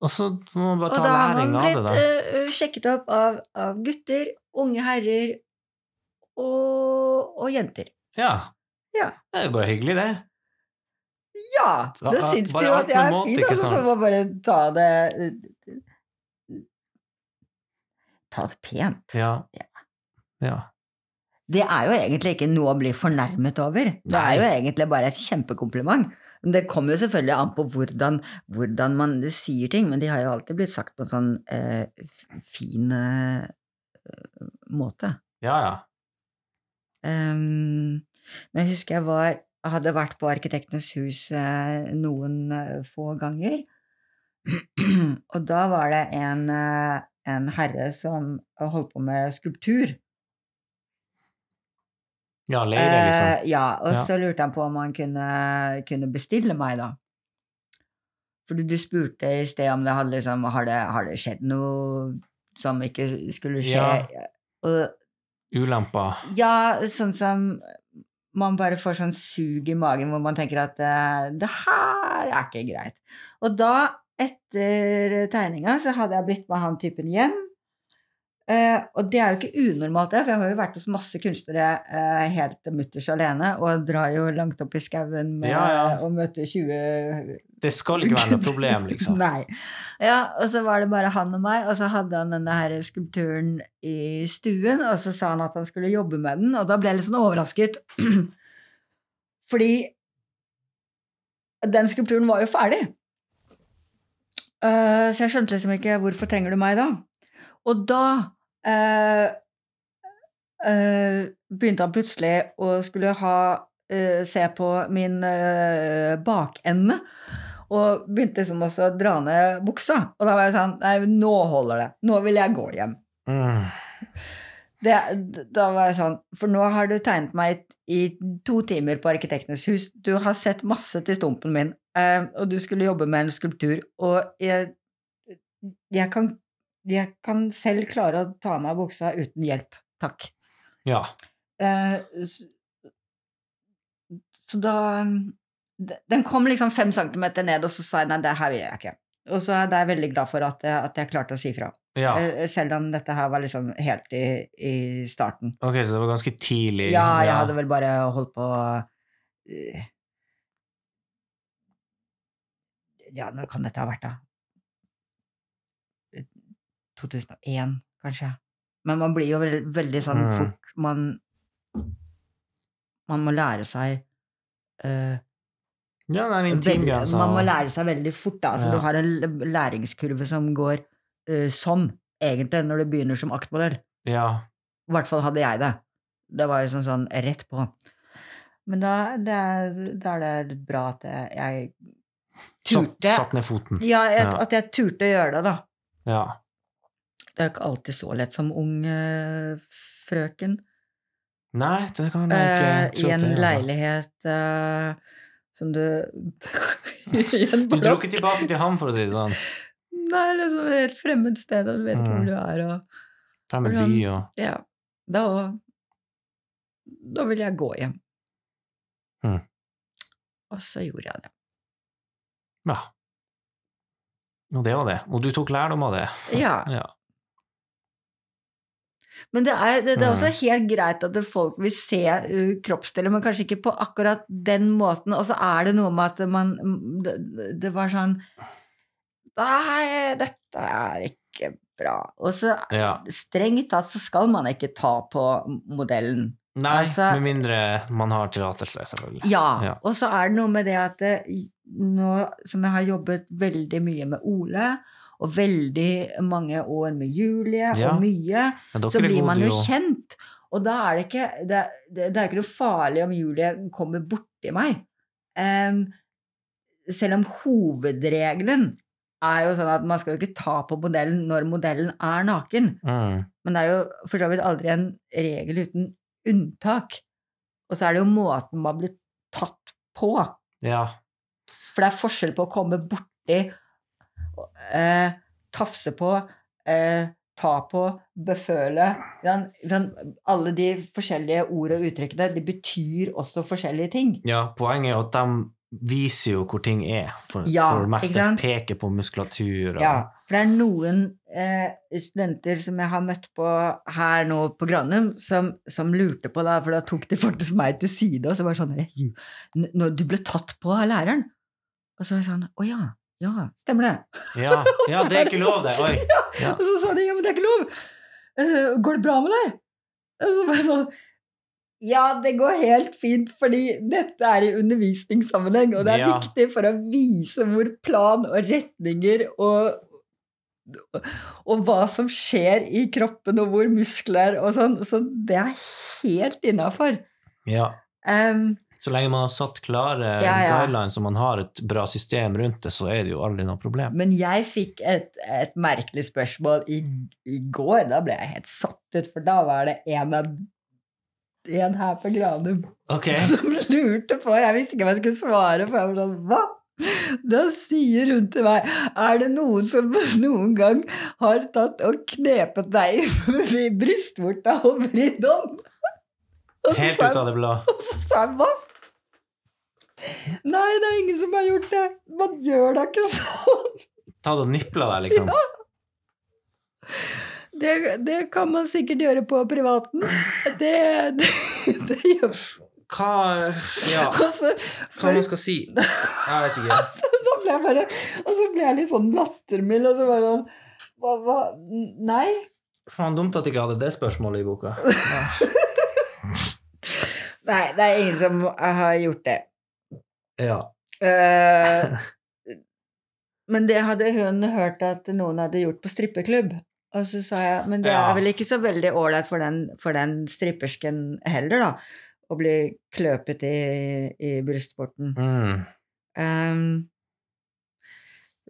Og så må man bare ta da har læring man av det, blitt da. eh, sjekket opp av, av gutter, unge herrer og, og jenter. Ja. Ja. Det er jo bare hyggelig, det. Ja, Det da syns du jo at jeg er måte, fin, og så får man bare ta det Ta det pent. Ja. ja. Det er jo egentlig ikke noe å bli fornærmet over. Det er jo egentlig bare et kjempekompliment. Men det kommer jo selvfølgelig an på hvordan, hvordan man sier ting, men de har jo alltid blitt sagt på en sånn eh, fin eh, måte. Ja, ja. Um, men jeg husker jeg var, hadde vært på Arkitektenes hus eh, noen eh, få ganger. Og da var det en, eh, en herre som holdt på med skulptur. Ja, leire, liksom. Eh, ja, og Ja. så lurte han på om han kunne, kunne bestille meg, da. Fordi du spurte i sted om det hadde liksom Har det, har det skjedd noe som ikke skulle skje? Og Ulemper. ja, sånn som man bare får sånn sug i magen hvor man tenker at eh, det her er ikke greit. Og da, etter tegninga, så hadde jeg blitt med han typen hjem. Eh, og det er jo ikke unormalt, det, for jeg har jo vært hos masse kunstnere uh, helt mutters alene, og drar jo langt opp i skauen Ja, ja. og møter 20 Det skal ikke være noe problem, liksom. Nei. Ja, og så var det bare han og meg, og så hadde han denne her skulpturen i stuen, og så sa han at han skulle jobbe med den, og da ble jeg litt sånn overrasket. Fordi den skulpturen var jo ferdig. Uh, så jeg skjønte liksom ikke hvorfor trenger du meg da? Og da eh, eh, begynte han plutselig å skulle ha eh, se på min eh, bakende. Og begynte liksom også å dra ned buksa. Og da var jeg sånn Nei, nå holder det. Nå vil jeg gå hjem. Mm. Det, da var jeg sånn For nå har du tegnet meg i to timer på Arkitektenes hus. Du har sett masse til stumpen min, eh, og du skulle jobbe med en skulptur. Og jeg, jeg, kan, jeg kan selv klare å ta av meg buksa uten hjelp. Takk. Ja. Eh, så, så da Den kom liksom fem centimeter ned, og så sa jeg nei, det her vil jeg ikke. Og så er jeg veldig glad for at, at jeg klarte å si fra. Ja. Eh, selv om dette her var liksom helt i, i, starten. Ok, Så det var ganske tidlig? Ja, jeg ja. hadde vel bare holdt på eh, Ja, når kan dette ha vært, da? 2001, kanskje. Men man blir jo veldig, veldig sånn Mm. fort Man Man må lære seg uh, Ja, det er veldig, intimgrensa. Man må lære seg veldig fort, da. Altså, Ja. Du har en læringskurve som går uh, sånn, egentlig, når du begynner som aktmodell. Ja. I hvert fall hadde jeg det. Det var jo sånn, sånn rett på. Men da, det er, da er det bra at jeg, Satt, turte satt ned foten. Ja, jeg, Ja. at jeg turte å gjøre det, da. Ja. Det er jo ikke alltid så lett som ung eh, frøken. Nei, det kan jeg Eh, ikke tro I en det, ja. leilighet uh, som du I en Du dro ikke tilbake til ham, for å si det sånn. Nei, liksom et helt fremmed sted, og du vet ikke Mm. hvor du er, og Fremmed by og Ja. Da Da vil jeg gå hjem. Mm. Og så gjorde jeg det. Ja. Og det var det. Og du tok lærdom av det. Ja. Ja. Men det er, det, det er også Mm. helt greit at folk vil se uh, kroppsdeler, men kanskje ikke på akkurat den måten. Og så er det noe med at man Det, det var sånn Nei, dette er ikke bra. Og så ja. strengt tatt så skal man ikke ta på modellen. Nei, Altså- med mindre man har tillatelse, selvfølgelig. Ja. Ja. Og så er det noe med det at det, nå som jeg har jobbet veldig mye med Ole, og veldig mange år med Julie, Ja. og mye, så blir man jo kjent. Og da er det ikke Det, det, det er ikke noe farlig om Julie kommer borti meg. Um, selv om hovedregelen er jo sånn at man skal jo ikke ta på modellen når modellen er naken. Mm. Men det er jo for så vidt aldri en regel uten unntak. Og så er det jo måten man blir tatt på. Ja. For det er forskjell på å komme borti, eh, tafse på, eh, ta på, beføle. Den, den, Alle de forskjellige ord og uttrykkene, de betyr også forskjellige ting. ja, poenget er at de viser jo hvor ting er, for, Ja, for det meste. peker på muskulatur og Ja, for det er noen eh, studenter som jeg har møtt på her nå på Granum, som, som lurte på det, for da tok de faktisk meg til side, og så var det sånn der, «Ju, n- Når du ble tatt på av læreren. Og så var jeg sånn Å ja, ja, stemmer det. Ja, ja, det er ikke lov, det. Oi. Ja. Og så sa de ja, men det er ikke lov. Uh, går det bra med deg? Og så bare sånn ja, det går helt fint, fordi dette er i undervisningssammenheng, og det er Ja. viktig for å vise hvor plan og retninger og, og hva som skjer i kroppen, og hvor muskler og sånn. Så det er helt innafor. Ja. Um, Så lenge man har satt klare Ja, ja. guidelines og man har et bra system rundt det, så er det jo aldri noe problem. men jeg fikk et, et merkelig spørsmål i, i går. Da ble jeg helt satt ut, for da var det en av en her på Granum okay. som lurte på Jeg visste ikke hva jeg skulle svare, for jeg var sånn Hva? Da sier hun til meg Er det noen som noen gang har tatt og knepet deg i brystvorta og vridd om? Helt ut av det blå. Og så sa jeg hva? Nei, det er ingen som har gjort det. Man gjør da ikke sånn. Ta det og nipla deg, liksom. Det, det kan man sikkert gjøre på privaten. Det, det, det gjør Hva Ja, Altså, hva man skal si? Jeg vet ikke. så ble jeg bare, og så ble jeg litt sånn lattermild, og så bare sånn hva, hva? Nei. Faen, dumt at jeg ikke hadde det spørsmålet i boka. Nei, det er ingen som har gjort det. Ja. Eh, men det hadde hun hørt at noen hadde gjort på strippeklubb. Og så sa jeg, men det er vel ikke så veldig ålreit for, den- for den strippersken heller, da, å bli kløpet i, i brystvorten. Mm. Um,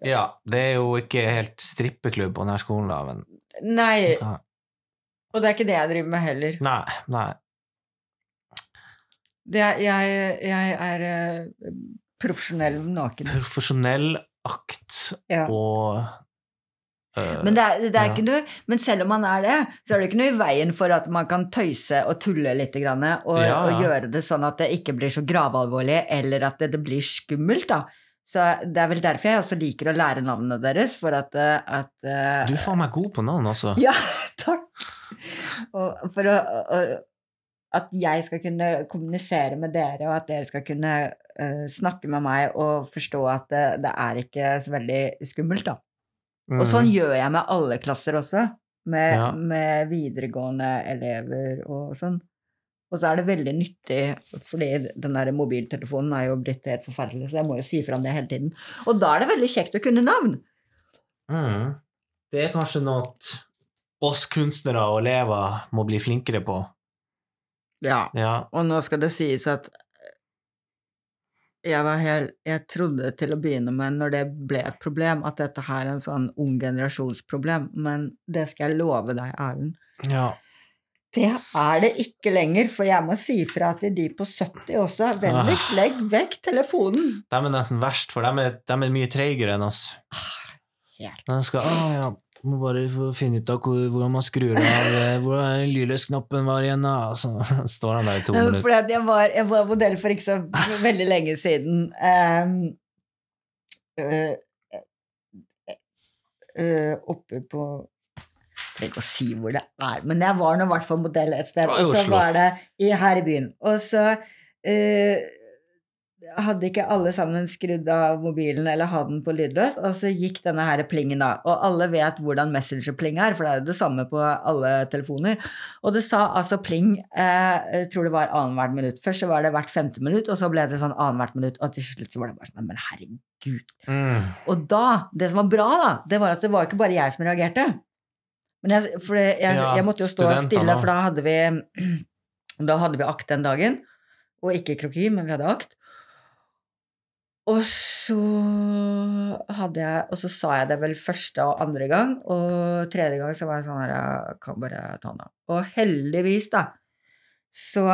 ja. Det er jo ikke helt strippeklubb på denne skolen, da, men nei, og det er ikke det jeg driver med heller. Nei. Nei. Det er, jeg, jeg er eh, profesjonell naken. Profesjonell akt Ja. og øh, Men, det er, det er Ja. noe, men selv om man er det, så er det ikke noe i veien for at man kan tøyse og tulle litt, grann, og, Ja, og gjøre det sånn at det ikke blir så gravalvorlig, eller at det, det blir skummelt. da. Så Det er vel derfor jeg også liker å lære navnene deres, for at, eh, at uh, Du er faen meg god på navn, altså. Ja, takk! Og for å, å, at jeg skal kunne kommunisere med dere, og at dere skal kunne uh, snakke med meg og forstå at det, det er ikke så veldig skummelt, da. Og sånn gjør jeg med alle klasser også, med, Ja. med videregående elever og sånn. Og så er det veldig nyttig, fordi den der mobiltelefonen er jo blitt helt forferdelig, så jeg må jo si fra om det hele tiden. Og da er det veldig kjekt å kunne navn. Mm. Det er kanskje noe oss kunstnere og elever må bli flinkere på. Ja. Ja. Og nå skal det sies at jeg var helt Jeg trodde til å begynne med, når det ble et problem, at dette her er en sånn ung generasjonsproblem, men det skal jeg love deg, Erlend. ja. Det er det ikke lenger, for jeg må si fra til de på 70 også. Vennligst legg vekk telefonen. De er nesten verst, for de er, de er mye treigere enn oss. Helt. De skal Å ja, må bare finne ut av hvordan man skrur av Hvordan Hvor er lydløsknappen var igjen, da? Så står han der i to minutter. Fordi at jeg var, jeg var modell for ikke så veldig lenge siden. Um, uh, uh, oppe på Jeg trenger ikke å si hvor det er, men jeg var nå i hvert fall modell et sted. Og så var det i, her i byen. Og så øh, hadde ikke alle sammen skrudd av mobilen eller hadde den på lydløs, og så gikk denne her plingen av. Og alle vet hvordan Messenger-pling er, for det er jo det samme på alle telefoner. Og det sa altså pling, eh, jeg tror det var annethvert minutt. Først så var det hvert femte minutt, og så ble det sånn annethvert minutt, og til slutt så var det bare sånn, men herregud. Mm. Og da, det som var bra da, det var at det var ikke bare jeg som reagerte. Men jeg, for jeg, jeg, jeg måtte jo stå studentene stille, for da hadde vi, da hadde vi akt den dagen, og ikke kroki, men vi hadde akt. Og så hadde jeg, og så sa jeg det vel første og andre gang, og tredje gang så var jeg sånn her, jeg kan bare ta den av. Og heldigvis da, så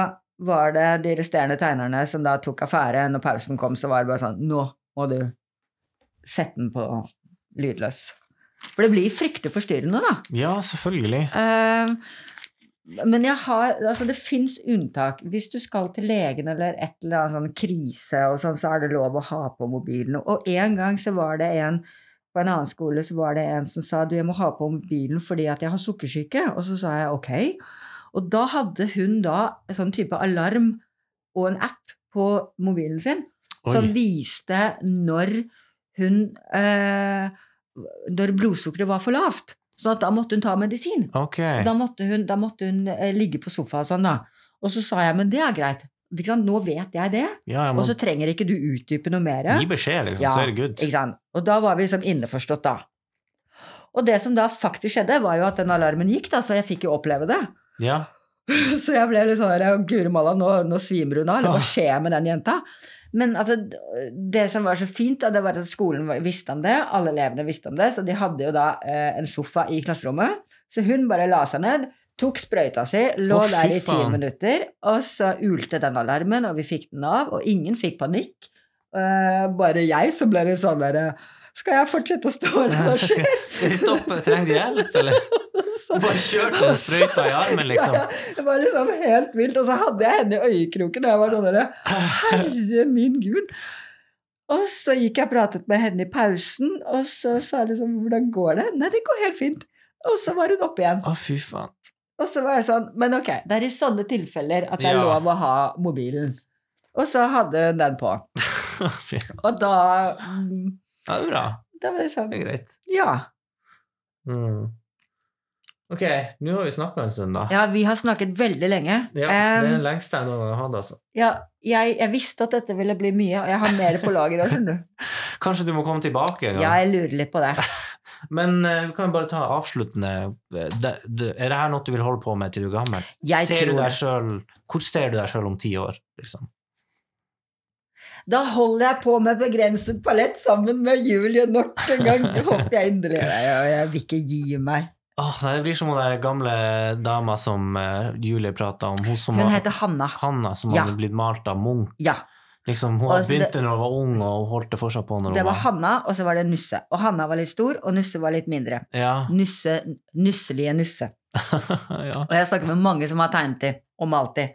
var det de resterende tegnerne som da tok affære. Når pausen kom, så var det bare sånn, nå må du sette den på lydløs. For det blir fryktelig forstyrrende da. Ja, selvfølgelig. Eh, men jeg har, altså det fins unntak. Hvis du skal til legen eller et eller annet sånn krise, og sånn, så er det lov å ha på mobilen. Og en gang så var det en på en annen skole så var det en som sa du, jeg må ha på mobilen fordi at jeg har sukkersyke. Og så sa jeg ok. Og da hadde hun da en sånn type alarm og en app på mobilen sin som viste når hun eh, Når blodsukkeret var for lavt. Sånn at da måtte hun ta medisin. Okay. Da måtte hun, da måtte hun eh, ligge på sofaen og sånn, da. Og så sa jeg, men det er greit. Nå vet jeg det, Ja, jeg og så trenger ikke du utdype noe mer. gi beskjed, liksom, Ja, så er det good. Og da var vi liksom innforstått, da. Og det som da faktisk skjedde, var jo at den alarmen gikk, da, så jeg fikk jo oppleve det. Ja. Så jeg ble litt sånn der, Guri malla, nå, nå svimer hun av, eller hva Ah. skjer med den jenta? Men det, det som var så fint, da, det var at skolen visste om det, alle elevene visste om det, så de hadde jo da eh, en sofa i klasserommet. Så hun bare la seg ned, tok sprøyta si, lå oh, der i ti minutter, og så ulte den alarmen, og vi fikk den av, og ingen fikk panikk. Eh, bare jeg som ble litt sånn der Skal jeg fortsette å stå her? Hva skjer? Skal vi stoppe? Trenger de hjelp, eller? Så- Bare kjørte den sprøyta i armen, liksom. Ja, ja. Det var liksom helt vilt. Og så hadde jeg henne i øyekroken, og jeg var sånn derre Herre min gud. Og så gikk jeg og pratet med henne i pausen, og så sa jeg liksom Hvordan går det? Nei, det går helt fint. Og så var hun oppe igjen. Å, fy faen. Og så var jeg sånn Men ok, det er i sånne tilfeller at det er Ja. lov å ha mobilen. Og så hadde hun den på. Og da mm, Ja, det er bra. Da var det sånn Det er greit. Ja. Mm. Ok, nå har vi snakka en stund, da. Ja, vi har snakket veldig lenge. Ja, det er den lengste jeg noen gang har hatt, altså. ja, jeg, jeg visste at dette ville bli mye, og jeg har mer på lager òg, skjønner du. Kanskje du må komme tilbake en gang? Ja, jeg lurer litt på det. Men uh, vi kan bare ta avsluttende Er det her noe du vil holde på med til du er gammel? Jeg ser du tror deg selv, hvor ser du deg sjøl om ti år? Liksom? Da holder jeg på med begrenset palett sammen med Julie nok en gang. Håper jeg inderlig. Jeg, jeg vil ikke gi meg. Nei, det blir som der gamle dama som eh, Julie prata om. Hun som Hun var, heter Hanna. Hanna, som Ja. hadde blitt malt av Munch. Ja. Liksom, hun Altså, begynte det- når hun var ung, og holdt det fortsatt på når Det hun var Hanna, og så var det Nusse. Og Hanna var litt stor, og Nusse var litt mindre. Ja. Nusse, nusselige Nusse. ja. Og jeg snakker med mange som har tegnet de, og malt de.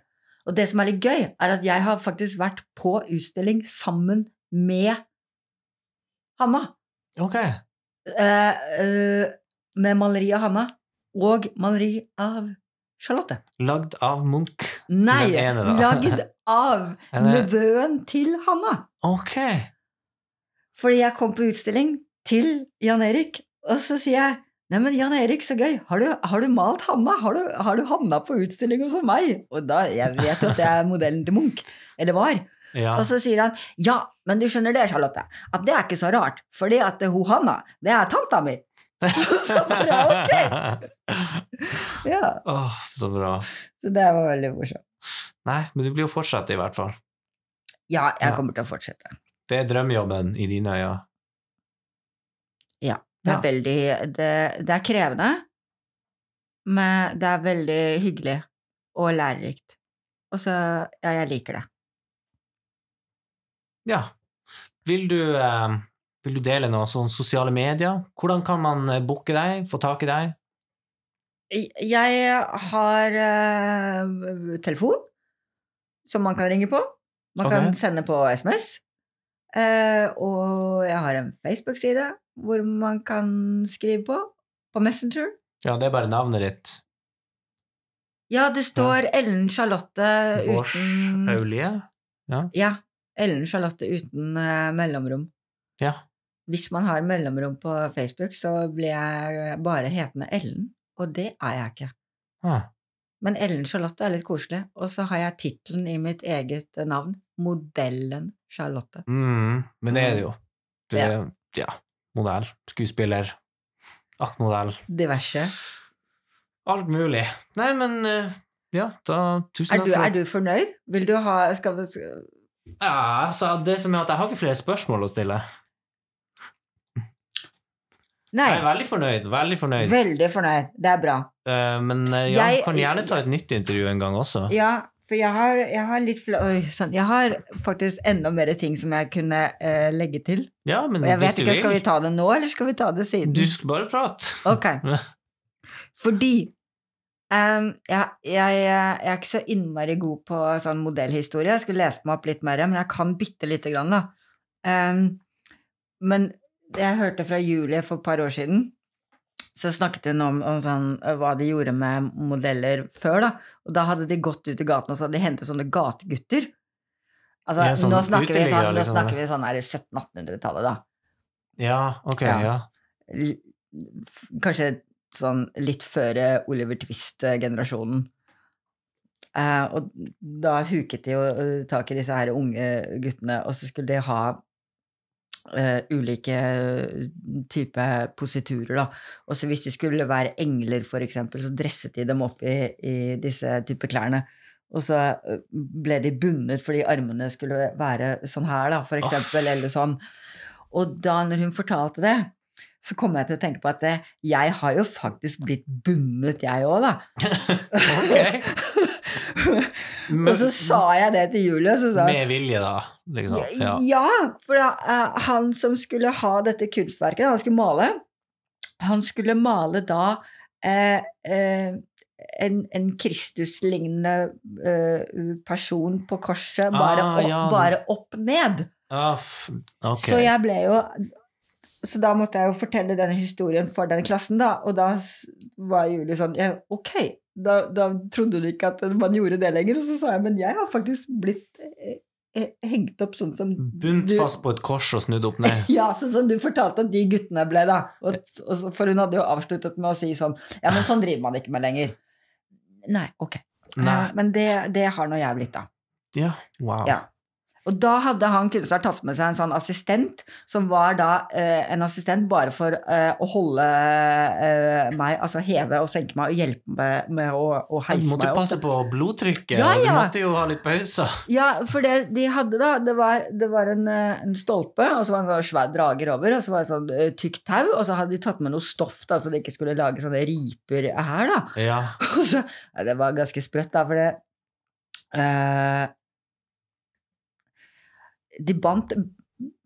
Og det som er litt gøy, er at jeg har faktisk vært på utstilling sammen med Hanna. Ok. Uh, eh, med maleri av Hanna, og maleri av Charlotte. Lagd av Munch. Nei, ene, lagd av nevøen til Hanna. Ok. Fordi jeg kom på utstilling til Jan Erik, og så sier jeg Nei, men Jan Erik, så gøy. Har du, har du malt Hanna? Har du, har du Hanna på utstilling hos meg? Og da, Jeg vet jo at det er modellen til Munch. Eller var. Ja. Og så sier han ja, men du skjønner det, Charlotte, at det er ikke så rart, fordi at hun Hanna, det er tanta mi. så bare, ok. Ja, Åh, så bra. så det var veldig morsomt. Nei, men du blir jo fortsatt, i hvert fall. Ja, jeg Ja. kommer til å fortsette. Det er drømmejobben i dine øyne. Ja. Det er Ja. veldig det, det er krevende, men det er veldig hyggelig og lærerikt. Og så Ja, jeg liker det. Ja. Vil du, eh, vil du dele noe sånn sosiale medier? Hvordan kan man eh, booke deg, få tak i deg? Jeg har uh, telefon som man kan ringe på. Man okay. kan sende på SMS. Uh, og jeg har en Facebook-side hvor man kan skrive på. På Messenger. Ja, det er bare navnet ditt. Ja, det står Ellen Charlotte Vårs uten Aulie? Ja. Ellen Charlotte uten uh, mellomrom. Ja. Hvis man har mellomrom på Facebook, så blir jeg bare hetende Ellen, og det er jeg ikke. Ah. Men Ellen Charlotte er litt koselig, og så har jeg tittelen i mitt eget navn, Modellen Charlotte. Mm, men det er det jo. Du Ja. er ja, modell, skuespiller, aktmodell, Diverse. alt mulig. Nei, men eh, ja, da tusen takk du, for er du fornøyd? Vil du ha skal vi, Ja, så det som er at jeg har ikke flere spørsmål å stille. Nei, Jeg er veldig fornøyd, veldig fornøyd. veldig fornøyd. Det er bra. Uh, men uh, ja, Jeg- kan gjerne ta et nytt intervju en gang også. Ja, for jeg har, jeg har litt Oi, sånn. Jeg har faktisk enda mer ting som jeg kunne uh, legge til. Ja, men Og jeg vet ikke, skal vi ta det nå, eller skal vi ta det siden? Du skal bare prate. Ok. Fordi um, jeg, jeg, jeg er ikke så innmari god på sånn modellhistorie. Jeg skulle lest meg opp litt mer, men jeg kan bitte lite grann, da. Um, men jeg hørte fra Julie for et par år siden, så snakket hun om, om sånn, eh, hva de gjorde med modeller før, da. Og da hadde de gått ut i gaten og så hadde de hentet sånne gategutter. Altså, Ja, sånn nå snakker vi sånn, sånn, nå liksom. snakker vi sånn her i 1700-1800-tallet, da. Ja, ok, Ja. ja. Kanskje sånn litt før Oliver Twist-generasjonen. Eh, og da huket de jo eh, tak i disse her unge guttene, og så skulle de ha eh, ulike typer positurer, da. Og så hvis de skulle være engler, for eksempel, så dresset de dem opp i, i disse typer klærne. Og så eh, ble de bundet fordi armene skulle være sånn her, da, for eksempel, eller sånn. Og da når hun fortalte det, så kom jeg til å tenke på at eh, jeg har jo faktisk blitt bundet, jeg òg, da. og så sa jeg det til Julie, og så sa Med vilje, da. Liksom. ja, Ja. for da, eh, han som skulle ha dette kunstverket, han skulle male, han skulle male da eh, eh, en, en Kristus-lignende uh, person på korset, bare, Ah, ja, opp, bare opp ned. Ah, okay. Så jeg ble jo Så da måtte jeg jo fortelle denne historien for den klassen, da, og da var Julie sånn ja, Ok, da, da trodde du ikke at man gjorde det lenger, og så sa jeg men jeg har faktisk blitt eh, eh, hengt opp sånn som Bundt du- fast på et kors og snudd opp ned. Ja, sånn som du fortalte at de guttene ble, da. Og, og for hun hadde jo avsluttet med å si sånn Ja, men sånn driver man ikke med lenger. Nei, ok. Nei. Ja, men det, det har nå jeg blitt, da. Ja, wow. Ja. Og da hadde han kunstner tatt med seg en sånn assistent, som var da eh, en assistent bare for eh, å holde eh, meg, altså heve og senke meg og hjelpe meg med å, å Du heise måtte meg opp. passe på blodtrykket, Ja, ja. du måtte jo ha litt pauser. Ja, for det de hadde da, det var, det var en, eh, en stolpe, og så var det en sånn svær drager over, og så var det sånn eh, tykt tau, og så hadde de tatt med noe stoff da, så de ikke skulle lage sånne riper her, da. Ja. Så, det var ganske sprøtt, da, for det eh, De bandt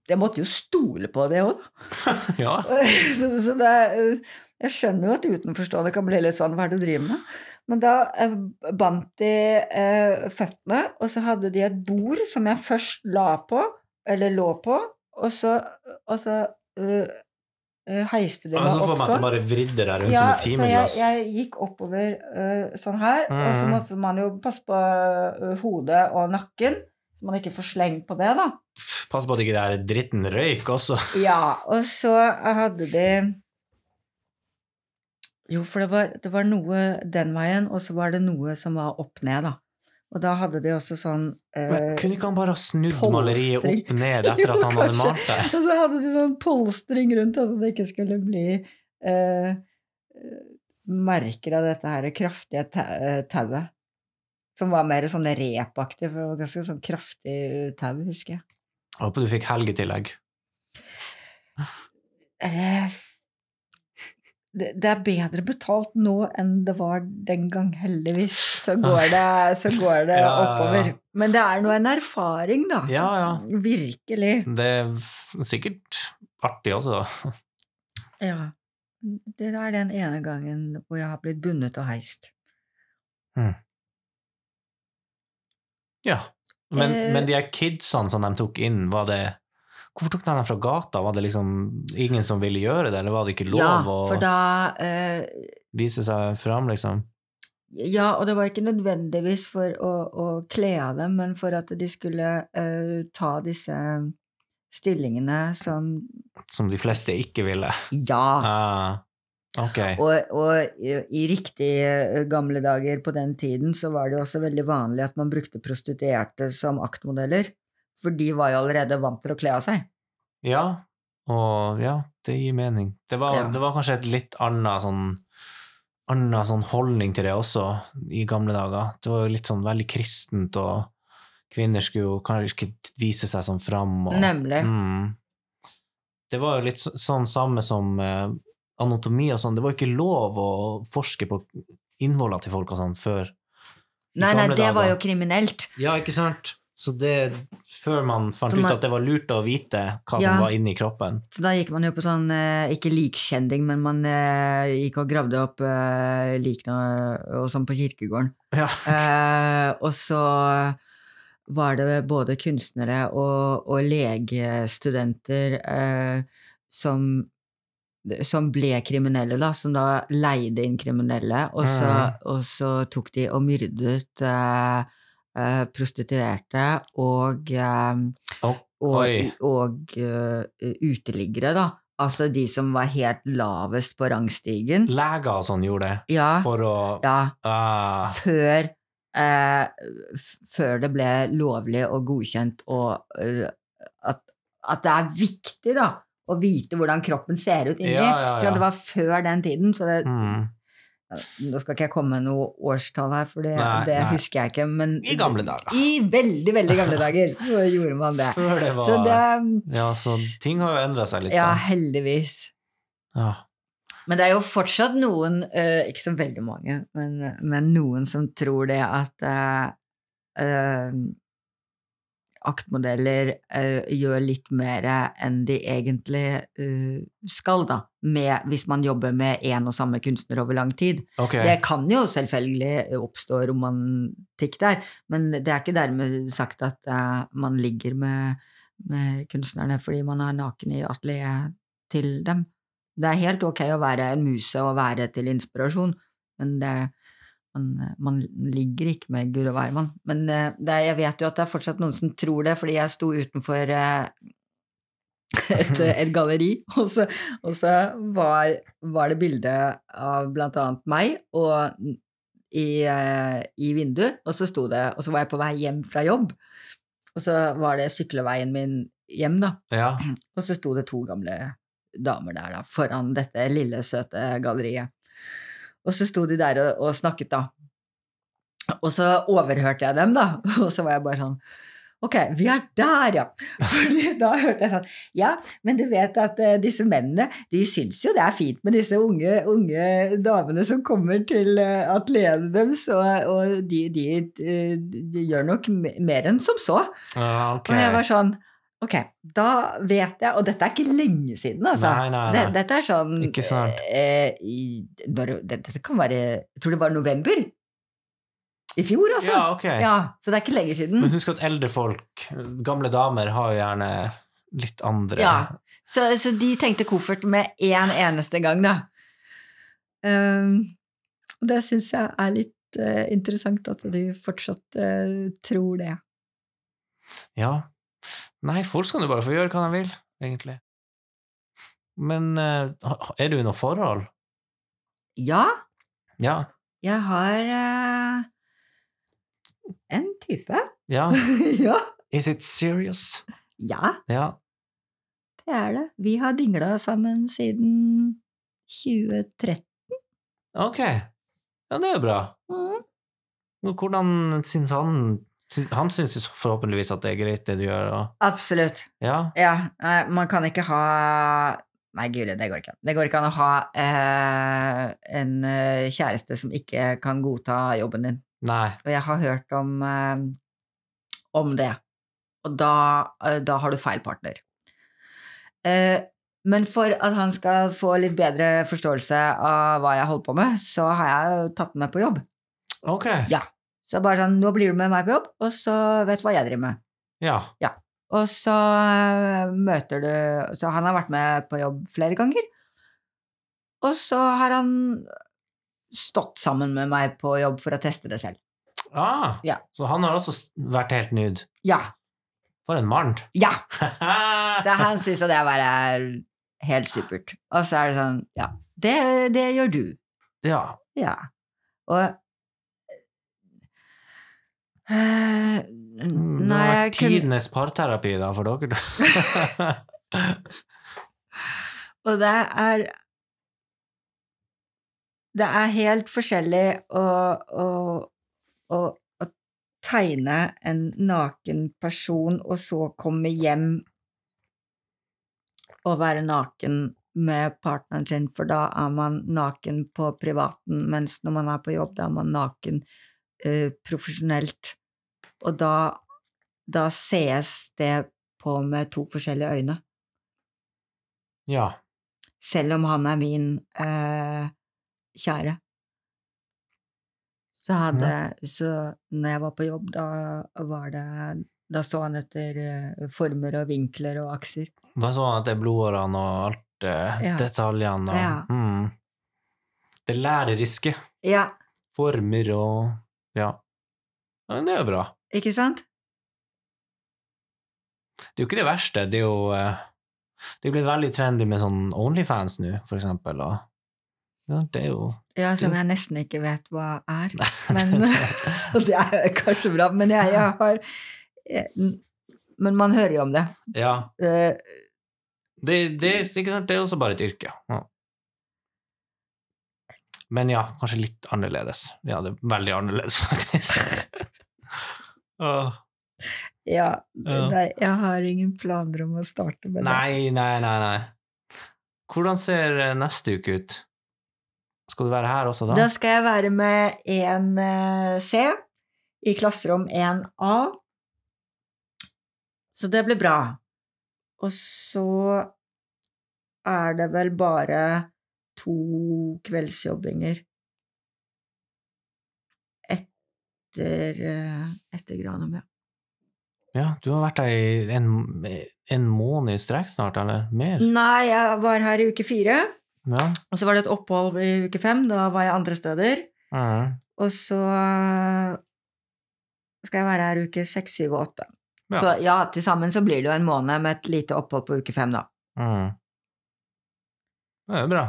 Jeg måtte jo stole på det òg, da. ja. så, så det, jeg skjønner jo at utenforstående kan bli litt sånn Hva er det du driver med? Men da eh, bandt de eh, føttene, og så hadde de et bord som jeg først la på, eller lå på, og så, og så eh, eh, heiste de opp meg så får man at sånn. bare vridder deg rundt Ja, som et så jeg, jeg gikk oppover uh, sånn her, og så Mhm. måtte man jo passe på uh, hodet og nakken, man ikke får sleng på det, da. Pass på at ikke det er dritten røyk også. Ja, og så hadde de Jo, for det var, det var noe den veien, og så var det noe som var opp ned, da. Og da hadde de også sånn eh, Men kunne ikke han bare ha snudd maleriet opp ned etter at han hadde malt det? Og så hadde de sånn polstring rundt, at det ikke skulle bli eh, eh, merker av dette her kraftige eh, tauet. Som var mer sånn repaktig, for det var ganske sånn kraftig tau, husker jeg. Håper du fikk helgetillegg. Eh, det, er bedre betalt nå enn det var den gang, heldigvis. Så går det, så går det Ja, oppover. Men det er nå en erfaring, da. Ja, ja. Virkelig. Det er sikkert artig også, da. Ja. Det er den ene gangen hvor jeg har blitt bundet og heist. Ja. Men, uh, men de her kidsene som de tok inn, var det Hvorfor tok de dem fra gata? Var det liksom ingen som ville gjøre det, eller var det ikke lov ja, å for da eh, vise seg fram, liksom? Ja, og det var ikke nødvendigvis for å, å kle av dem, men for at de skulle eh, ta disse stillingene som Som de fleste ikke ville? Ja. Ah, ok. Og, og i, i riktige eh, gamle dager på den tiden så var det jo også veldig vanlig at man brukte prostituerte som aktmodeller, for de var jo allerede vant til å kle av seg. Ja, og ja, det gir mening. Det var, Ja. det var kanskje et litt annet sånn annen sånn holdning til det også i gamle dager. Det var jo litt sånn veldig kristent, og kvinner skulle jo kanskje ikke vise seg sånn fram. Og, Nemlig. Mm. Det var jo litt så- sånn samme som eh, anatomi og sånn. Det var jo ikke lov å forske på innholdet til folk og sånn før. Nei, nei, det det var jo kriminelt. Ja, ikke sant? Så det, før man fant man, ut at det var lurt å vite hva Ja. som var inni kroppen. Så da gikk man jo på sånn, eh, ikke likkjending, men man eh, gikk og gravde opp eh, likene og sånn på kirkegården. Ja. Eh, og så var det både kunstnere og, og legestudenter eh, som, som ble kriminelle, da, som da leide inn kriminelle, og så, Mhm. og så tok de og myrdet uh, uh, prostituerte og eh, oh, og, og uh, uteliggere, da. Altså de som var helt lavest på rangstigen. leger og sånn gjorde det Ja, for å ja ah, før, før det ble lovlig og godkjent, og at, at det er viktig da, å vite hvordan kroppen ser ut inni. Ja, ja, det var før den tiden, så det, mm. Nå skal ikke jeg komme med noe årstall her, for det, Nei, det nei. husker jeg ikke. Men I gamle dager. I veldig, veldig gamle dager så gjorde man det. Før det var Så det Ja, så ting har jo endra seg litt, Ja, da. heldigvis. Ja. Men det er jo fortsatt noen, uh, ikke så veldig mange, men, men noen som tror det at uh, eh, aktmodeller uh, gjør litt mer enn de egentlig uh, skal, da, med, hvis man jobber med én og samme kunstner over lang tid. Okay. Det kan jo selvfølgelig oppstå romantikk der, men det er ikke dermed sagt at uh, man ligger med, med kunstnerne fordi man er naken i atelieret til dem. Det er helt ok å være en muse og være til inspirasjon, men det, man, man ligger ikke med Gud og hvermann. Men eh, det, jeg vet jo at det er fortsatt noen som tror det, fordi jeg sto utenfor eh, et, et galleri, og så, og så var, var det bilde av blant annet meg og i, eh, i vinduet, og så sto det, og så var jeg på vei hjem fra jobb, og så var det sykleveien min hjem, da, Ja. og så sto det to gamle damer der, da, foran dette lille, søte galleriet. Og så sto de der og, og snakket, da. Og så overhørte jeg dem, da, og så var jeg bare sånn Ok, vi er der, ja. Fordi da hørte jeg sånn Ja, men du vet at uh, disse mennene, de syns jo det er fint med disse unge, unge damene som kommer til uh, atelieret deres, og, og de, de, de, de gjør nok mer enn som så. Ah, okay. Og jeg var sånn Ok, da vet jeg Og dette er ikke lenge siden, altså. Nei, nei, nei. Dette er sånn Ikke sant. eh, i, når, det, Dette kan være Jeg tror det var november. I fjor, altså. Ja, ok. Ja, så det er ikke lenge siden. Men husk at eldre folk, gamle damer, har jo gjerne litt andre Ja. Så, så de tenkte koffert med én eneste gang, da. Um, og det syns jeg er litt uh, interessant at du fortsatt uh, tror det. Ja. Nei, folk skal jo bare få gjøre hva de vil, egentlig. Men eh, er du i noe forhold? Ja, Ja. jeg har uh, en type. Ja. ja. Is it serious? ja, Ja. det er det. Vi har dingla sammen siden 2013. Ok. Ja, det er jo bra. Mm. Hvordan syns han Han syns forhåpentligvis at det er greit, det du gjør, og Absolutt. Ja. Ja, man kan ikke ha Nei, guri, det går ikke. an. Det går ikke an å ha eh, en eh, kjæreste som ikke kan godta jobben din. Nei. Og jeg har hørt om, eh, om det. Og da, eh, da har du feil partner. Eh, men for at han skal få litt bedre forståelse av hva jeg holder på med, så har jeg tatt den med på jobb. Ok. Ja. Så bare sånn, nå blir du med meg på jobb, og så vet du hva jeg driver med. Ja. Og så eh, møter du Så han har vært med på jobb flere ganger. Og så har han stått sammen med meg på jobb for å teste det selv. Ah, Ja. Så han har også vært helt nude. Ja. For en mann! Ja! Så han syns jo det bare er helt supert. Og så er det sånn Ja, det, det gjør du. ja. Ja. Og Mm, Nei, jeg kunne tidenes parterapi da, for dere. Og det er Det er helt forskjellig å, å, å, å tegne en naken person og så komme hjem og være naken med partneren sin, for da er man naken på privaten, mens når man er på jobb, da er man naken eh, profesjonelt. Og da, da sees det på med to forskjellige øyne ja. selv om han er min eh, kjære. Så hadde Så når jeg var på jobb, da var det Da så han etter eh, former og vinkler og akser. Da så han etter blodårene og alt eh, Ja. detaljene og Ja. mm. Det læreriske. Ja, Former og Ja. men det er jo bra. ikke sant? Det er jo ikke det verste. Det er jo eh, Det er blitt veldig trendy med sånn Onlyfans nå, for eksempel. Og, ja, det er jo Ja, som jeg nesten ikke vet hva er. Men det er kanskje bra, men jeg, jeg har jeg, Men man hører jo om det. Ja. Eh, Det, det, det er også bare et yrke. Ja. Men ja, kanskje litt annerledes. Ja, det er veldig annerledes, faktisk. uh. ja. Nei, jeg har ingen planer om å starte med det. Nei, nei, nei, nei. Hvordan ser eh, neste uke ut? Skal du være her også da? Da skal jeg være med 1C i klasserom 1A. Så det blir bra. Og så er det vel bare to kveldsjobbinger etter, eh, etter Granum, ja. Ja, du har vært der i en, en måned i strekk snart, eller mer? Nei, jeg var her i uke fire, Ja. og så var det et opphold i uke fem. Da var jeg andre steder. Mhm. Og så eh, skal jeg være her uke seks, syv og åtte. Ja. Så ja, til sammen så blir det jo en måned med et lite opphold på uke fem, da. Mm. Det er bra.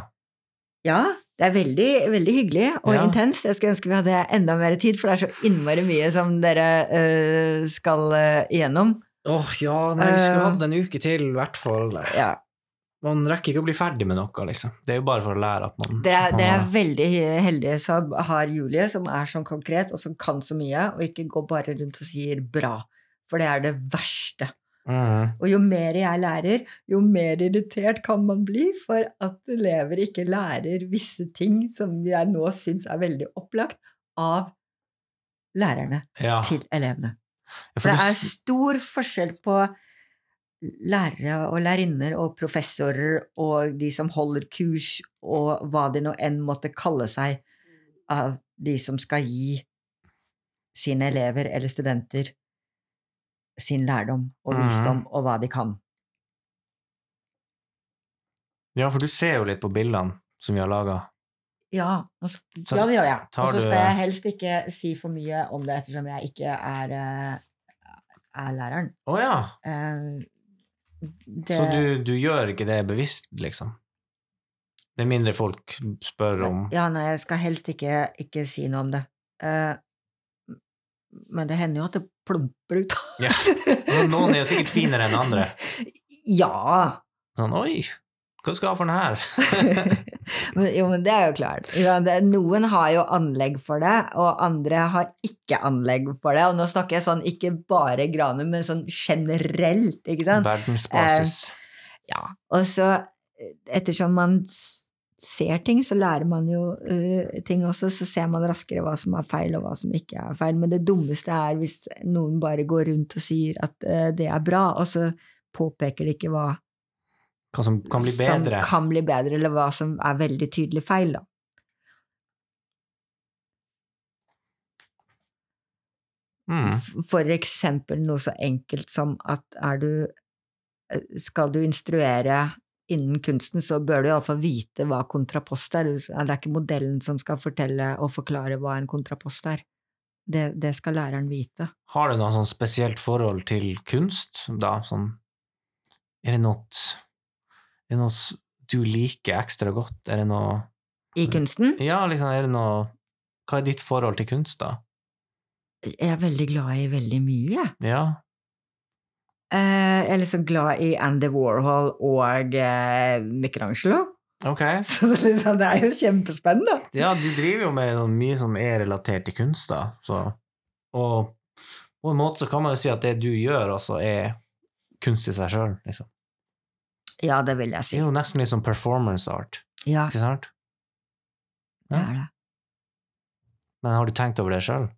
Ja, det er veldig, veldig hyggelig og Ja. intenst. Jeg skulle ønske vi hadde enda mer tid, for det er så innmari mye som dere øh, skal øh, igjennom. Åh, ja, nei, vi skulle hatt en uke til, i hvert fall. Ja. Man rekker ikke å bli ferdig med noe, liksom. Det er jo bare for å lære at man Dere, er- dere er veldig heldige som har Julie, som er sånn konkret, og som kan så mye, og ikke går bare rundt og sier bra. For det er det verste. Mhm. Og jo mer jeg lærer, jo mer irritert kan man bli for at elever ikke lærer visse ting som jeg nå syns er veldig opplagt, av lærerne Ja. til elevene. For det er stor forskjell på lærere og lærerinner og professorer og de som holder kurs, og hva de nå enn måtte kalle seg, av de som skal gi sine elever eller studenter sin lærdom og Mhm. visdom og hva de kan. Ja, for du ser jo litt på bildene som vi har laga. Ja, ja, det gjør jeg. Og så skal jeg helst ikke si for mye om det, ettersom jeg ikke er, eh, er læreren. Å ja! Uh, det, Så du, du gjør ikke det bevisst, liksom? Med mindre folk spør om Ja, nei, jeg skal helst ikke, ikke si noe om det. Uh, men det hender jo at det plumper ut. Ja. Altså, Noen er jo sikkert finere enn andre. ja! Sånn Oi, hva skal jeg ha for den her? men, jo, men det er jo klart. Ja, det, noen har jo anlegg for det, og andre har ikke anlegg for det. Og nå snakker jeg sånn ikke bare Granum, men sånn generelt, ikke sant? Verdensbasis. Ja. Og så, eh, ettersom man ser ting, så lærer man jo uh, ting også, så ser man raskere hva som er feil, og hva som ikke er feil. Men det dummeste er hvis noen bare går rundt og sier at uh, det er bra, og så påpeker de ikke hva Hva som kan bli som bedre. kan bli bedre, eller hva som er veldig tydelig feil, da. Mm. For eksempel noe så enkelt som at er du eh, Skal du instruere innen kunsten, så bør du iallfall vite hva kontrapost er. Det er ikke modellen som skal fortelle og forklare hva en kontrapost er. Det, det skal læreren vite. Har du noe sånn spesielt forhold til kunst, da? Sånn Er det noe Er det noe du liker ekstra godt? Er det noe I kunsten Ja, liksom, er det noe Hva er ditt forhold til kunst, da? jeg er veldig glad i veldig mye. Ja. Eh, jeg er liksom glad i Andy Warhol og eh, Michelangelo. Ok. Så liksom, det er jo kjempespennende. Ja, du driver jo med mye som er relatert til kunst, da. Så, og på en måte så kan man jo si at det du gjør, også er kunst i seg sjøl, liksom. Ja, det vil jeg si. Det er jo nesten litt sånn performance art, Ja, ikke sant? det er det. Men har du tenkt over det sjøl?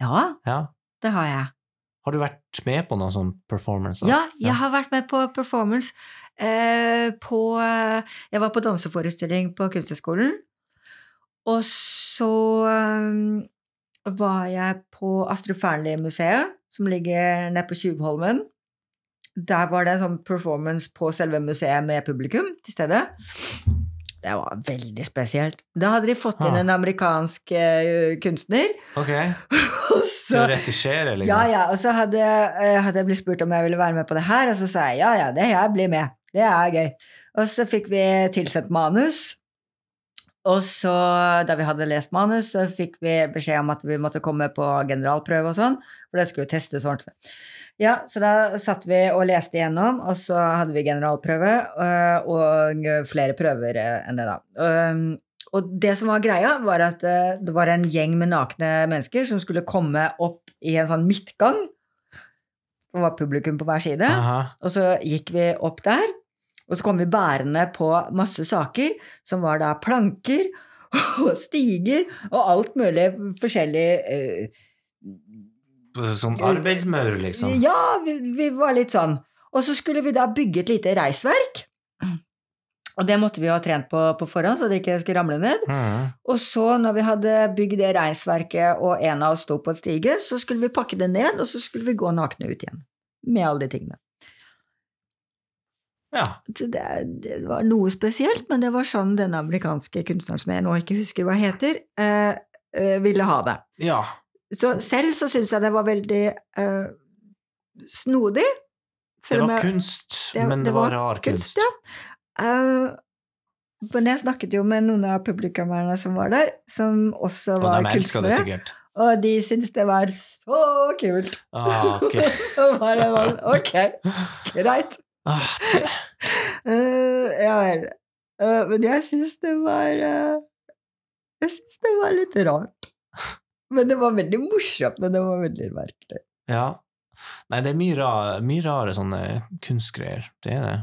Ja, Ja. det har jeg. Har du vært med på noen sånn performance? Ja, jeg Ja. har vært med på performance eh, på eh, Jeg var på danseforestilling på Kunsthøgskolen, og så um, var jeg på Astrup Fearnley-museet, som ligger nede på Tjuvholmen. Der var det en sånn performance på selve museet med publikum til stede. Det var veldig spesielt. Da hadde de fått inn Ah. en amerikansk uh, kunstner. Ok. så, Til å regissere, liksom? ja, ja, og så hadde, uh, hadde jeg blitt spurt om jeg ville være med på det her, og så sa jeg ja, ja, det jeg blir med. Det er gøy. Og så fikk vi tilsendt manus, og så, da vi hadde lest manus, så fikk vi beskjed om at vi måtte komme på generalprøve og sånn, for det skulle jo testes ordentlig. Ja, så da satt vi og leste igjennom, og så hadde vi generalprøve, øh, og flere prøver øh, enn det da. Um, Og det som var greia, var at øh, det var en gjeng med nakne mennesker som skulle komme opp i en sånn midtgang. Det var publikum på hver side. Aha. Og så gikk vi opp der, og så kom vi bærende på masse saker, som var da planker og stiger og alt mulig forskjellig eh, Sånn arbeidsmaur, liksom? Ja, vi, vi var litt sånn. Og så skulle vi da bygge et lite reisverk. Og det måtte vi ha trent på på forhånd, så det ikke skulle ramle ned. Mm. Og så, når vi hadde bygd det reisverket, og en av oss sto på et stige, så skulle vi pakke det ned, og så skulle vi gå nakne ut igjen. Med alle de tingene. Ja. Så det, det var noe spesielt, men det var sånn denne amerikanske kunstneren som jeg nå ikke husker hva heter, eh, eh, ville ha det. ja. Så selv så syns jeg det var veldig uh, snodig. Det var jeg- kunst, det- men det det var var rar kunst. ja. Uh, men jeg snakket jo med noen av publikummerne som var der, som også Og var de kunstnere. det sikkert. og de syntes det var så kult. Ah, ok. så var det sånn, ok, greit. Ah. Eh, ja vel. Uh, men jeg syns det var Jeg syns det var litt rart. Men det var veldig morsomt, men det var veldig merkelig. ja. Nei, det er mye, ra mye rare sånne kunstgreier. Det er det.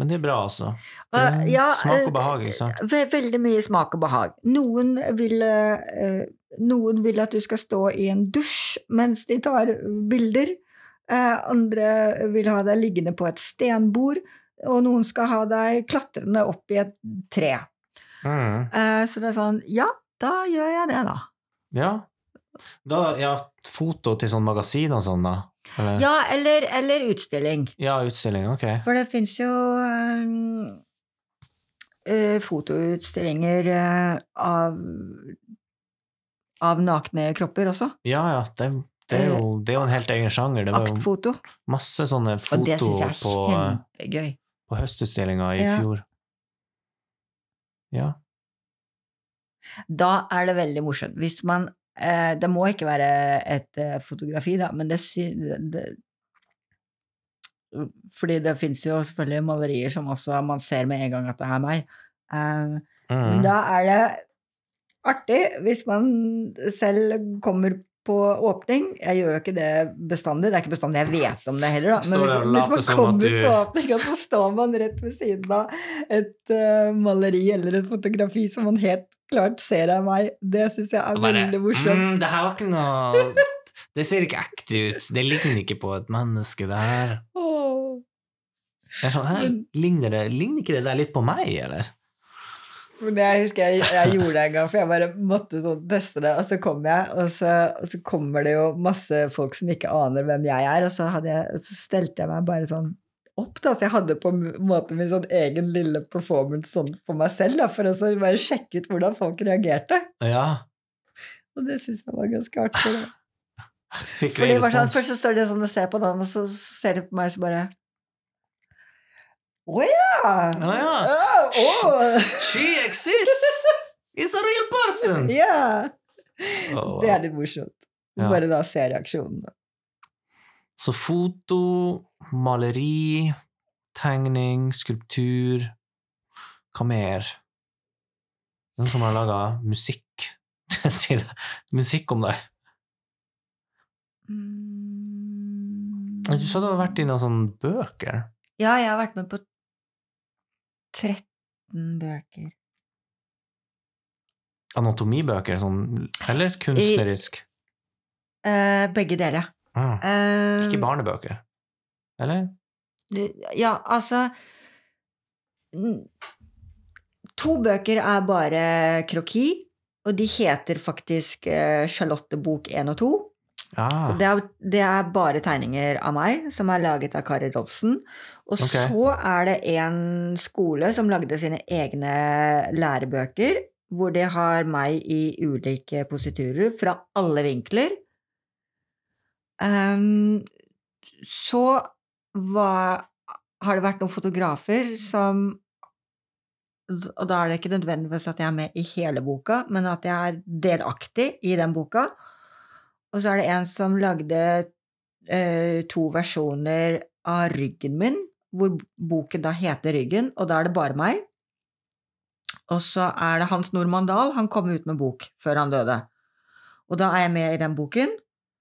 Men det er bra, altså. Er Eh, ja, smak eh, og behag, ikke sant? Ve veldig mye smak og behag. Noen vil, eh, noen vil at du skal stå i en dusj mens de tar bilder. Eh, andre vil ha deg liggende på et stenbord, og noen skal ha deg klatrende opp i et tre. Mm. Eh, så det er sånn, ja, da gjør jeg det, da. Ja. Da, ja, foto til sånn magasin og sånn, da? Eller? Ja, eller, eller utstilling. Ja, utstilling, ok. For det fins jo eh, eh, fotoutstillinger eh, av, av nakne kropper også. Ja, ja, det, det, er jo, det er jo en helt egen sjanger. Det var jo Aktfoto. masse sånne Og det syns jeg er på, kjempegøy. på høstutstillinga i Ja. fjor. Ja. Da er det veldig morsomt. Hvis man eh, Det må ikke være et eh, fotografi, da, men det, det Fordi det fins jo selvfølgelig malerier som også man ser med en gang at det er meg. Eh, Men Mm. da er det artig hvis man selv kommer på åpning. Jeg gjør jo ikke det bestandig, det er ikke bestandig jeg vet om det heller, da. Men hvis, hvis man kommer på åpning, og så står man rett ved siden av et uh, maleri eller et fotografi som man helt klart ser jeg meg, det syns jeg er bare, veldig morsomt. Mm, det her var ikke noe Det ser ikke ekte ut. Det ligner ikke på et menneske, det her. Er sånn, her, ligner, det, ligner ikke det der litt på meg, eller? Det jeg husker jeg, jeg gjorde det en gang, for jeg bare måtte sånn teste det. Og så kom jeg, og så, og så kommer det jo masse folk som ikke aner hvem jeg er, og så, hadde jeg, og så stelte jeg meg bare sånn opp, da. Så jeg hadde på en måte min sånn egen lille performance sånn for meg selv, da, for å så bare sjekke ut hvordan folk reagerte. Ja. Og det syns jeg var ganske artig. Da. Fikk For var sånn, først så står de sånn og ser på den, og så, så ser de på meg, så bare Å ja! Oh, ja. Å. She exists! Is a real person! Ja! Å, Det er litt morsomt. Bare da se reaksjonene. Så foto, maleri, tegning, skulptur Hva mer? Noen som har laga musikk. Musikk om deg. Mm. Du sa du har vært i noen sånne bøker. Ja, jeg har vært med på 13 bøker. Anatomibøker, sånn Eller kunstnerisk? Eh, begge deler. Ah, Eh, ikke barnebøker? Eller? Ja, altså To bøker er bare kroki, og de heter faktisk eh, Charlotte bok 1 og 2. Ah, Det er, det er bare tegninger av meg, som er laget av Kari Rolfsen. Og okay. så er det en skole som lagde sine egne lærebøker, hvor de har meg i ulike positurer fra alle vinkler. Så var, har det vært noen fotografer som Og da er det ikke nødvendigvis at jeg er med i hele boka, men at jeg er delaktig i den boka. Og så er det en som lagde eh, to versjoner av ryggen min, hvor boken da heter Ryggen, og da er det bare meg. Og så er det Hans Normann Dahl, han kom ut med bok før han døde. Og da er jeg med i den boken.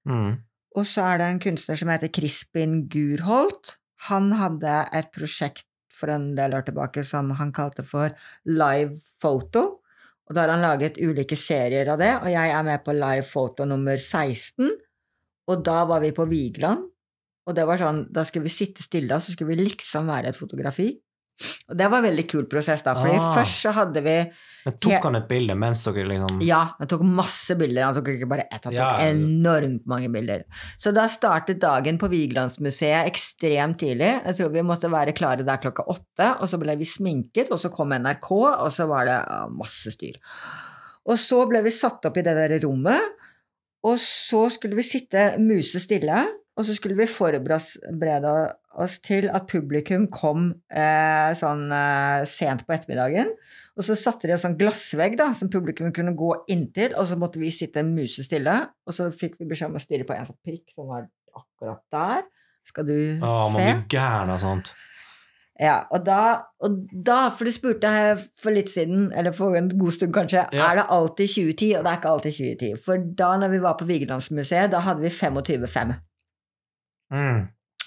mm. Og så er det en kunstner som heter Crispin Gurholt. Han hadde et prosjekt for en del år tilbake som han kalte for Live Photo. Og da har han laget ulike serier av det, og jeg er med på Live Photo nummer 16. Og da var vi på Vigeland, og det var sånn, da skulle vi sitte stille, og så skulle vi liksom være et fotografi. Og det var en veldig kul prosess, da, fordi Ah. først så hadde vi Men tok han et bilde mens dere liksom ja, han tok masse bilder. Han tok ikke bare ett, han tok Ja. enormt mange bilder. Så da startet dagen på Vigelandsmuseet ekstremt tidlig. Jeg tror vi måtte være klare der klokka åtte, og så ble vi sminket, og så kom NRK, og så var det masse styr. Og så ble vi satt opp i det der rommet, og så skulle vi sitte musestille, og så skulle vi forberede oss til at publikum kom eh, sånn eh, sent på ettermiddagen. Og så satte de en sånn glassvegg da, som publikum kunne gå inntil, og så måtte vi sitte musestille, og så fikk vi beskjed om å stirre på en sånn prikk som var akkurat der. Skal du Å, man se? blir gæren av sånt. Ja, og da, og da, for du spurte her for litt siden, eller for en god stund kanskje, Ja. er det alltid 2010, og det er ikke alltid 2010. For da når vi var på Vigelandsmuseet, da hadde vi 25-5. Mm.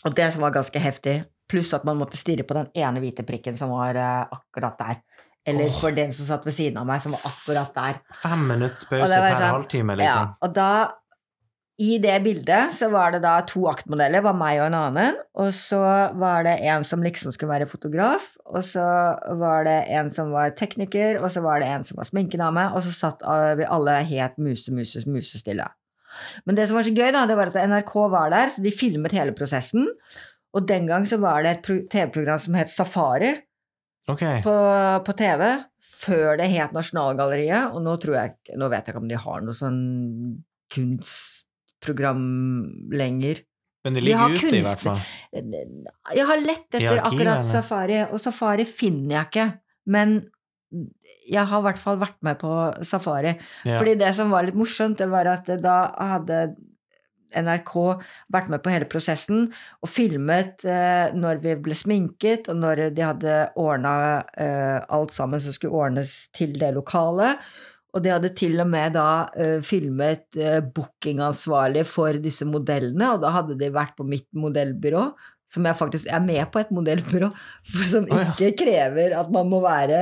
Og det som var ganske heftig, pluss at man måtte stirre på den ene hvite prikken som var eh, akkurat der. Eller oh. for den som satt ved siden av meg, som var akkurat der. Fem minutter pause det per sånn- halvtime, liksom. Ja, og da i det bildet så var det da to aktmodeller, var meg og en annen, og så var det en som liksom skulle være fotograf, og så var det en som var tekniker, og så var det en som var sminkedame, og så satt eh, vi alle helt muse, muse, musestille. Men det som var så gøy, da, det var at NRK var der, så de filmet hele prosessen, og den gang så var det et TV-program som het Safari, okay. på, på TV før det het Nasjonalgalleriet, og nå tror jeg Nå vet jeg ikke om de har noe sånn kunstprogram lenger. Men det De ligger ute, i hvert fall. Jeg har lett etter akkurat? Safari, og Safari finner jeg ikke. Men jeg har i hvert fall vært med på Safari. Ja. Fordi det som var litt morsomt, det var at da hadde NRK vært med på hele prosessen og filmet eh, når vi ble sminket, og når de hadde ordna eh, alt sammen som skulle ordnes til det lokalet. Og de hadde til og med da eh, filmet eh, bookingansvarlig for disse modellene, og da hadde de vært på mitt modellbyrå, som jeg faktisk er med på et modellbyrå, som ikke krever at man må være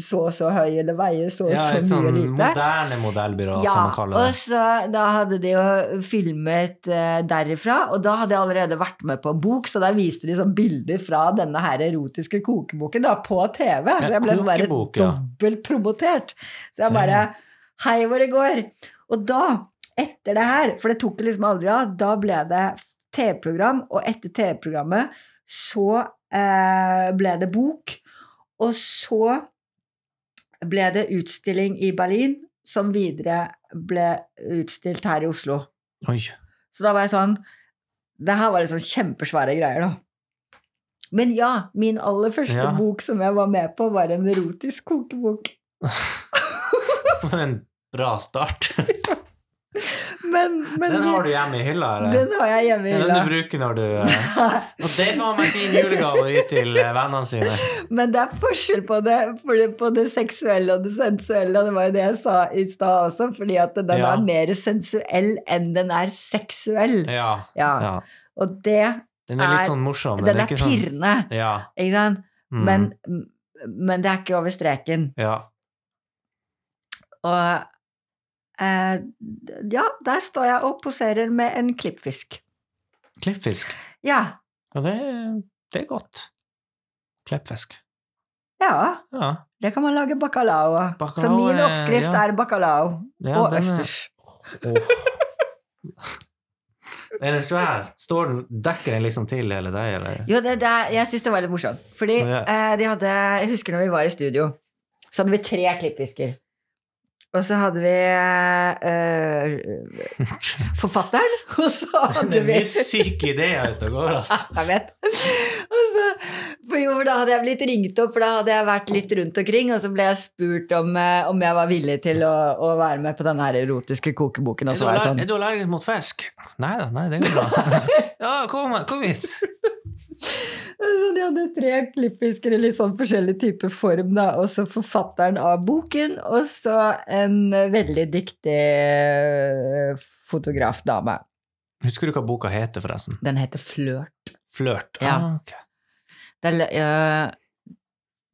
så og så høy eller veie så og ja, så et mye sånn og lite. moderne modellbyrå, Ja, kan man kalle det. og så da hadde de jo filmet uh, derifra, og da hadde jeg allerede vært med på bok, så da viste de sånn bilder fra denne her erotiske kokeboken da, på TV. Så jeg ble sånn bare dobbelt ja. dobbeltpromotert. Så jeg bare Hei hvor det går. Og da, etter det her, for det tok det liksom aldri av, da ble det TV-program, og etter TV-programmet så eh, ble det bok, og så ble det utstilling i Berlin, som videre ble utstilt her i Oslo. Oi. Så da var jeg sånn Det her var liksom kjempesvære greier, da. Men ja, min aller første Ja. bok som jeg var med på, var en erotisk kokebok. For en bra start. Men, men Den har du hjemme i hylla, eller? den har jeg hjemme i er den du bruker når du eh, Og det får man fin julegave å gi til eh, vennene sine. Men det er forskjell på det, for det, på det seksuelle og det sensuelle, og det var jo det jeg sa i stad også, fordi at den Ja. er mer sensuell enn den er seksuell. Ja. Ja. ja. Og det Den er litt Er- sånn morsom. Den er ikke sånn pirrende, Ja. ikke sant? Mm. Men, men det er ikke over streken. ja. Og eh, ja, der står jeg og poserer med en klippfisk. Klippfisk. Ja. Ja, det, det er godt. Klippfisk. Ja, Ja. det kan man lage bacalao av. Så min er- oppskrift ja. er bacalao og er- østers. Er den svær? Står den, dekker den liksom til hele deg, eller? Jo, det, det, er- jeg syns det var litt morsomt. Fordi Ja. eh, de hadde Jeg husker når vi var i studio, så hadde vi tre klippfisker. Og så hadde vi eh, forfatteren, og så Det hadde er vi mye syke ideer ute og går, altså. Jeg vet. Og så, for jo, da hadde jeg blitt ringt opp, for da hadde jeg vært litt rundt omkring, og så ble jeg spurt om, eh, om jeg var villig til å, å være med på denne her erotiske kokeboken. Og Er så var jeg sånn er du allergisk mot fisk? Nei da, nei, det går bra. Ja, kom, kom hit. Så de hadde tre klippfisker i litt sånn forskjellig type form, da. Og så forfatteren av boken, og så en veldig dyktig eh, fotografdame. Husker du hva boka heter, forresten? Den heter Flørt. Flørt. Ja. Ah, ok. Det er,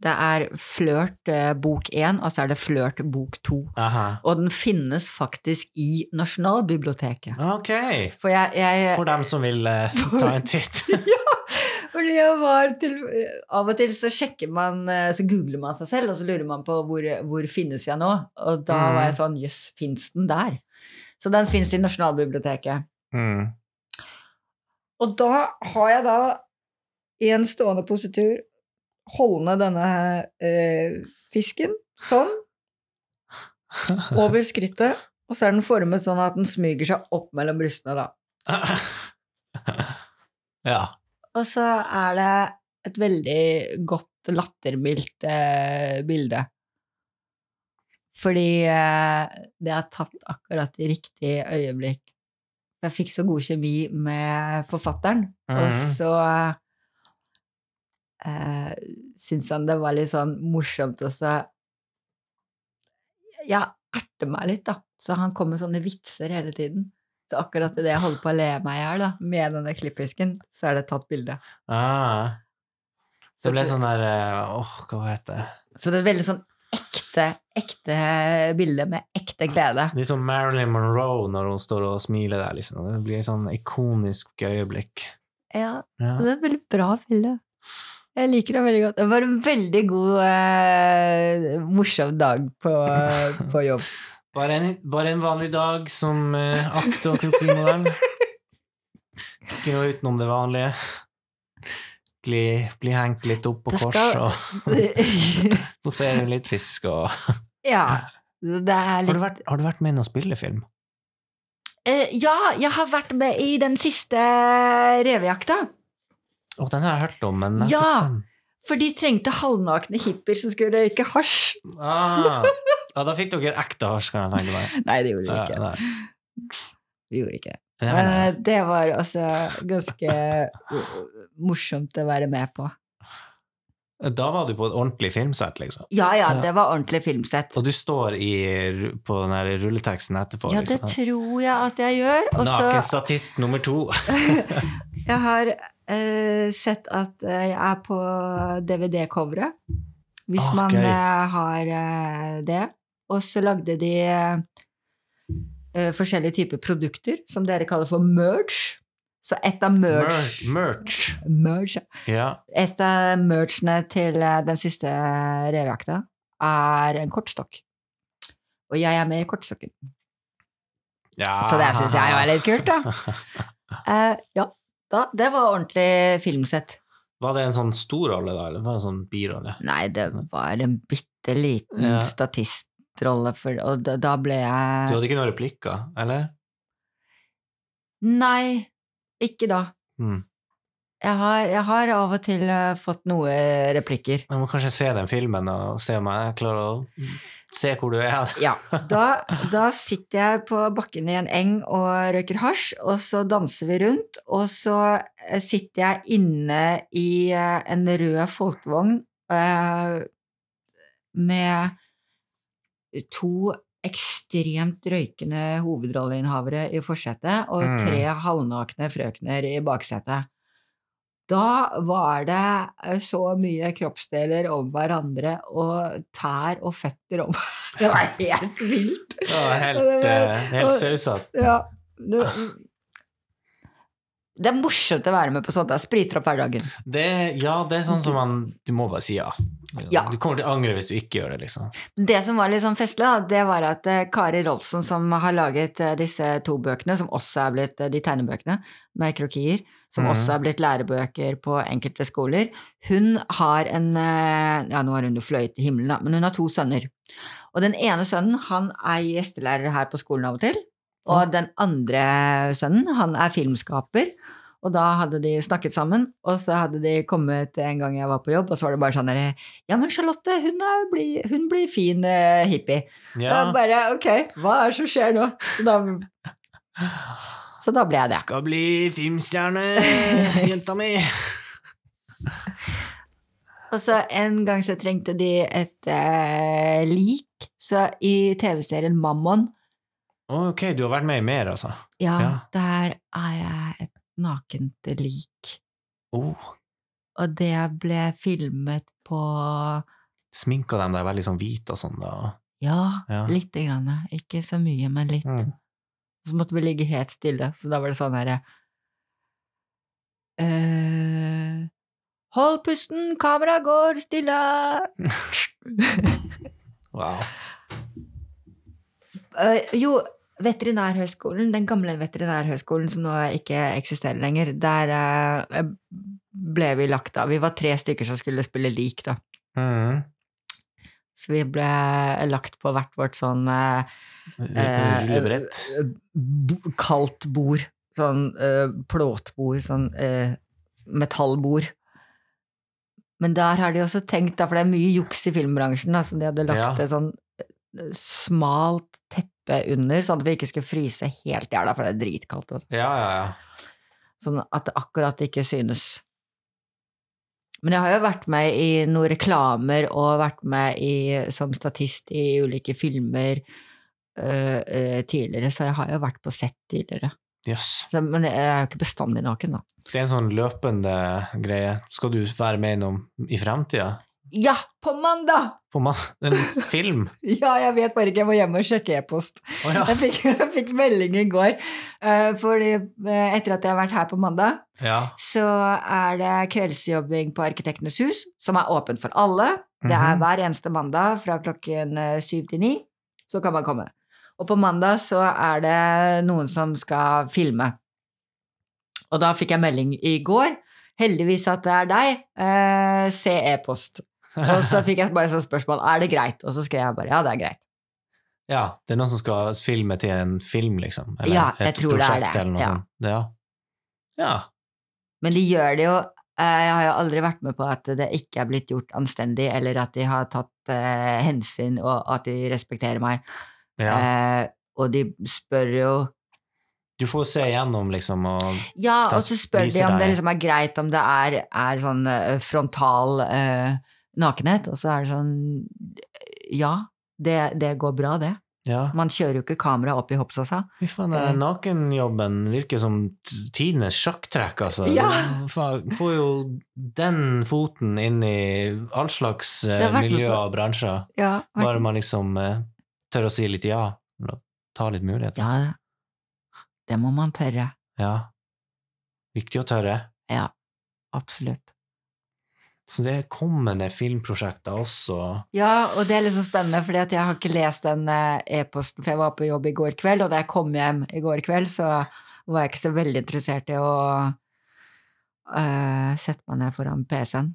det er Flørt eh, bok én, og så er det Flørt bok to. Og den finnes faktisk i Nasjonalbiblioteket. Ok. For jeg, jeg For dem som vil uh, ta en titt. Fordi jeg var til Av og til så sjekker man eh, Så googler man seg selv, og så lurer man på hvor, hvor finnes jeg nå? Og da Mm. var jeg sånn Jøss, fins den der? Så den fins i Nasjonalbiblioteket. Mm. Og da har jeg da i en stående positur holdende denne eh, fisken sånn over skrittet, og så er den formet sånn at den smyger seg opp mellom brystene, da. ja. Og så er det et veldig godt lattermildt eh, bilde. Fordi eh, det er tatt akkurat i riktig øyeblikk. Jeg fikk så god kjemi med forfatteren, og Mhm. så eh, syntes han det var litt sånn morsomt også. så Ja, erte meg litt, da. Så han kom med sånne vitser hele tiden. Så akkurat idet jeg holder på å le meg i hjel med denne klippfisken, så er det tatt bilde. Ah. Så Det ble sånn der eh, Åh, hva heter det? Så det er et veldig sånn ekte, ekte bilde med ekte glede. Litt som Marilyn Monroe når hun står og smiler der, liksom. Det blir et sånn ikonisk øyeblikk. Ja, Ja. det er et veldig bra bilde. Jeg liker det veldig godt. Det var en veldig god, eh, morsom dag på, på jobb. Bare en, bare en vanlig dag som uh, akt- og krokodillemodell. Ikke noe utenom det vanlige. bli, bli hengt litt opp på Det kors skal- og posere litt fisk og ja, det er har litt du, vært, har du vært med i noen spillefilm? Eh, Ja, jeg har vært med i den siste revejakta. Å, den har jeg hørt om, men jeg har Ja. ikke. For de trengte halvnakne hippier som skulle røyke hasj. Ah. Ja, da fikk dere ekte hasj, kan jeg. Nei, det gjorde vi ikke. nei. Vi gjorde ikke det. Men eh, det var altså ganske uh, morsomt å være med på. Da var du på et ordentlig filmsett, liksom. Ja, ja, det var ordentlig filmsett. Og du står i, på den rulleteksten etterpå. Ja, det liksom. tror jeg at jeg gjør. Også, Nakenstatist nummer to. Jeg har uh, sett at eh, jeg er på DVD-coveret. Hvis Ah, man eh, har uh, det. Og så lagde de uh, forskjellige typer produkter som dere kaller for merge. Så et av merch, Merch. merch Ja. Et av merchene til eh, den siste revejakta er en kortstokk. Og jeg er med i kortstokken. ja. Så det syns jeg var litt kult, da. Uh, ja, da, det var ordentlig filmsett. Var det en sånn stor rolle, da, eller var det en sånn birolle? Nei, det var en bitte liten Ja. Statistrolle, for, og da, da ble Du hadde ikke noen replikker, eller? Nei, ikke da. Mm. Jeg har, jeg har av og til eh, fått noen replikker. Jeg må kanskje se den filmen og se om jeg klarer å se hvor du er. Ja, da, da sitter jeg på bakken i en eng og røyker hasj, og så danser vi rundt, og så eh, sitter jeg inne i eh, en rød folkevogn eh, med to ekstremt røykende hovedrolleinnehavere i forsetet og Mm. tre halvnakne frøkner i baksetet. Da var det eh, så mye kroppsdeler om hverandre og tær og føtter om Det var helt vilt. Det var helt, eh, helt sausete. Ja. Det, det er morsomt å være med på sånt. Jeg spriter opp hverdagen. Det, ja, det er sånn som man Du må bare si ja. Ja. Du kommer til å angre hvis du ikke gjør det, liksom. Det som var litt sånn festlig, da, det var at eh, Kari Rolfsen, som har laget eh, disse to bøkene, som også er blitt eh, de tegnebøkene med krokier, som mm. også er blitt lærebøker på enkelte skoler, hun har en Ja, nå har hun jo fløyet til himmelen, da, men hun har to sønner. Og den ene sønnen, han er gjestelærer her på skolen av og til. Og den andre sønnen, han er filmskaper. Og da hadde de snakket sammen, og så hadde de kommet en gang jeg var på jobb, og så var det bare sånn herre Ja, men Charlotte, hun, er, bli- hun blir fin uh, hippie. Ja. Og bare ok, hva er det som skjer nå? Så da, så da ble jeg det. Skal bli filmstjerne, jenta mi. Og så en gang så trengte de et uh, lik, så i TV-serien Mammon, Ok, du har vært med i mer, altså. ja, Ja. der er jeg et nakent lik. Oh, Og det ble filmet på Sminka dem deg veldig sånn hvit og sånn, da? Ja, Ja. lite grann. Ikke så mye, men litt. Mm. Så måtte vi ligge helt stille, så da var det sånn herre uh, Hold pusten, kamera går stille! Wow. Uh, jo, Veterinærhøgskolen, den gamle veterinærhøgskolen som nå ikke eksisterer lenger, der eh, ble vi lagt av. Vi var tre stykker som skulle spille lik, da. Mm. Så vi ble lagt på hvert vårt sånn Rullebrett? eh, kaldt bord. Sånn eh, plåtbord, sånn eh, metallbord. Men der har de også tenkt, da, for det er mye juks i filmbransjen, da, så de hadde lagt Ja. et sånn eh, smalt teppe under, sånn at vi ikke skulle fryse helt i hjel, for det er dritkaldt. vet du. Ja, ja, ja. Sånn at det akkurat ikke synes. Men jeg har jo vært med i noen reklamer og vært med i, som statist i ulike filmer øh, øh, tidligere, så jeg har jo vært på sett tidligere. Yes. Så, men jeg er jo ikke bestandig naken, da. Det er en sånn løpende greie. Skal du være med i noe i fremtida? Ja, på mandag! På en film? Ja, jeg vet bare ikke, jeg må hjem og sjekke e-post. Oh, ja. Jeg, jeg fikk melding i går, Uh, fordi øh, etter at jeg har vært her på mandag, ja. så er det kveldsjobbing på Arkitektenes hus, som er åpent for alle. Det er Mhm. hver eneste mandag fra klokken eh, syv til ni. Så kan man komme. Og på mandag så er det noen som skal filme. Og da fikk jeg melding i går. Heldigvis at det er deg. Eh, se e-post. Og så fikk jeg bare sånn spørsmål er det greit, og så skrev jeg bare ja, det er greit. Ja, det er noen som skal filme til en film, liksom? Eller Ja, jeg et tror det er det, ja. sånt. Ja. ja. Men de gjør det jo eh, Jeg har jo aldri vært med på at det ikke er blitt gjort anstendig, eller at de har tatt eh, hensyn, og at de respekterer meg. ja. Eh, og de spør jo Du får se igjennom, liksom, og Ja, og så spør de om om det liksom er greit om det er, er sånn eh, frontal eh, nakenhet, og så er det sånn Ja, det, det går bra, det. Ja. Man kjører jo ikke kamera opp i hoppsåsa. Fy faen, Eh. nakenjobben virker som tidenes sjakktrekk, altså. Ja. Du får jo den foten inn i all slags eh, miljøer og bransjer, Ja, bare man liksom eh, tør å si litt ja, ta litt muligheter. ja det må man tørre. Ja. Viktig å tørre. Ja, absolutt. Så det er kommende filmprosjekter også. Ja, og det er så spennende, fordi jeg har ikke lest den eh, e-posten, for jeg var på jobb i går kveld, og da jeg kom hjem i går kveld, så var jeg ikke så veldig interessert i å uh, sette meg ned foran PC-en.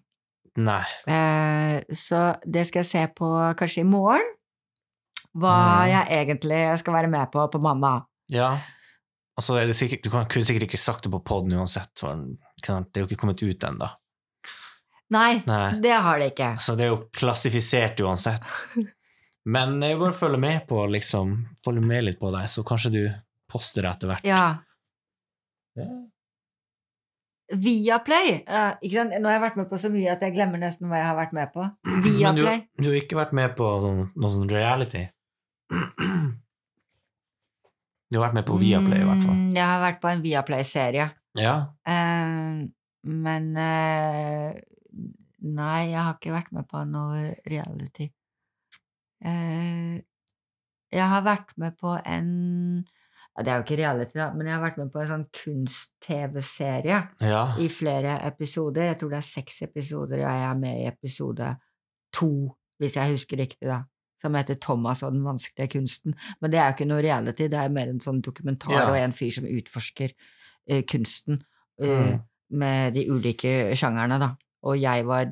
Nei. Uh, så det skal jeg se på kanskje i morgen, hva Mm. jeg egentlig skal være med på på mandag. Ja. Og så er det sikkert, du kan, kunne sikkert ikke sagt det på poden uansett, for det er jo ikke kommet ut ennå. Nei, Nei. det har det ikke. Så det er jo klassifisert uansett. Men jeg bare følger med på, liksom, følger med litt på deg, så kanskje du poster det etter hvert. Ja. Ja. Viaplay. Uh, ikke sant? Nå har jeg vært med på så mye at jeg glemmer nesten hva jeg har vært med på. Men du, Viaplay. du har ikke vært med på Noen noe sånn reality? Du har vært med på Viaplay, i hvert fall. Mm, Jeg har vært på en Viaplay-serie. Ja. Uh, men eh, Nei, jeg har ikke vært med på noe reality. Eh, jeg har vært med på en Det er jo ikke reality, da, men jeg har vært med på en sånn kunst-TV-serie Ja. i flere episoder. Jeg tror det er seks episoder, og jeg er med i episode to, hvis jeg husker riktig, da. Som heter Thomas og den vanskelige kunsten. Men det er jo ikke noe reality, det er mer en sånn dokumentar Ja. og en fyr som utforsker uh, kunsten uh, Mm. med de ulike sjangerne, da. Og jeg var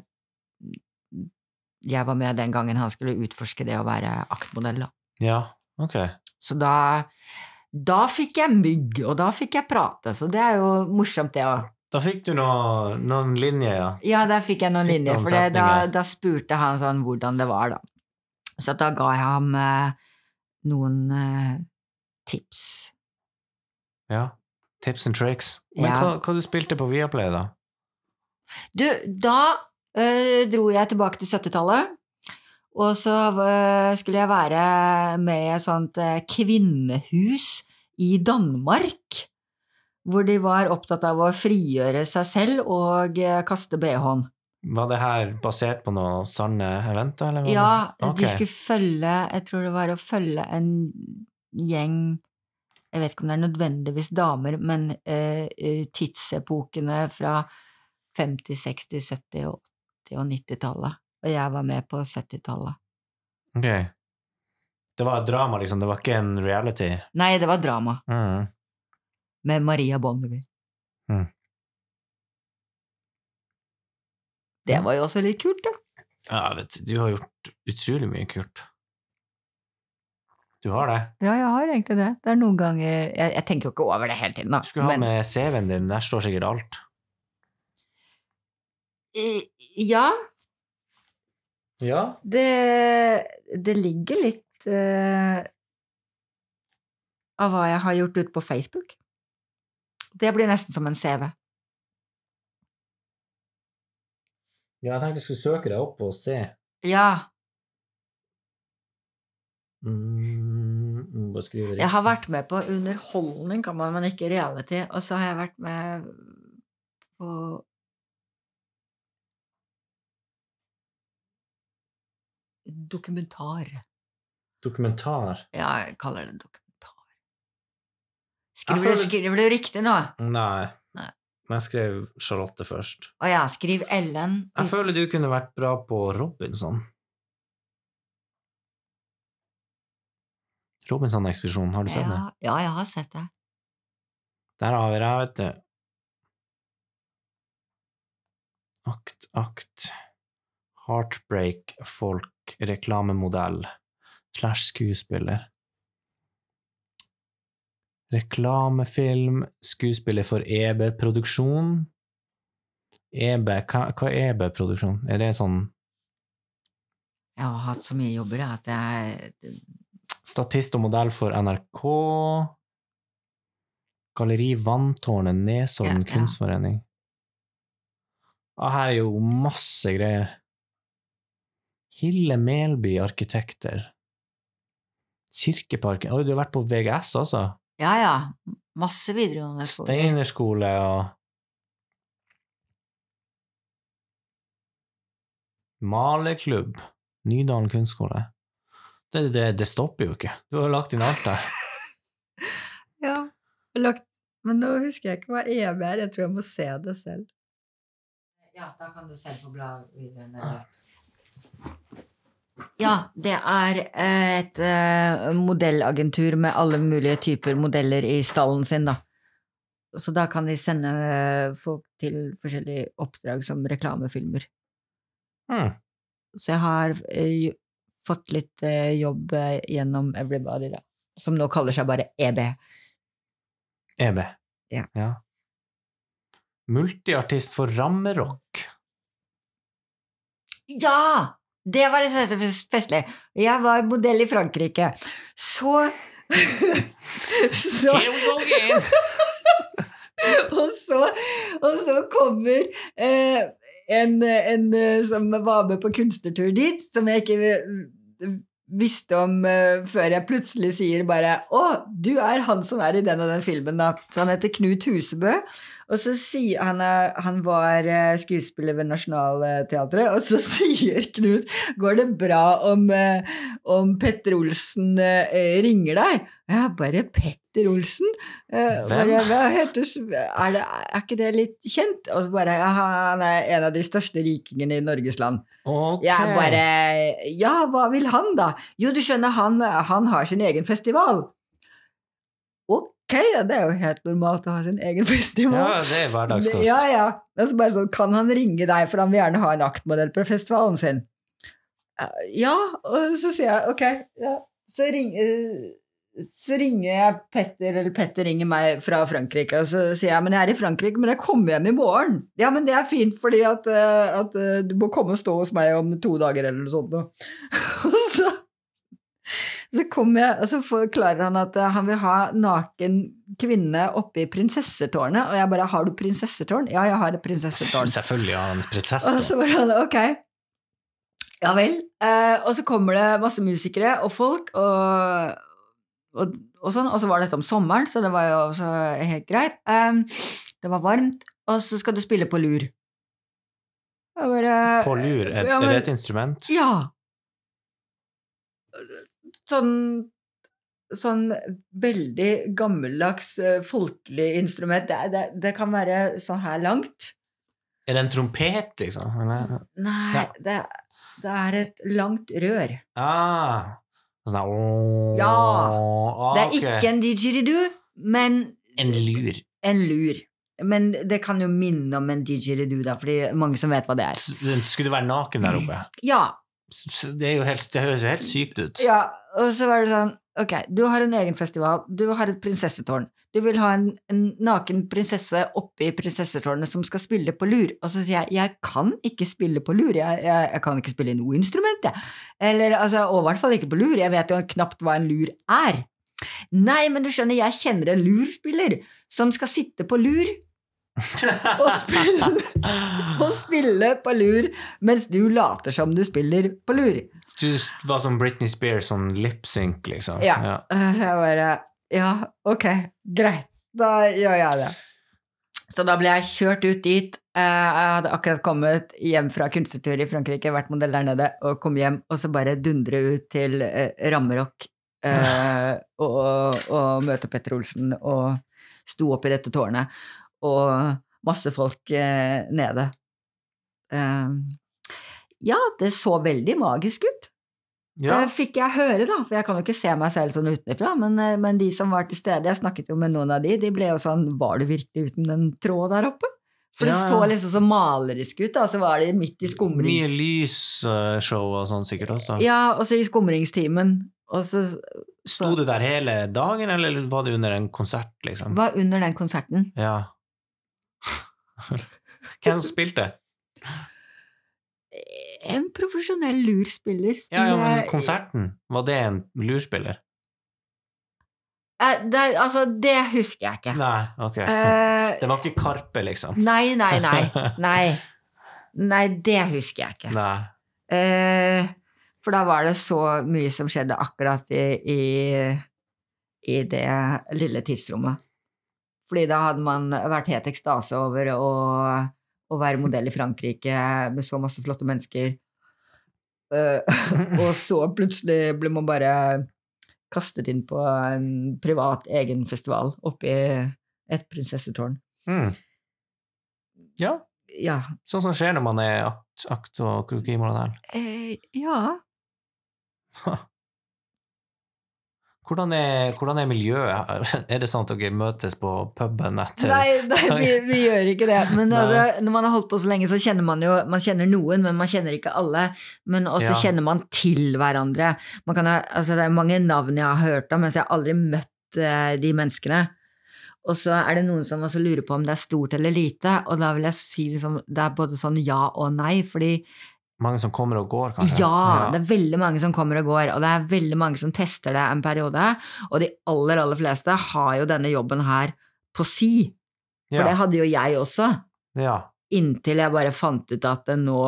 Jeg var med den gangen han skulle utforske det å være aktmodell, da. ja. Ok. Så da Da fikk jeg mygg, og da fikk jeg prate, så det er jo morsomt, det òg. Da fikk du noe, noen linjer, ja. Ja, da fikk jeg noen Fikk linjer, noen for det, da, da spurte han sånn hvordan det var, da. Så da ga jeg ham eh, noen eh, tips. ja. Tips and tricks. Men Ja. hva, hva du spilte på Viaplay, da? Du, da øh, dro jeg tilbake til 70-tallet, og så øh, skulle jeg være med i et sånt øh, kvinnehus i Danmark, hvor de var opptatt av å frigjøre seg selv og kaste bh-en. Var det her basert på noen sanne eventer, eller? Ja, okay. de skulle følge Jeg tror det var å følge en gjeng Jeg vet ikke om det er nødvendigvis damer, men eh, eh, tidsepokene fra 50-, 60-, 70-, og 80- og 90-tallet. Og jeg var med på 70-tallet. Ok. Det var et drama, liksom? Det var ikke en reality? Nei, det var drama. Mm. Med Maria Bonnevie. Mm. Det var jo også litt kult, da. Ja, vet, du, du har gjort utrolig mye kult. Du har det. Ja, jeg har egentlig det. Det er noen ganger Jeg, jeg tenker jo ikke over det hele tiden, da. Du skulle ha men- med CV-en din, der står sikkert alt. Ja, Ja? Det, det ligger litt uh, av hva jeg har gjort ute på Facebook. Det blir nesten som en CV. Ja, jeg tenkte jeg skulle søke deg opp og se. Ja, Mm, mm, jeg har vært med på underholdning, kan man, men ikke reality. Og så har jeg vært med på dokumentar. Dokumentar. Ja, jeg kaller det dokumentar. Skriver, du, føler- skriver du riktig nå? Nei. Nei. Men jeg skrev Charlotte først. Å ja, skriv Ellen. Jeg føler du kunne vært bra på Robinson. Robinson-ekspedisjonen, har du sett ja, det? ja, jeg har sett det. Der har vi det, vet du. akt, akt. Heartbreak, folk, reklamemodell slash skuespiller. Reklamefilm, skuespiller for EB-produksjon. EB, hva, hva er EB-produksjon? Er det sånn Jeg har hatt så mye jobber at jeg statist og modell for NRK? Galleri Vanntårnet, Nesodden Ja, ja. kunstforening. Ah, her er jo masse greier. Hille Melby Arkitekter. Kirkeparken Oi, du har vært på VGS, altså? Ja, ja. Masse videregående skoler. Steinerskole og Maleklubb. Nydalen kunstskole. Det, det, det stopper jo ikke. Du har lagt inn alt der. Ja, lagt Men nå husker jeg ikke hva EB er. Jeg tror jeg må se det selv. Ja, da kan du selv få bla videre. Ja, det er eh, et eh, modellagentur med alle mulige typer modeller i stallen sin, da. Så da kan de sende eh, folk til forskjellige oppdrag som reklamefilmer. Mm. Så jeg har fått litt jobb gjennom Everybody, da. Som nå kaller seg bare EB. EB. EB. Ja. Multiartist for rammerock. Ja! Det var så festlig. Jeg var modell i Frankrike. Så Så Here we go again! og, så, og så kommer eh, en, en eh, som var med på kunstnertur dit, som jeg ikke visste om eh, før jeg plutselig sier bare 'Å, du er han som er i den og den filmen', da. Så han heter Knut Husebø. Og så sier han Han var eh, skuespiller ved Nationaltheatret, og så sier Knut 'Går det bra om, eh, om Petter Olsen eh, ringer deg?' Ja, bare Petter Olsen? Hvem? Heter, er, det, er ikke det litt kjent? Og bare Han er en av de største rikingene i Norges land. Okay. Jeg bare Ja, hva vil han, da? Jo, du skjønner, han, han har sin egen festival. Ok, ja, det er jo helt normalt å ha sin egen festival. Ja, det er hverdagskost. Ja, ja. Altså bare sånn, kan han ringe deg, for han vil gjerne ha en aktmodell på festivalen sin? Eh, Ja, og så sier jeg ok, ja. Så, ring, eh, så ringer jeg Petter, eller Petter ringer meg fra Frankrike, og så sier jeg men jeg er i Frankrike, men jeg kommer hjem i morgen. Ja, men det er fint, fordi at, eh, at du må komme og stå hos meg om to dager, eller noe sånt. Og så så kommer jeg, og så forklarer han at eh, han vil ha naken kvinne oppe i prinsessetårnet, og jeg bare 'har du prinsessetårn?' Ja, jeg har et prinsessetårn. Selvfølgelig har han prinsessetårn. Og så var sånn, ok. Ja vel. Eh, og så kommer det masse musikere og folk, og, og, og sånn, og så var dette om sommeren, så det var jo også helt greit. Eh, det var varmt, og så skal du spille på lur. Bare På lur, er, Ja, er det et instrument? Ja. Sånn Sånn veldig gammeldags, eh, folkelig instrument. Det, det, det kan være sånn her langt. Er det en trompet, liksom? Eller? Nei, Ja. det, det er et langt rør. Ah. Sånn der, åh, Ja. ah, Det er okay. ikke en didgeridoo, men En lur. en lur. Men det kan jo minne om en didgeridoo, da, fordi mange som vet hva det er. Skulle du være naken der oppe? Ja, Det, er jo helt, det høres jo helt sykt ut. ja, og så var det sånn, ok, du har en egen festival, du har et prinsessetårn, du vil ha en, en naken prinsesse oppe i prinsessetårnet som skal spille på lur, og så sier jeg, jeg kan ikke spille på lur, jeg, jeg, jeg kan ikke spille noe instrument, jeg. Eller, altså, og i hvert fall ikke på lur, jeg vet jo knapt hva en lur er. Nei, men du skjønner, jeg kjenner en lurspiller som skal sitte på lur og spille, og spille på lur mens du later som du spiller på lur. Du var som Britney Spears, sånn lip-sync, liksom. Ja. Så jeg bare Ja, ok, greit, da gjør jeg det. Så da ble jeg kjørt ut dit. Eh, Jeg hadde akkurat kommet hjem fra kunstnertur i Frankrike, vært modell der nede, og kom hjem, og så bare dundre ut til eh, rammerock eh, og, og møte Petter Olsen, og sto opp i dette tårnet, og masse folk eh, nede. Eh, ja, det så veldig magisk ut. Ja. Eh, Fikk jeg høre, da, for jeg kan jo ikke se meg selv sånn utenfra, men, eh, men de som var til stede, jeg snakket jo med noen av de, de ble jo sånn Var du virkelig uten den tråd der oppe? For det Ja, så liksom så malerisk ut, da. Så var de midt i Mye lysshow og sånn sikkert også. Ja, og så i skumringstimen. Og så Sto du der hele dagen, eller var det under en konsert, liksom? var under den konserten. Ja. Hvem spilte? En profesjonell lurspiller. Ja, ja, men konserten, var det en lurspiller? Eh, det, altså, det husker jeg ikke. Nei, ok. Eh, Det var ikke Karpe, liksom? nei, nei, nei. Nei, nei det husker jeg ikke. Nei. Eh, for da var det så mye som skjedde akkurat i, i, i det lille tidsrommet. Fordi da hadde man vært helt ekstase over å, å være modell i Frankrike med så masse flotte mennesker. Eh, og så plutselig ble man bare kastet inn på en privat egen festival oppe i et prinsessetårn. Mm. Ja, Ja. sånn som skjer når man er akt, akt og krokimodell. Eh, ja. Hvordan er, hvordan er miljøet? Er det sånn at dere møtes på puben etter Nei, nei vi, vi gjør ikke det. Men altså, når man har holdt på så lenge, så kjenner man jo Man kjenner noen, men man kjenner ikke alle. Men også Ja. kjenner man til hverandre. Man kan ha, altså, det er mange navn jeg har hørt om, mens jeg har aldri møtt uh, de menneskene. Og så er det noen som også lurer på om det er stort eller lite, og da vil jeg si liksom, det er både sånn ja og nei, fordi Mange som kommer og går, kanskje? ja, det er veldig mange som kommer og går, og det er veldig mange som tester det en periode, og de aller, aller fleste har jo denne jobben her på si. For ja. det hadde jo jeg også, ja. inntil jeg bare fant ut at nå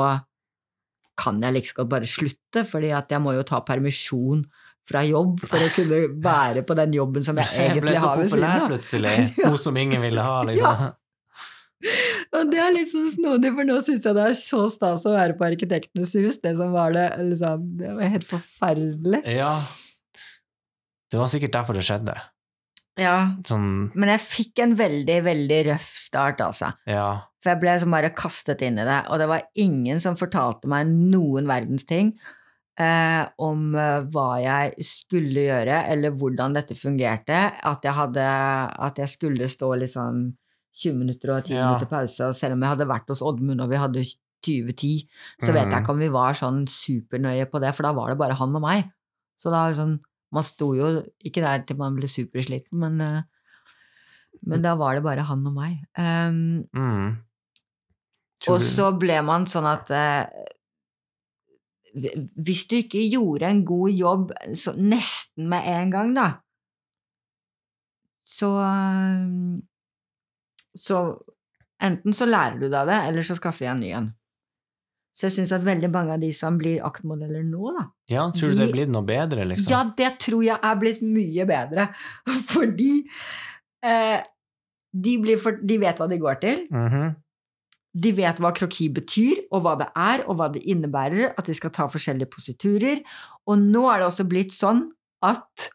kan jeg like liksom godt bare slutte, fordi at jeg må jo ta permisjon fra jobb for å kunne være på den jobben som jeg Jeg ble egentlig så har ved populær siden av. plutselig, hun som ingen ville ha, liksom. Og det er litt sånn snodig, for nå syns jeg det er så stas å være på Arkitektenes hus. Det som var det, liksom, det var helt forferdelig. Ja. Det var sikkert derfor det skjedde. Ja, Sånn, men jeg fikk en veldig, veldig røff start, altså. ja. For jeg ble liksom bare kastet inn i det, og det var ingen som fortalte meg noen verdens ting eh, om eh, hva jeg skulle gjøre, eller hvordan dette fungerte. At jeg, hadde, at jeg skulle stå liksom 20 minutter og 10 Ja. minutter pause, og selv om jeg hadde vært hos Oddmund og vi hadde 2010, så vet jeg Mhm. ikke om vi var sånn supernøye på det, for da var det bare han og meg. Så da sånn Man sto jo ikke der til man ble supersliten, men, eh, men da var det bare han og meg. Um, Mm. Og så ble man sånn at uh, Hvis du ikke gjorde en god jobb så nesten med en gang, da, så Så enten så lærer du deg det, eller så skaffer jeg en ny en. Så jeg syns at veldig mange av de som blir aktmodeller nå, da Ja, tror du det de- er blitt noe bedre, liksom? Ja, det tror jeg er blitt mye bedre, fordi eh, de, blir for, de vet hva de går til. Mhm. De vet hva kroki betyr, og hva det er, og hva det innebærer, at de skal ta forskjellige positurer. Og nå er det også blitt sånn at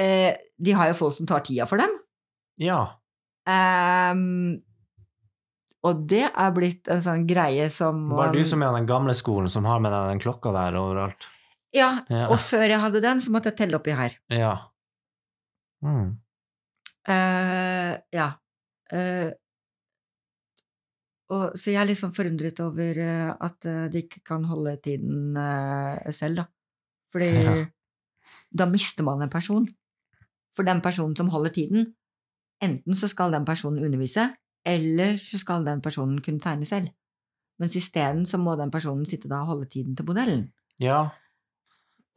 eh, de har jo folk som tar tida for dem. Ja. Ehm, og det er blitt en sånn greie som Bare du som er av den gamle skolen, som har med deg den klokka der overalt. Ja, Ja. og før jeg hadde den, så måtte jeg telle oppi her. Ja. Mm. Uh, ja. Uh, og, så jeg er litt sånn forundret over uh, at de ikke kan holde tiden selv, da. Fordi Ja. da mister man en person. For den personen som holder tiden, enten så skal den personen undervise, eller så skal den personen kunne tegne selv. Mens isteden så må den personen sitte da og holde tiden til modellen. Ja.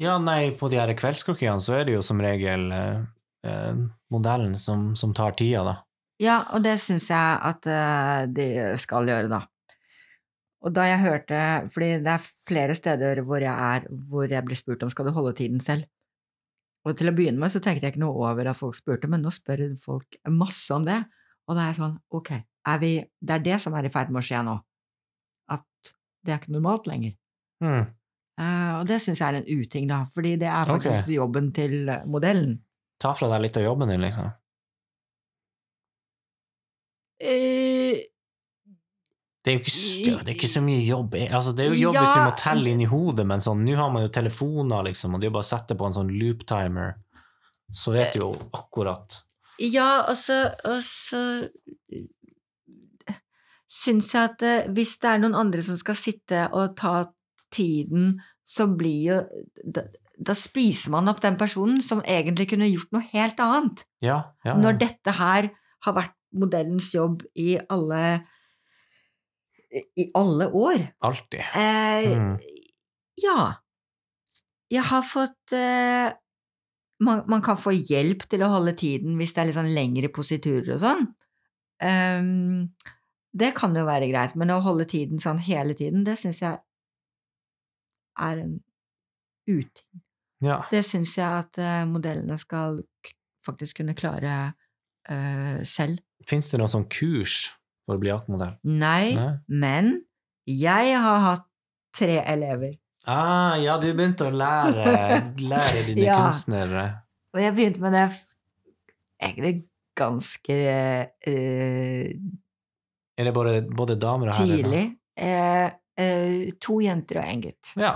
Ja, nei, på de her kveldskrokiene så er det jo som regel eh, eh, modellen som, som tar tida, da. Ja, og det syns jeg at eh, de skal gjøre, da. Og da jeg hørte Fordi det er flere steder hvor jeg er hvor jeg blir spurt om skal du holde tiden selv. Og til å begynne med så tenkte jeg ikke noe over at folk spurte, men nå spør folk masse om det. Og da er sånn, ok, er vi, det er det som er i ferd med å skje nå. At det er ikke normalt lenger. Mm. Uh, og det syns jeg er en uting, da, fordi det er faktisk okay. jobben til modellen. Ta fra deg litt av jobben din, liksom. Eh, Det er jo ikke, større, det er ikke så mye jobb. Altså, det er jo jobb hvis du må telle inn i hodet, men sånn, nå har man jo telefoner, liksom, og det er jo bare å sette på en sånn loop-timer, så vet du jo akkurat Ja, og så, og så syns jeg at eh, hvis det er noen andre som skal sitte og ta tiden, så blir jo da, da spiser man opp den personen som egentlig kunne gjort noe helt annet. Ja, ja. Når dette her har vært modellens jobb i alle i alle år. Alltid. Eh, Mm. Ja. Jeg har fått eh, man, man kan få hjelp til å holde tiden hvis det er litt sånn lengre positurer og sånn. Um, det kan jo være greit, men å holde tiden sånn hele tiden, det syns jeg er en uting. Ja. Det syns jeg at eh, modellene skal faktisk kunne klare eh, selv. Fins det noe sånn kurs for å bli jaktmodell? Nei, Nei? men jeg har hatt tre elever. Ah, ja, du begynte å lære, lære dine Ja. kunstnere. Og jeg begynte med det egentlig ganske uh, Er det både, både damer og herrer? tidlig. Eh, eh, to jenter og en gutt. Ja.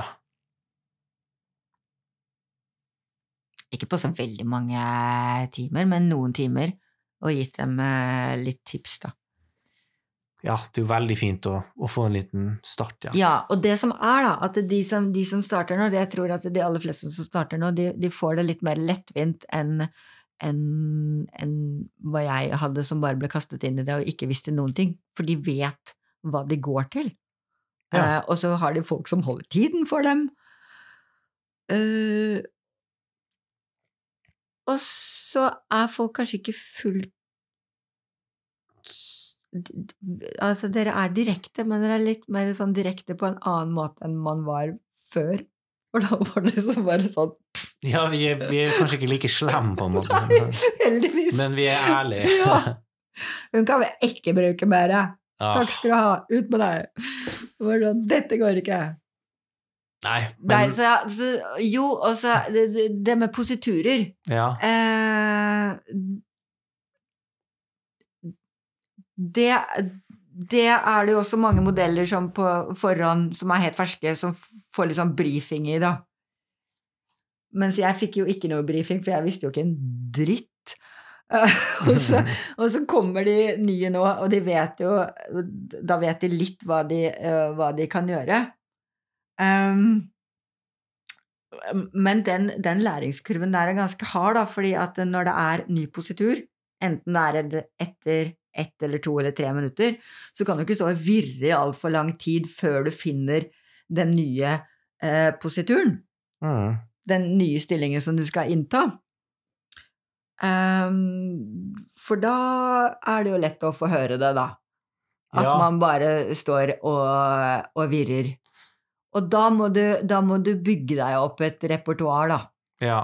Ikke på så veldig mange timer, men noen timer. Og gitt dem eh, litt tips, da. Ja, det er jo veldig fint å, å få en liten start, ja. Ja, og det som er, da, at de som, de som starter nå, det jeg tror at de aller fleste som starter nå, de, de får det litt mer lettvint enn enn en hva jeg hadde som bare ble kastet inn i det og ikke visste noen ting. For de vet hva de går til. Ja. Eh, og så har de folk som holder tiden for dem. Uh, og så er folk kanskje ikke fullt Altså, dere er direkte, men dere er litt mer sånn direkte på en annen måte enn man var før. For da var det liksom bare sånn Ja, vi er, vi er kanskje ikke like slemme, på en måte, Nei, Heldigvis. men vi er ærlige. Ja. Hun kan vi ikke bruke mer. Ja. Takk skal du ha. Ut med deg. Sånn, Dette går ikke. Nei, Nei, så, så, jo, og så det- det med positurer ja. eh, det, det er det jo også mange modeller som på forhånd, som er helt ferske, som får litt sånn brifing i, da. Mens jeg fikk jo ikke noe brifing, for jeg visste jo ikke en dritt. Og, så, og så kommer de nye nå, og de vet jo Da vet de litt hva de, uh, hva de kan gjøre. Um, men den, den læringskurven der er ganske hard, da, fordi at når det er ny positur, enten det er etter ett eller to eller tre minutter, så kan du ikke stå og virre i altfor lang tid før du finner den nye eh, posituren. Mm. Den nye stillingen som du skal innta. Um, for da er det jo lett å få høre det, da. At Ja. man bare står og, og virrer. Og da må, du, da må du bygge deg opp et repertoar, da. Ja.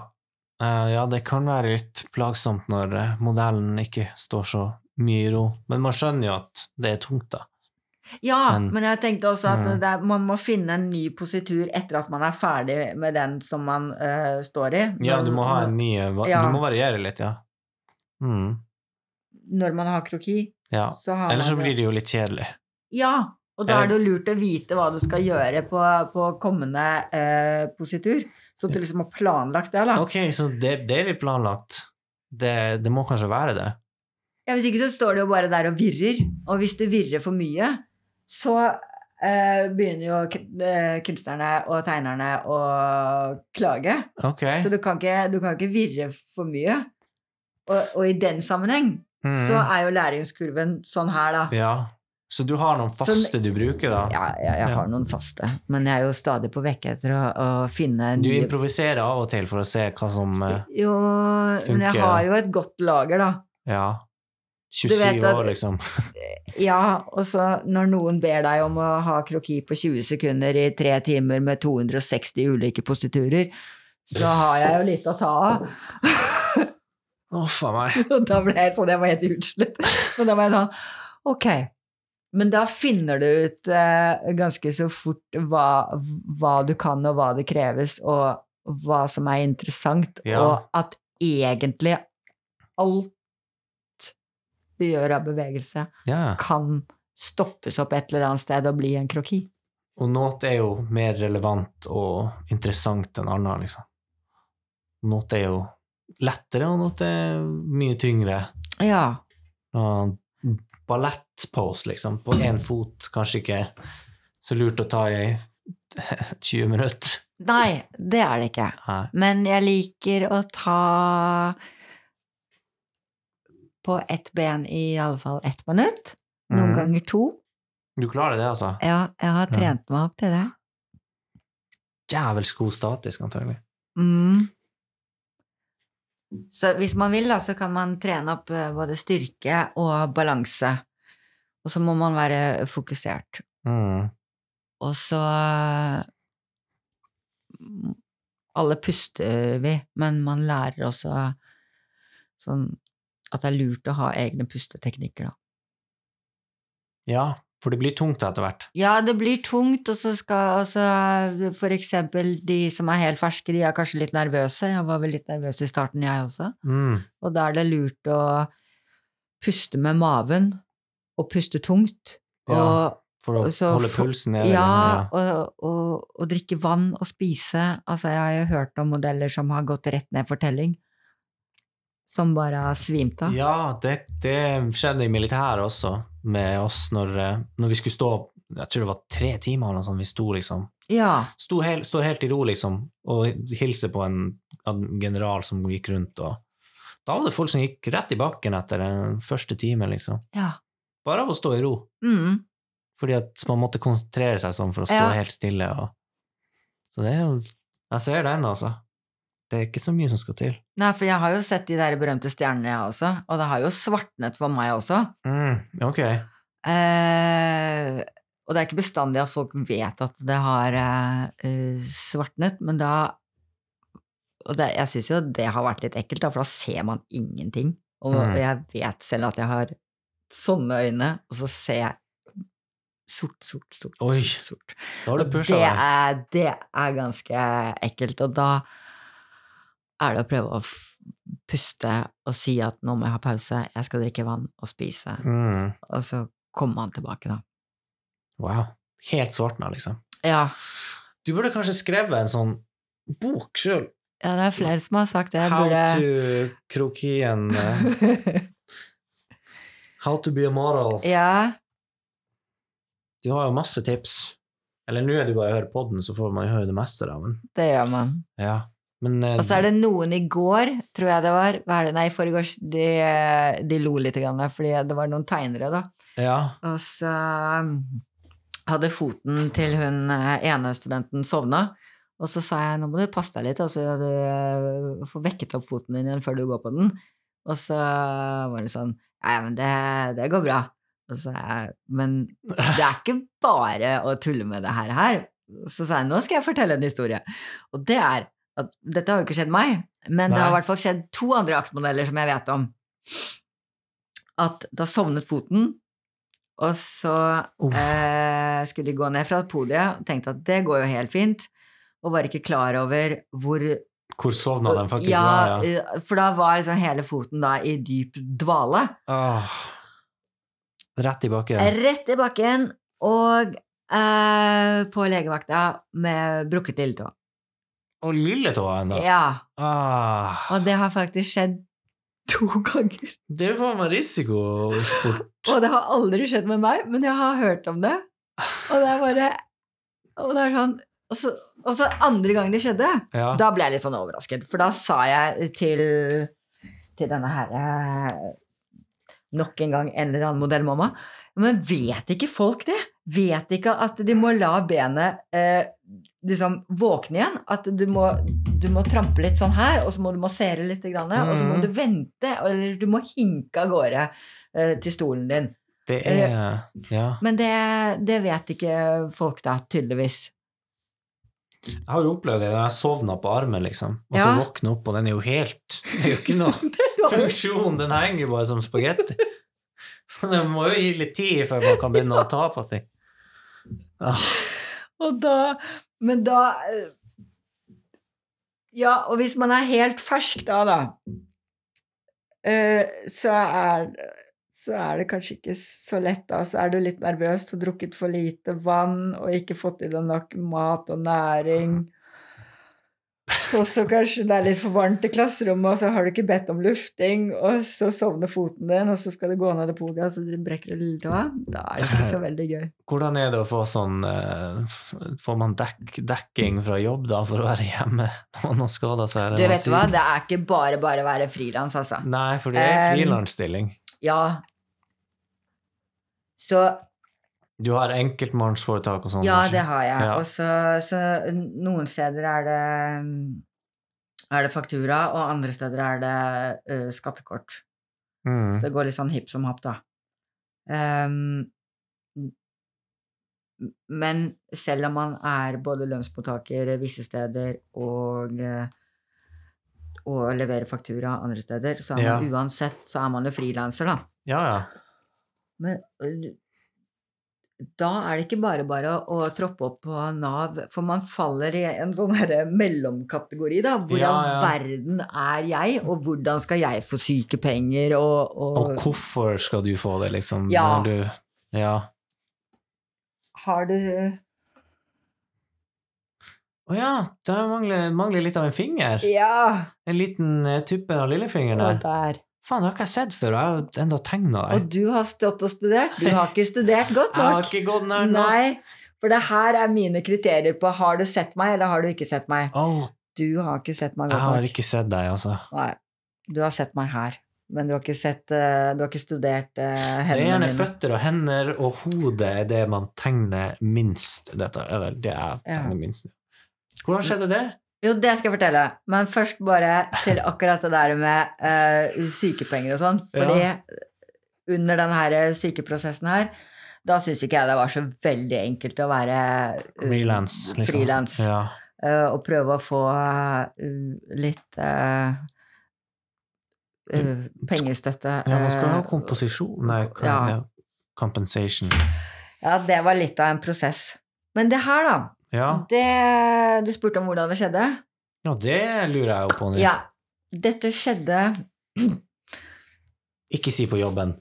Uh, ja, det kan være litt plagsomt når eh, modellen ikke står så mye ro, men man skjønner jo at det er tungt, da. Ja, Men- men, jeg tenkte også at Mm. det er, man må finne en ny positur etter at man er ferdig med den som man uh, står i. Ja, du må ha en ny Ja. Du må variere litt, ja. Mm. Når man har kroki, ja. så har Ellers så blir det jo litt kjedelig. Ja, og da er det jo lurt å vite hva du skal gjøre på, på kommende eh, positur. Så du liksom har planlagt det, da. Ok, så det, det er litt planlagt. Det, det må kanskje være det. Ja, hvis ikke så står det jo bare der og virrer. Og hvis du virrer for mye, så eh, begynner jo eh, kunstnerne og tegnerne å klage. Okay. Så du kan ikke, du kan ikke virre for mye. Og, og i den sammenheng Mm. så er jo læringskurven sånn her, da. Ja. Så du har noen faste du bruker, da? Ja, jeg, jeg Ja. har noen faste, men jeg er jo stadig på vekk etter å, å finne Du improviserer av og til for å se hva som eh, Jo, men jeg har jo et godt lager, da. Ja. Du 27 at- år, liksom. Ja, og så når noen ber deg om å ha kroki på 20 sekunder i tre timer med 260 ulike positurer, så har jeg jo litt å ta av. Å, faen meg. Og da ble jeg sånn, jeg var helt utslitt. Men da var jeg sånn, ok. Men da finner du ut eh, ganske så fort hva, hva du kan, og hva det kreves, og hva som er interessant, Ja. og at egentlig alt du gjør av bevegelse, Ja. kan stoppes opp et eller annet sted og bli en kroki. Og noe er jo mer relevant og interessant enn annet, liksom. Noe er jo lettere, og noe er mye tyngre. Ja. Ballettpose, liksom, på én fot. Kanskje ikke så lurt å ta i 20 minutter. Nei, det er det ikke. Nei. Men jeg liker å ta på ett ben i alle fall ett minutt. Noen mm. ganger to. Du klarer det, altså? Ja, jeg har trent meg opp til det. Djevelsk god statisk, antagelig. Mm. Så hvis man vil, da, så kan man trene opp eh, både styrke og balanse. Og så må man være fokusert. Mm. Og så mm, Alle puster vi, men man lærer også sånn at det er lurt å ha egne pusteteknikker, da. Ja, for det blir tungt etter hvert. Ja, det blir tungt, og så skal altså For eksempel de som er helt ferske, de er kanskje litt nervøse. Jeg var vel litt nervøs i starten, jeg også. Mm. Og da er det lurt å puste med maven, og puste tungt. Ja, Og, For å så holde pulsen nede. ja, og, og, og drikke vann og spise. Altså, jeg har jo hørt om modeller som har gått rett ned for telling. Som bare svimte av. Ja, det, det skjedde i militæret også, med oss når, eh, når vi skulle stå Jeg tror det var tre timer eller noe sånt vi sto, liksom. Ja. Sto hel, står helt i ro, liksom, og hilser på en, en general som gikk rundt, og da var det folk som gikk rett i bakken etter den første timen, liksom. ja. Bare av å stå i ro. Mm. Fordi at man måtte konsentrere seg sånn for å stå Ja. helt stille. Og... Så det er jo Jeg ser den, altså. Det er ikke så mye som skal til. Nei, for jeg har jo sett de der berømte stjernene, jeg også. Og det har jo svartnet for meg også. Mm, ok. Eh, og det er ikke bestandig at folk vet at det har eh, svartnet, men da Og det, jeg syns jo det har vært litt ekkelt, da, for da ser man ingenting. Og Mm. jeg vet selv at jeg har sånne øyne, og så ser jeg sort, sort, sort. Oi, sort, sort. Da har du pusha deg. det er ganske ekkelt, og da er det å prøve å puste og si at nå må jeg ha pause, jeg skal drikke vann og spise, Mm, og så kommer man tilbake, da. wow. Helt svartna, liksom. Ja, Du burde kanskje skrevet en sånn bok sjøl. ja det er flere som har sagt det. Jeg How burde to krokien eh, How to be a moral. Ja, Du har jo masse tips. Eller nå er det bare å høre podden, så får man jo høre det meste, da. Men, det gjør man. ja. Men eh, Og så er det noen i går, tror jeg det var, hva er det, nei, i forgårs, de, de lo litt, grann, fordi det var noen tegnere, da. Ja. Og så um, hadde foten til hun eh, ene studenten sovna. Og så sa jeg nå må du passe deg litt, altså, du eh, får vekket opp foten din igjen før du går på den. Og så var det sånn Nei, men det, det går bra. Så Men det er ikke bare å tulle med det her. her. Så sa jeg nå skal jeg fortelle en historie. Og det er at dette har jo ikke skjedd meg, men det har i hvert fall skjedd to andre aktmodeller som jeg vet om. At da sovnet foten, og så eh, skulle de gå ned fra podiet og tenkte at det går jo helt fint, og var ikke klar over hvor Hvor sovna den faktisk ja, var, ja. eh, For da var liksom hele foten da i dyp dvale. Åh. Rett i bakken. Rett i bakken, og eh, på legevakta med brukket lilletå. Og lilletåa ennå. Ja, Ah. og det har faktisk skjedd to ganger. Det er faen meg risikosport. Og det har aldri skjedd med meg, men jeg har hørt om det. Og det er bare Og det er sånn Og så, og så andre gang det skjedde, Ja. da ble jeg litt sånn overrasket. For da sa jeg til, til denne herre Nok en gang en eller annen modellmamma. Men vet ikke folk det? Vet ikke at de må la benet eh, liksom våkne igjen? At du må, du må trampe litt sånn her, og så må du massere litt, grann, og så må Mhm. du vente, eller du må hinke av gårde eh, til stolen din. Det er Ja. Men det, det vet ikke folk, da, tydeligvis. Jeg har jo opplevd det jeg sovna på armen, liksom, og så Ja. våkne opp, og den er jo helt Det er jo ikke noe funksjon, den henger jo bare som spagetti. Så det må jo gi litt tid før man kan begynne å ta på ting. Ah, Og da Men da eh, Ja, og hvis man er helt fersk da, da, eh, så er så er det kanskje ikke så lett, da. Så er du litt nervøs og drukket for lite vann og ikke fått i deg nok mat og næring. Og så kanskje det er litt for varmt i klasserommet, og så har du ikke bedt om lufting, og så sovner foten din, og så skal du gå ned til podiet, og så brekker du lilltåa. Da er det ikke så veldig gøy. Hvordan er det å få sånn eh, Får man dekk, dekking fra jobb da for å være hjemme når man skader seg? Du vet hva, det er ikke bare bare å være frilans, altså. Nei, for det er Um, frilansstilling. Ja. Så Du har enkeltmannsforetak og sånn? Ja, kanskje? det har jeg. Ja. Og så, så noen steder er det er det faktura, og andre steder er det uh, skattekort. Mm. Så det går litt sånn hipp som happ, da. Um, men selv om man er både lønnsmottaker visse steder og eh, og leverer faktura andre steder, så er man Ja. uansett så er man jo frilanser, da. ja, ja. Men da er det ikke bare bare å, å troppe opp på Nav, for man faller i en sånn mellomkategori, da. Hvordan Ja, ja. verden er jeg, og hvordan skal jeg få sykepenger, og, og, Og hvorfor skal du få det, liksom? Ja. Når du, ja. Har du Å ja, der mangler, mangler litt av en finger. Ja! En liten uh, tuppen av lillefingeren Og der. Faen, det har ikke jeg sett før, jeg har enda tegna Og du har stått og studert. Du har ikke studert godt Jeg har nok. ikke gått nær nok. Nei, for det her er mine kriterier på har du sett meg, eller har du ikke sett meg. Oh. Du har ikke sett meg godt nok. jeg har nok. ikke sett deg, altså. Nei. Du har sett meg her, men du har ikke sett eh, Du har ikke studert uh, Det er gjerne føtter og hender og hodet er det man tegner minst. Dette, eller det jeg Ja. tegner minst. Hvordan skjedde det? Jo, det skal jeg fortelle. Men først bare til akkurat det der med uh, sykepenger og sånn. Fordi under den her sykeprosessen her, da syns ikke jeg det var så veldig enkelt å være uh, Frilans, liksom. Ja. Uh, og prøve å få eh, litt eh, eh, pengestøtte. ja, man skal ha eh, komposisjon Nei, ja. ja. compensation. Ja, det var litt av en prosess. Men det her, da. Ja. Det, du spurte om hvordan det skjedde. ja, det lurer jeg jo på. Ja. Dette skjedde Ikke si på jobben.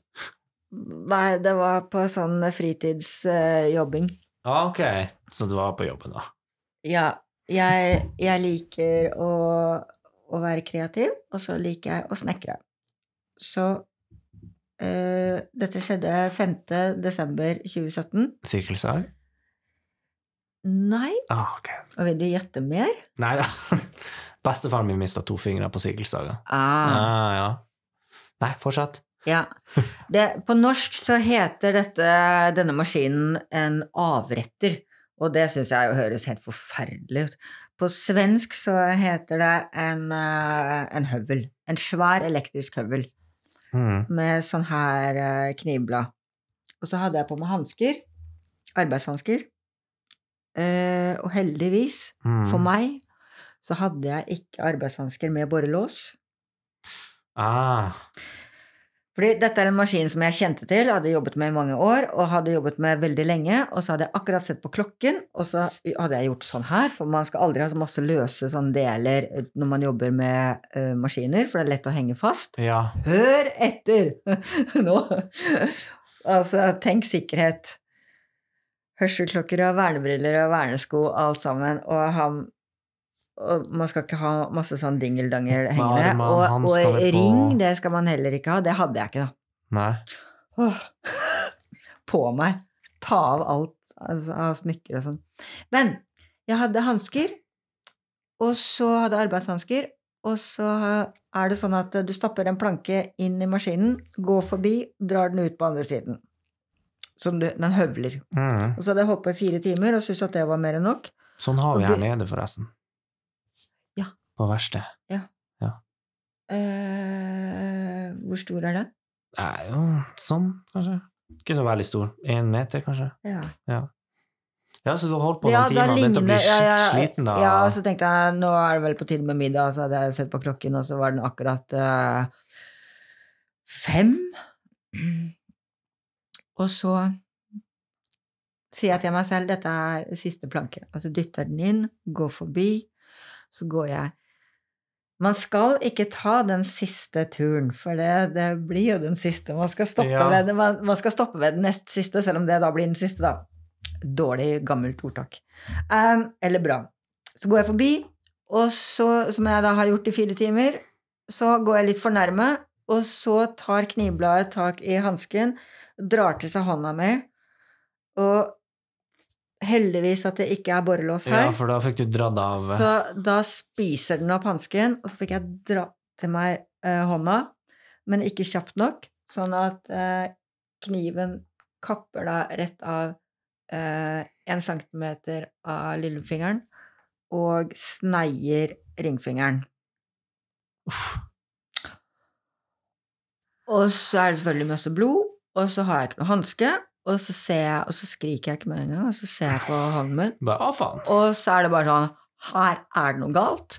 Nei, det var på sånn fritidsjobbing. Ja, ok. Så du var på jobben, da. ja, jeg, jeg liker å, å være kreativ, og så liker jeg å snekre. Så uh, dette skjedde 5. desember 2017. Sirkelsag? Nei, Ah, okay. og vil du gjette mer? Nei da. Bestefaren min mista to fingre på sykkelsaga. Ah, Ah, ja. Nei, fortsett. ja. Det, på norsk så heter dette, denne maskinen en avretter. Og det syns jeg jo høres helt forferdelig ut. På svensk så heter det en, eh, en høvel. En svær elektrisk høvel Mm. med sånn her eh, knivblad. Og så hadde jeg på meg hansker. Arbeidshansker. Eh, og heldigvis Mm. for meg så hadde jeg ikke arbeidshansker med borrelås. Ah. Fordi dette er en maskin som jeg kjente til, hadde jobbet med i mange år, og hadde jobbet med veldig lenge, og så hadde jeg akkurat sett på klokken, og så hadde jeg gjort sånn her, for man skal aldri ha masse løse sånne deler når man jobber med uh, maskiner, for det er lett å henge fast. Ja. Hør etter! Nå. Altså, tenk sikkerhet. Hørselklokker og vernebriller og vernesko, alt sammen, og han og man skal ikke ha masse sånn dingeldanger hengende. Og, og ring, det skal man heller ikke ha. Det hadde jeg ikke, da. Nei. Åh, på meg. Ta av alt altså, av smykker og sånn. Men jeg hadde hansker, og så hadde arbeidshansker, og så er det sånn at du stapper en planke inn i maskinen, går forbi, drar den ut på andre siden. Som du, den høvler. Mm. Og så hadde jeg holdt på i fire timer og syntes at det var mer enn nok. Sånn har vi her nede, forresten. Ja. På verkstedet. Eh, hvor stor er den? Nei, jo, sånn, kanskje. Ikke så veldig stor. Én meter, kanskje. Ja. Ja, så du har holdt på Ja, noen ja, timer og begynt å bli ja, ja, ja. sliten, da? Ja, og så tenkte jeg nå er det vel på tide med middag, så hadde jeg sett på klokken, og så var den akkurat uh, fem. Og så sier jeg til meg selv dette er siste planke, og så dytter den inn, går forbi, så går jeg. Man skal ikke ta den siste turen, for det, det blir jo den siste. Man skal, stoppe Ja. ved, man, man skal stoppe ved den nest siste, selv om det da blir den siste, da. Dårlig, gammelt ordtak. Um, eller bra. Så går jeg forbi, Og så, som jeg da har gjort i fire timer, så går jeg litt for nærme, og så tar knivbladet tak i hansken, drar til seg hånda mi, og heldigvis at det ikke er borrelås her. Ja, for da fikk du dratt av Så da spiser den opp hansken, og så fikk jeg dra til meg eh, hånda, men ikke kjapt nok, sånn at eh, kniven kapper da rett av eh, en centimeter av lillefingeren og sneier ringfingeren. Uff. Og så er det selvfølgelig masse blod, og så har jeg ikke noe hanske, og så ser jeg, og så skriker jeg ikke med en gang, og så ser jeg på hånden min, Bare. Og så er det bare sånn Her er det noe galt.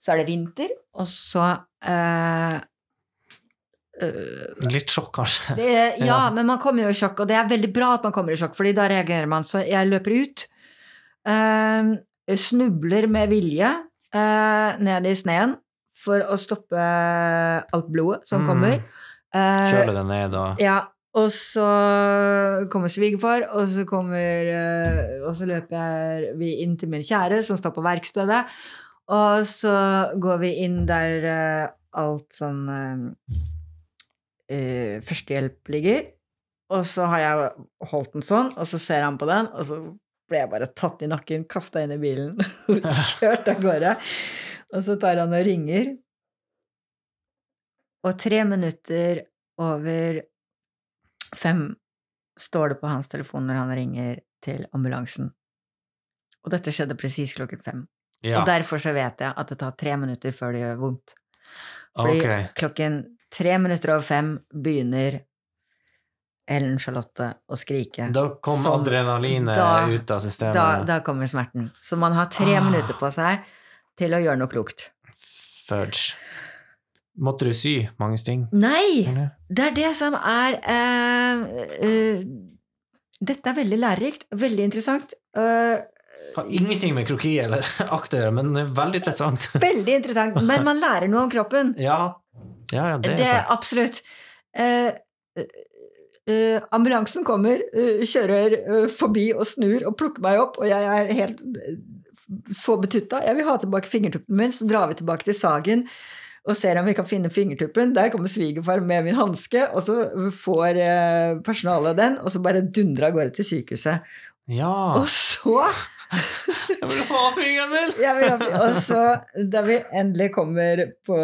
Så er det vinter, og så eh, øh, Litt sjokk, kanskje. det, Ja, Ja. men man kommer jo i sjokk, og det er veldig bra at man kommer i sjokk, fordi da reagerer man. Så jeg løper ut, eh, snubler med vilje eh, ned i sneen for å stoppe alt blodet som Mm. kommer. Eh, Kjøle det ned og ja, og så kommer svigerfar, og så kommer eh, Og så løper vi inn til min kjære, som står på verkstedet. Og så går vi inn der eh, alt sånn eh, førstehjelp ligger. Og så har jeg holdt den sånn, og så ser han på den, og så ble jeg bare tatt i nakken, kasta inn i bilen og kjørt av gårde. Og så tar han og ringer. Og tre minutter over fem står det på hans telefon når han ringer til ambulansen. Og dette skjedde presis klokken fem. Ja, Og derfor så vet jeg at det tar tre minutter før det gjør vondt. Fordi okay. klokken tre minutter over fem begynner Ellen Charlotte å skrike. Da kom Sånn, adrenalinet da- ut av systemet. Da, da kommer smerten. Så man har tre Ah. minutter på seg til å gjøre noe klokt. Fudge. Måtte du sy mange ting? Nei! Det er det som er uh, uh, Dette er veldig lærerikt, veldig interessant. Uh, Har ingenting med kroki eller akt å gjøre, men det veldig interessant. veldig interessant, men man lærer noe om kroppen. Ja, ja, ja det Det er sant. absolutt. Ambulansen kommer, kjører forbi og snur og plukker meg opp, og jeg er helt så betutta. Jeg vil ha tilbake fingertuppen min, så drar vi tilbake til Sagen og ser om vi kan finne fingertuppen. Der kommer svigerfar med min hanske, og så får eh, personalet den, og så bare dundrer av gårde til sykehuset. Ja, Og så jeg vil ha fingeren min! jeg vil ha- Og så, da vi endelig kommer på,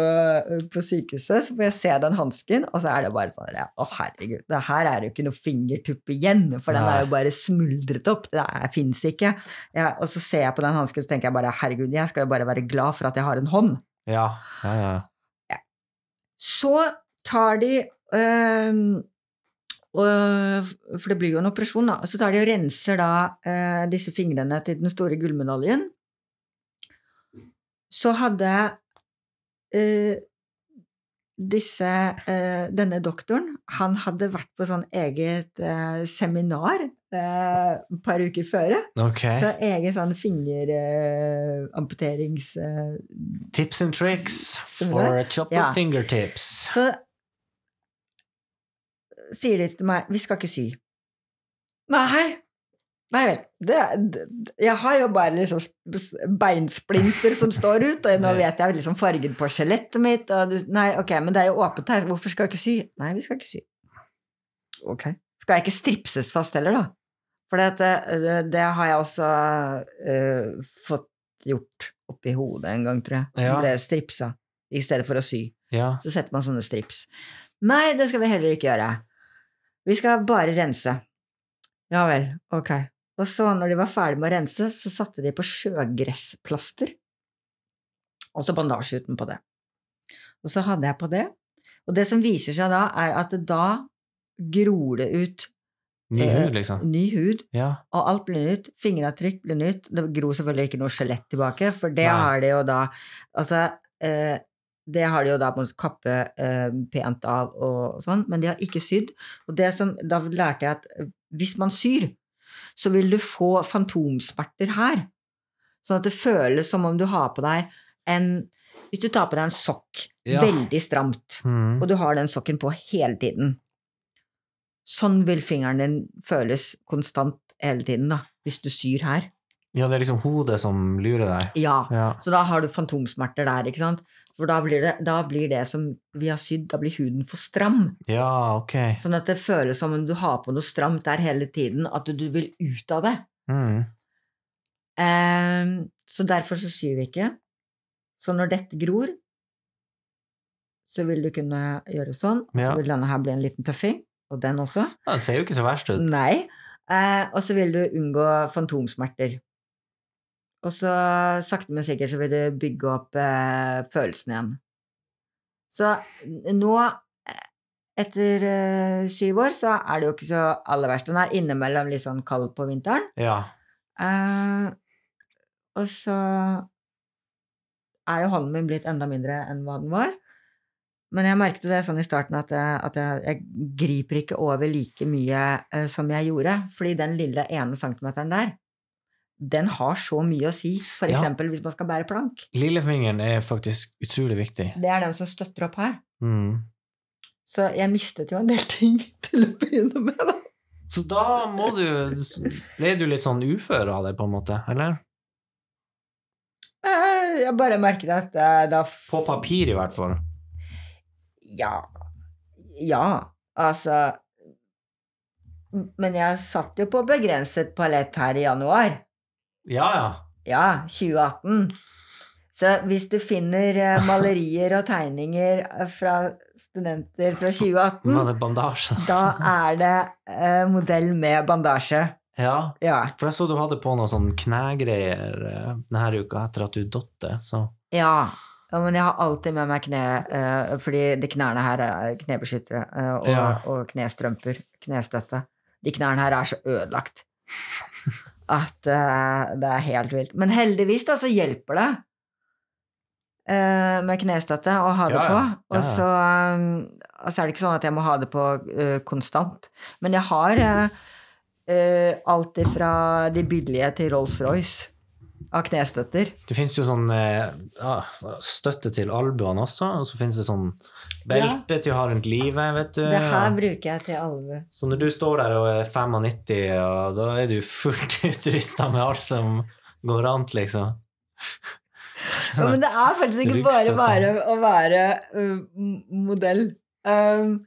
på sykehuset, så får jeg se den hansken, og så er det bare sånn ja, Å, herregud, det her er jo ikke noe fingertupp igjen, for den er jo bare smuldret opp. Det fins ikke. Ja, og så ser jeg på den hansken, så tenker jeg bare herregud, jeg skal jo bare være glad for at jeg har en hånd. Ja, ja, ja. Så tar de øh, øh, For det blir jo en operasjon, da. Så tar de og renser da øh, disse fingrene til den store gullmedaljen. Så hadde øh, disse øh, Denne doktoren, han hadde vært på sånn eget seminar et par uker før. Okay. Fra eget sånn fingeramputerings... Øh, Tips and tricks for for chopped Ja. fingertips. Så sier de til meg 'Vi skal ikke sy'. Nei! Nei vel. Det, det, jeg har jo bare liksom beinsplinter som står ut, og nå vet jeg liksom fargen på skjelettet mitt. Og du, nei, ok, men det er jo åpent her. Hvorfor skal jeg ikke sy? Nei, vi skal ikke sy. Ok. Skal jeg ikke stripses fast heller, da? For det, det, det har jeg også uh, fått gjort oppi hodet en gang, tror jeg. Ja. Ble stripsa i stedet for å sy. Ja. Så setter man sånne strips. Nei, det skal vi heller ikke gjøre. Vi skal bare rense. Ja vel, ok. Og så, når de var ferdig med å rense, så satte de på sjøgressplaster. Og så bandasje utenpå det. Og så hadde jeg på det. Og det som viser seg da, er at da gror det ut Ny Eh, hud, liksom. ny hud, Ja. og alt blir nytt. Fingeravtrykk blir nytt. Det gror selvfølgelig ikke noe skjelett tilbake, for det Nei. har de jo da Altså, eh, det har de jo da på en måte kappe eh, pent av og sånn, men de har ikke sydd. Og det som, da lærte jeg at eh, hvis man syr, så vil du få fantomsmerter her. Sånn at det føles som om du har på deg en Hvis du tar på deg en sokk Ja. veldig stramt, Mm. og du har den sokken på hele tiden. Sånn vil fingeren din føles konstant hele tiden, da, hvis du syr her. Ja, det er liksom hodet som lurer deg. Ja. Ja. Så da har du fantomsmerter der, ikke sant? For da blir det, da blir det som vi har sydd, da blir huden for stram. Ja, ok. Sånn at det føles som om du har på noe stramt der hele tiden, at du vil ut av det. Mm. Ehm, så derfor så syr vi ikke. Så når dette gror, så vil du kunne gjøre sånn, og så Ja. vil denne her bli en liten tøffing, og den også. Ja, den ser jo ikke så verst ut. Nei. Eh, og så vil du unngå fantomsmerter. Og så sakte, men sikkert så vil du bygge opp eh, følelsen igjen. Så nå, eh, etter eh, syv år, så er det jo ikke så aller verst. Den er innimellom litt sånn kald på vinteren. Ja. Eh, og så er jo hånden min blitt enda mindre enn hva den var. Men jeg merket det sånn i starten at, jeg, at jeg, jeg griper ikke over like mye eh, som jeg gjorde. Fordi den lille ene centimeteren der, den har så mye å si. For Ja. eksempel hvis man skal bære plank. Lillefingeren er faktisk utrolig viktig. Det er den som støtter opp her. Mm. Så jeg mistet jo en del ting til å begynne med. Da. Så da må du Ble du litt sånn ufør av det, på en måte? Eller? Eh, Jeg bare merket at eh, da På papir, i hvert fall. Ja. Ja, altså Men jeg satt jo på begrenset palett her i januar. Ja, ja. Ja, 2018. Så hvis du finner eh, malerier og tegninger eh, fra studenter fra 2018, Var da er det eh, modell med bandasje. Ja. Ja. For jeg så du hadde på noen sånn knegreier eh, denne uka etter at du så ja. Ja, men jeg har alltid med meg kne, uh, fordi de knærne her er knebeskyttere uh, og, Ja. og knestrømper, knestøtte. De knærne her er så ødelagt at uh, det er helt vilt. Men heldigvis da, så hjelper det med knestøtte å ha det Ja, på. Og så, um, altså er det ikke sånn at jeg må ha det på konstant. Men jeg har alt ifra de billige til Rolls-Royce av knestøtter. Det finnes jo sånn eh, ja, støtte til albuene også, og så finnes det sånn belte til å ha rundt livet, vet du. Det her bruker jeg til albu. Så når du står der og er 95, og da er du fullt utrusta med alt som går an, liksom. Ja, men det er faktisk ikke bare bare å være uh, modell. Um,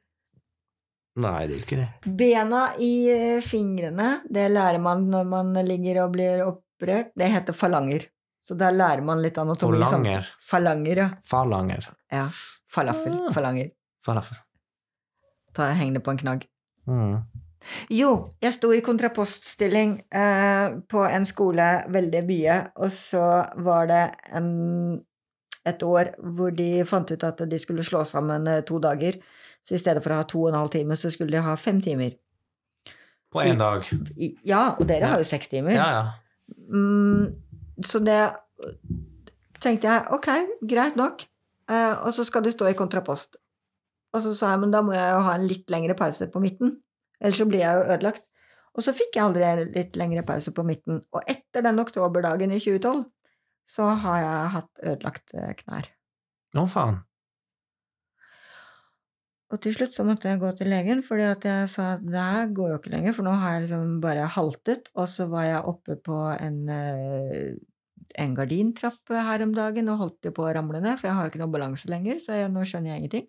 Nei, det er jo ikke det. bena i uh, fingrene, det lærer man når man ligger og blir operert. Det heter falanger. Så der lærer man litt anatomi. Falanger. Falanger, ja. Falanger. ja. Falafel. Ah. Falanger. Falafel. Ta, heng det på en knagg. Mm. Jo, jeg sto i kontrapoststilling eh, på en skole veldig mye, og så var det en, et år hvor de fant ut at de skulle slå sammen eh, to dager. Så i stedet for å ha to og en halv time, så skulle de ha fem timer. På én dag. I, ja, og dere Ja. har jo seks timer. Ja, ja. Mm, så det tenkte jeg, ok, greit nok. Eh, og så skal du stå i kontrapost. Og så sa jeg, men da må jeg jo ha en litt lengre pause på midten. Ellers så blir jeg jo ødelagt. Og så fikk jeg aldri en litt lengre pause på midten. Og etter den oktoberdagen i 2012, så har jeg hatt ødelagt eh, knær. Å, faen. Og til slutt så måtte jeg gå til legen, fordi at jeg sa at det her går jo ikke lenger, for nå har jeg liksom bare haltet, og så var jeg oppe på en, eh, en gardintrapp her om dagen og holdt jo på å ramle ned, for jeg har jo ikke noe balanse lenger, så jeg, nå skjønner jeg ingenting.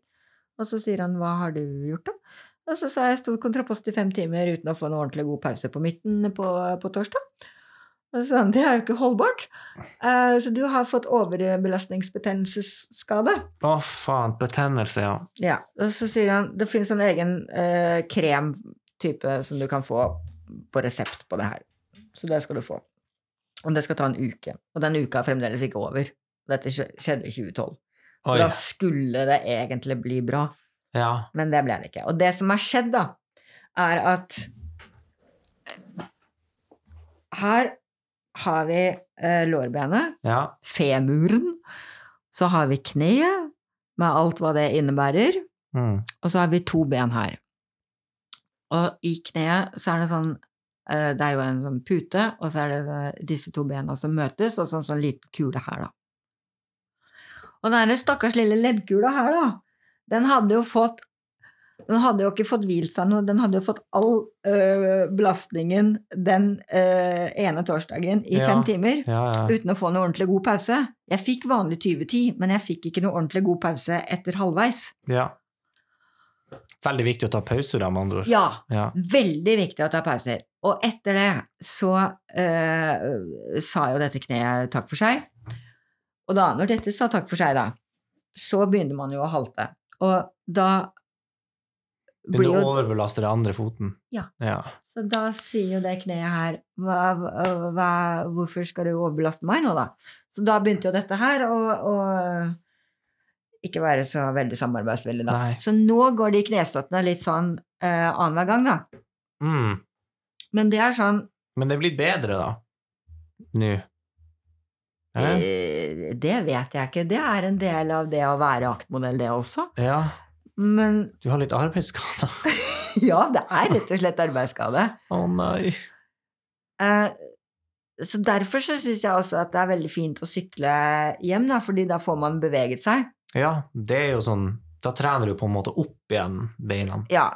Og så sier han 'hva har du gjort', da? Og så sa jeg 'sto i kontrapost i fem timer uten å få en ordentlig god pause på midten på, på torsdag'. Og så 'det er jo ikke holdbart', Uh, så du har fått overbelastningsbetennelsesskade'. Å, faen. Betennelse, ja. Ja, og så sier han det finnes en egen uh, kremtype som du kan få på resept på det her. Så det skal du få. Og det skal ta en uke. Og den uka er fremdeles ikke over. Dette skjedde i 2012. Oi. Da skulle det egentlig bli bra, Ja. men det ble det ikke. Og det som har skjedd, da, er at her har vi eh, lårbenet, Ja. femuren, så har vi kneet, med alt hva det innebærer, Mm. og så har vi to ben her. Og i kneet så er det sånn eh, Det er jo en sånn pute, og så er det eh, disse to bena som møtes, og så en sånn liten kule her, da. Og den stakkars lille leddkula her, da, den hadde jo fått Den hadde jo ikke fått hvilt seg noe, den hadde jo fått all øh, belastningen den øh, ene torsdagen i Ja. fem timer. Ja, ja. Uten å få noe ordentlig god pause. Jeg fikk vanlig 2010, men jeg fikk ikke noe ordentlig god pause etter halvveis. ja. Veldig viktig å ta pause, da, med andre ord. Ja, Ja. veldig viktig å ta pauser. Og etter det så øh, sa jo dette kneet takk for seg. Og da, når dette sa takk for seg, da, så begynner man jo å halte. Og da Men å overbelaster den andre foten. Ja. ja. Så da sier jo det kneet her hva, hva, Hvorfor skal du overbelaste meg nå, da? Så da begynte jo dette her å å ikke være så veldig samarbeidsvillig, da. Nei. Så nå går de knestøttene litt sånn uh, annenhver gang, da. Mm. Men det er sånn Men det er blitt bedre, da. Nå. Eh, Det vet jeg ikke. Det er en del av det å være aktmodell, det også. ja. Men Du har litt arbeidsskade? ja, det er rett og slett arbeidsskade. Å nei. Eh, så derfor så syns jeg også at det er veldig fint å sykle hjem, da, fordi da får man beveget seg. Ja, det er jo sånn Da trener du på en måte opp igjen beina. Ja,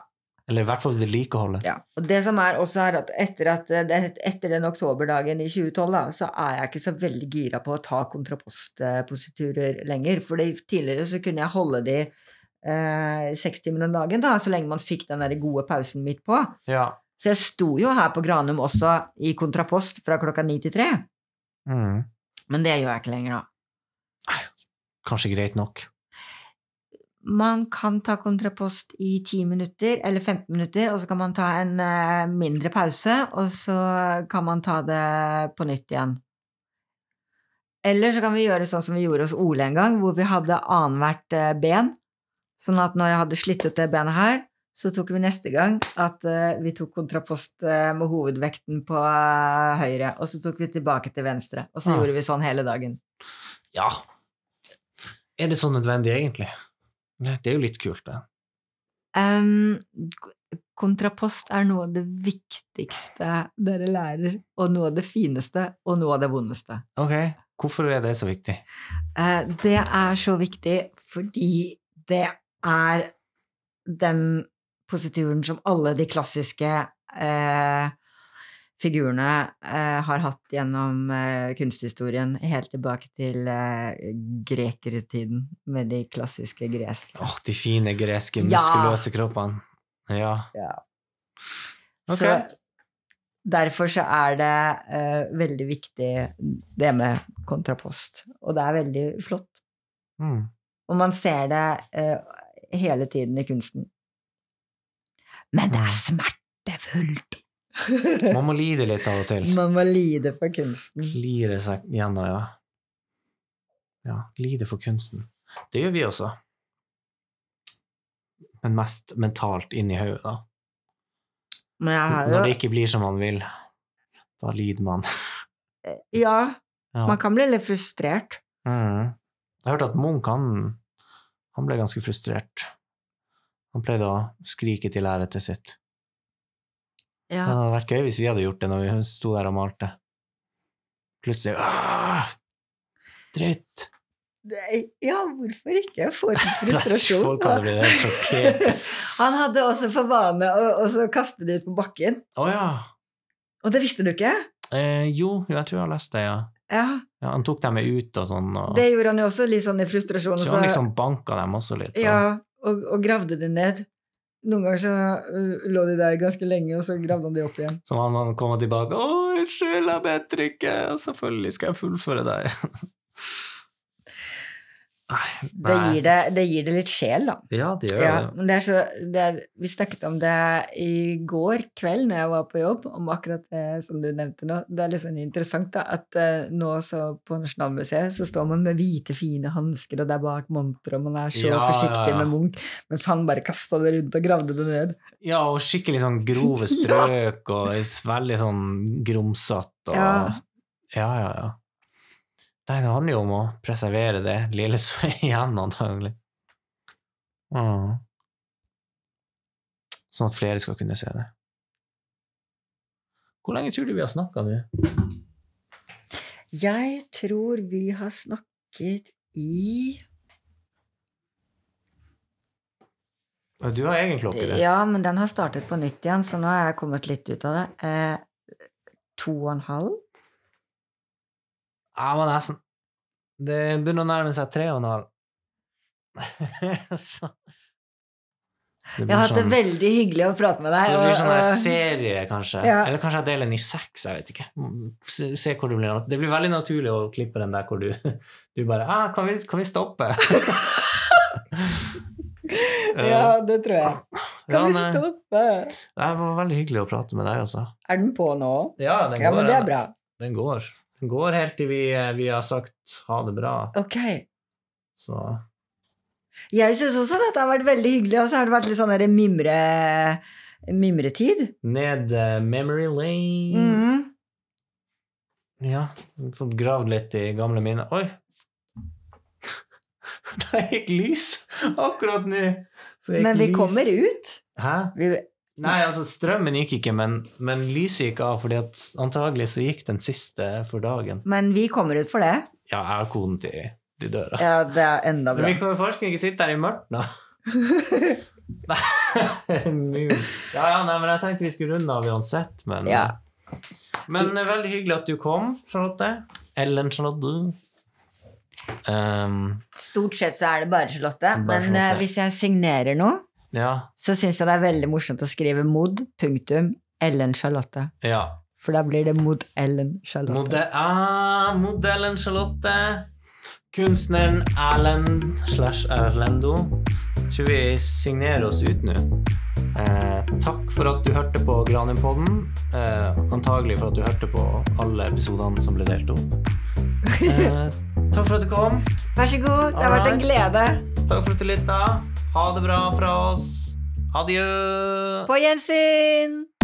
Eller i hvert fall vedlikeholdet. ja. Og det som er også er at etter, at det- etter den oktoberdagen i 2012, da, så er jeg ikke så veldig gira på å ta kontrapostpositurer lenger. For tidligere så kunne jeg holde de eh, seks timer om dagen, da, så lenge man fikk den der gode pausen midt på. Ja. Så jeg sto jo her på Granum også i kontrapost fra klokka ni til tre. Mm. Men det gjør jeg ikke lenger, da. Kanskje greit nok. Man kan ta kontrapost i 10 minutter eller 15 minutter, og så kan man ta en eh, mindre pause, og så kan man ta det på nytt igjen. Eller så kan vi gjøre sånn som vi gjorde hos Ole en gang, hvor vi hadde annethvert eh, ben. Sånn at når jeg hadde slitt ut det benet her, så tok vi neste gang at uh, vi tok kontrapost uh, med hovedvekten på uh, høyre, og så tok vi tilbake til venstre. Og så ja. gjorde vi sånn hele dagen. Ja. Er det så nødvendig, egentlig? Det er jo litt kult, det. Um, kontrapost er noe av det viktigste dere lærer, og noe av det fineste, og noe av det vondeste. Ok, hvorfor er det så viktig? Det er så viktig fordi det er den posituren som alle de klassiske eh, figurene eh, har hatt gjennom eh, kunsthistorien, helt tilbake til eh, grekertiden med de klassiske greske. Åh, de fine greske, Ja. muskuløse kroppene. Ja. Ok. Så derfor så er det eh, veldig viktig det med kontrapost. Og det er veldig flott. Mm. Og man ser det eh, hele tiden i kunsten. Men det er smertefullt! Man må lide litt av og til. Man må lide for kunsten. Lire seg gjennom, ja. Ja, lide for kunsten. Det gjør vi også. Men mest mentalt inni hodet, da. Men jeg har Når det ikke blir som man vil, da lider man. Ja, Ja. man kan bli litt frustrert. Mm. Jeg hørte at Munch, han, han ble ganske frustrert. Han pleide å skrike til lerretet sitt. Ja. det hadde vært gøy hvis vi hadde gjort det når vi sto der og malte. Plutselig «Åh, Dritt! Ja, hvorfor ikke? Jeg får frustrasjon. Folk hadde blitt helt sjokkert. Han hadde også for vane å kaste det ut på bakken. Oh, ja. Og det visste du ikke? Eh, jo, jo, jeg tror jeg har lest det, ja. Ja, ja. Han tok dem med ut og sånn, og det gjorde han jo også litt sånn i frustrasjon. så han liksom banka dem også litt. og- Ja, og, og gravde dem ned. Noen ganger så uh, lå de der ganske lenge, og så gravde han de opp igjen. Så han sånn kom tilbake 'Å, unnskyld, jeg bedre ikke.' Og selvfølgelig skal jeg fullføre deg. Nei, Det gir det, det gir det litt sjel, da. Ja, det gjør Ja, det. men det så, det er, vi snakket om det i går kveld når jeg var på jobb, om akkurat det som du nevnte nå. Det er litt sånn interessant da, at uh, nå så på Nasjonalmuseet så står man med hvite, fine hansker, og det er bak monter, og man er så Ja, forsiktig ja, med Munch, mens han bare kasta det rundt og gravde det ned. Ja, og skikkelig sånn grove strøk, og veldig sånn grumsete, og Ja. ja, ja. Det handler jo om å preservere det lille som er igjen, antagelig. Mm. Sånn at flere skal kunne se det. Hvor lenge tror du vi har snakka nå? Jeg tror vi har snakket i Du har egen klokke, du. Ja, men den har startet på nytt igjen, så nå har jeg kommet litt ut av det. Eh, to og en halv? Ja, men nesten. Det begynner å nærme seg tre og en halv. Så Jeg har hatt det sånn- veldig hyggelig å prate med deg. Så det blir sånn en serie, kanskje. Ja. Eller kanskje jeg deler den i seks, jeg vet ikke. Se, se hvor det blir. Det blir veldig naturlig å klippe den der hvor du, du bare ah, kan, vi, kan vi stoppe? ja, det tror jeg. Ja, Kan vi stoppe? Det var veldig hyggelig å prate med deg, altså. Er den på nå? Ja, den Ja, men det er bra. Den går. Går helt til vi, vi har sagt ha det bra. Ok. Så Jeg syns også dette har vært veldig hyggelig, og så har det vært litt sånn derre mimre, mimretid. ned uh, memory lane. Mhm. Ja, fått gravd litt i gamle minner. Oi! Der gikk lys akkurat nå. Men vi lys. kommer ut. Hæ? Vi, Nei, altså strømmen gikk ikke, men, men lyset gikk av, fordi at antagelig så gikk den siste for dagen. men vi kommer ut for det. Ja, jeg har koden til, til døra. Ja, det er enda bra. Men vi kommer forskning ikke sitte her i mørkt nå. Nei, ja, ja, nei, men jeg tenkte vi skulle runde av uansett, men Ja. Men er veldig hyggelig at du kom, Charlotte. Ellen Charlotte. Um, Stort sett så er det bare Charlotte. Bare Men eh, hvis jeg signerer noe, ja, så syns jeg det er veldig morsomt å skrive mod, punktum, Ellen Charlotte. ja. For da blir det mod Ellen Charlotte. Modell, ah, modellen Charlotte. Kunstneren Erlend slash Erlendo. Tror vi signerer oss ut nå. Eh, takk for at du hørte på Granum-podden. Eh, antagelig for at du hørte på alle episodene som ble delt opp. Eh, takk for at du kom. Vær så god, det har vært en glede. Takk for at du lytta. Ha det bra fra oss. Adjø. På gjensyn!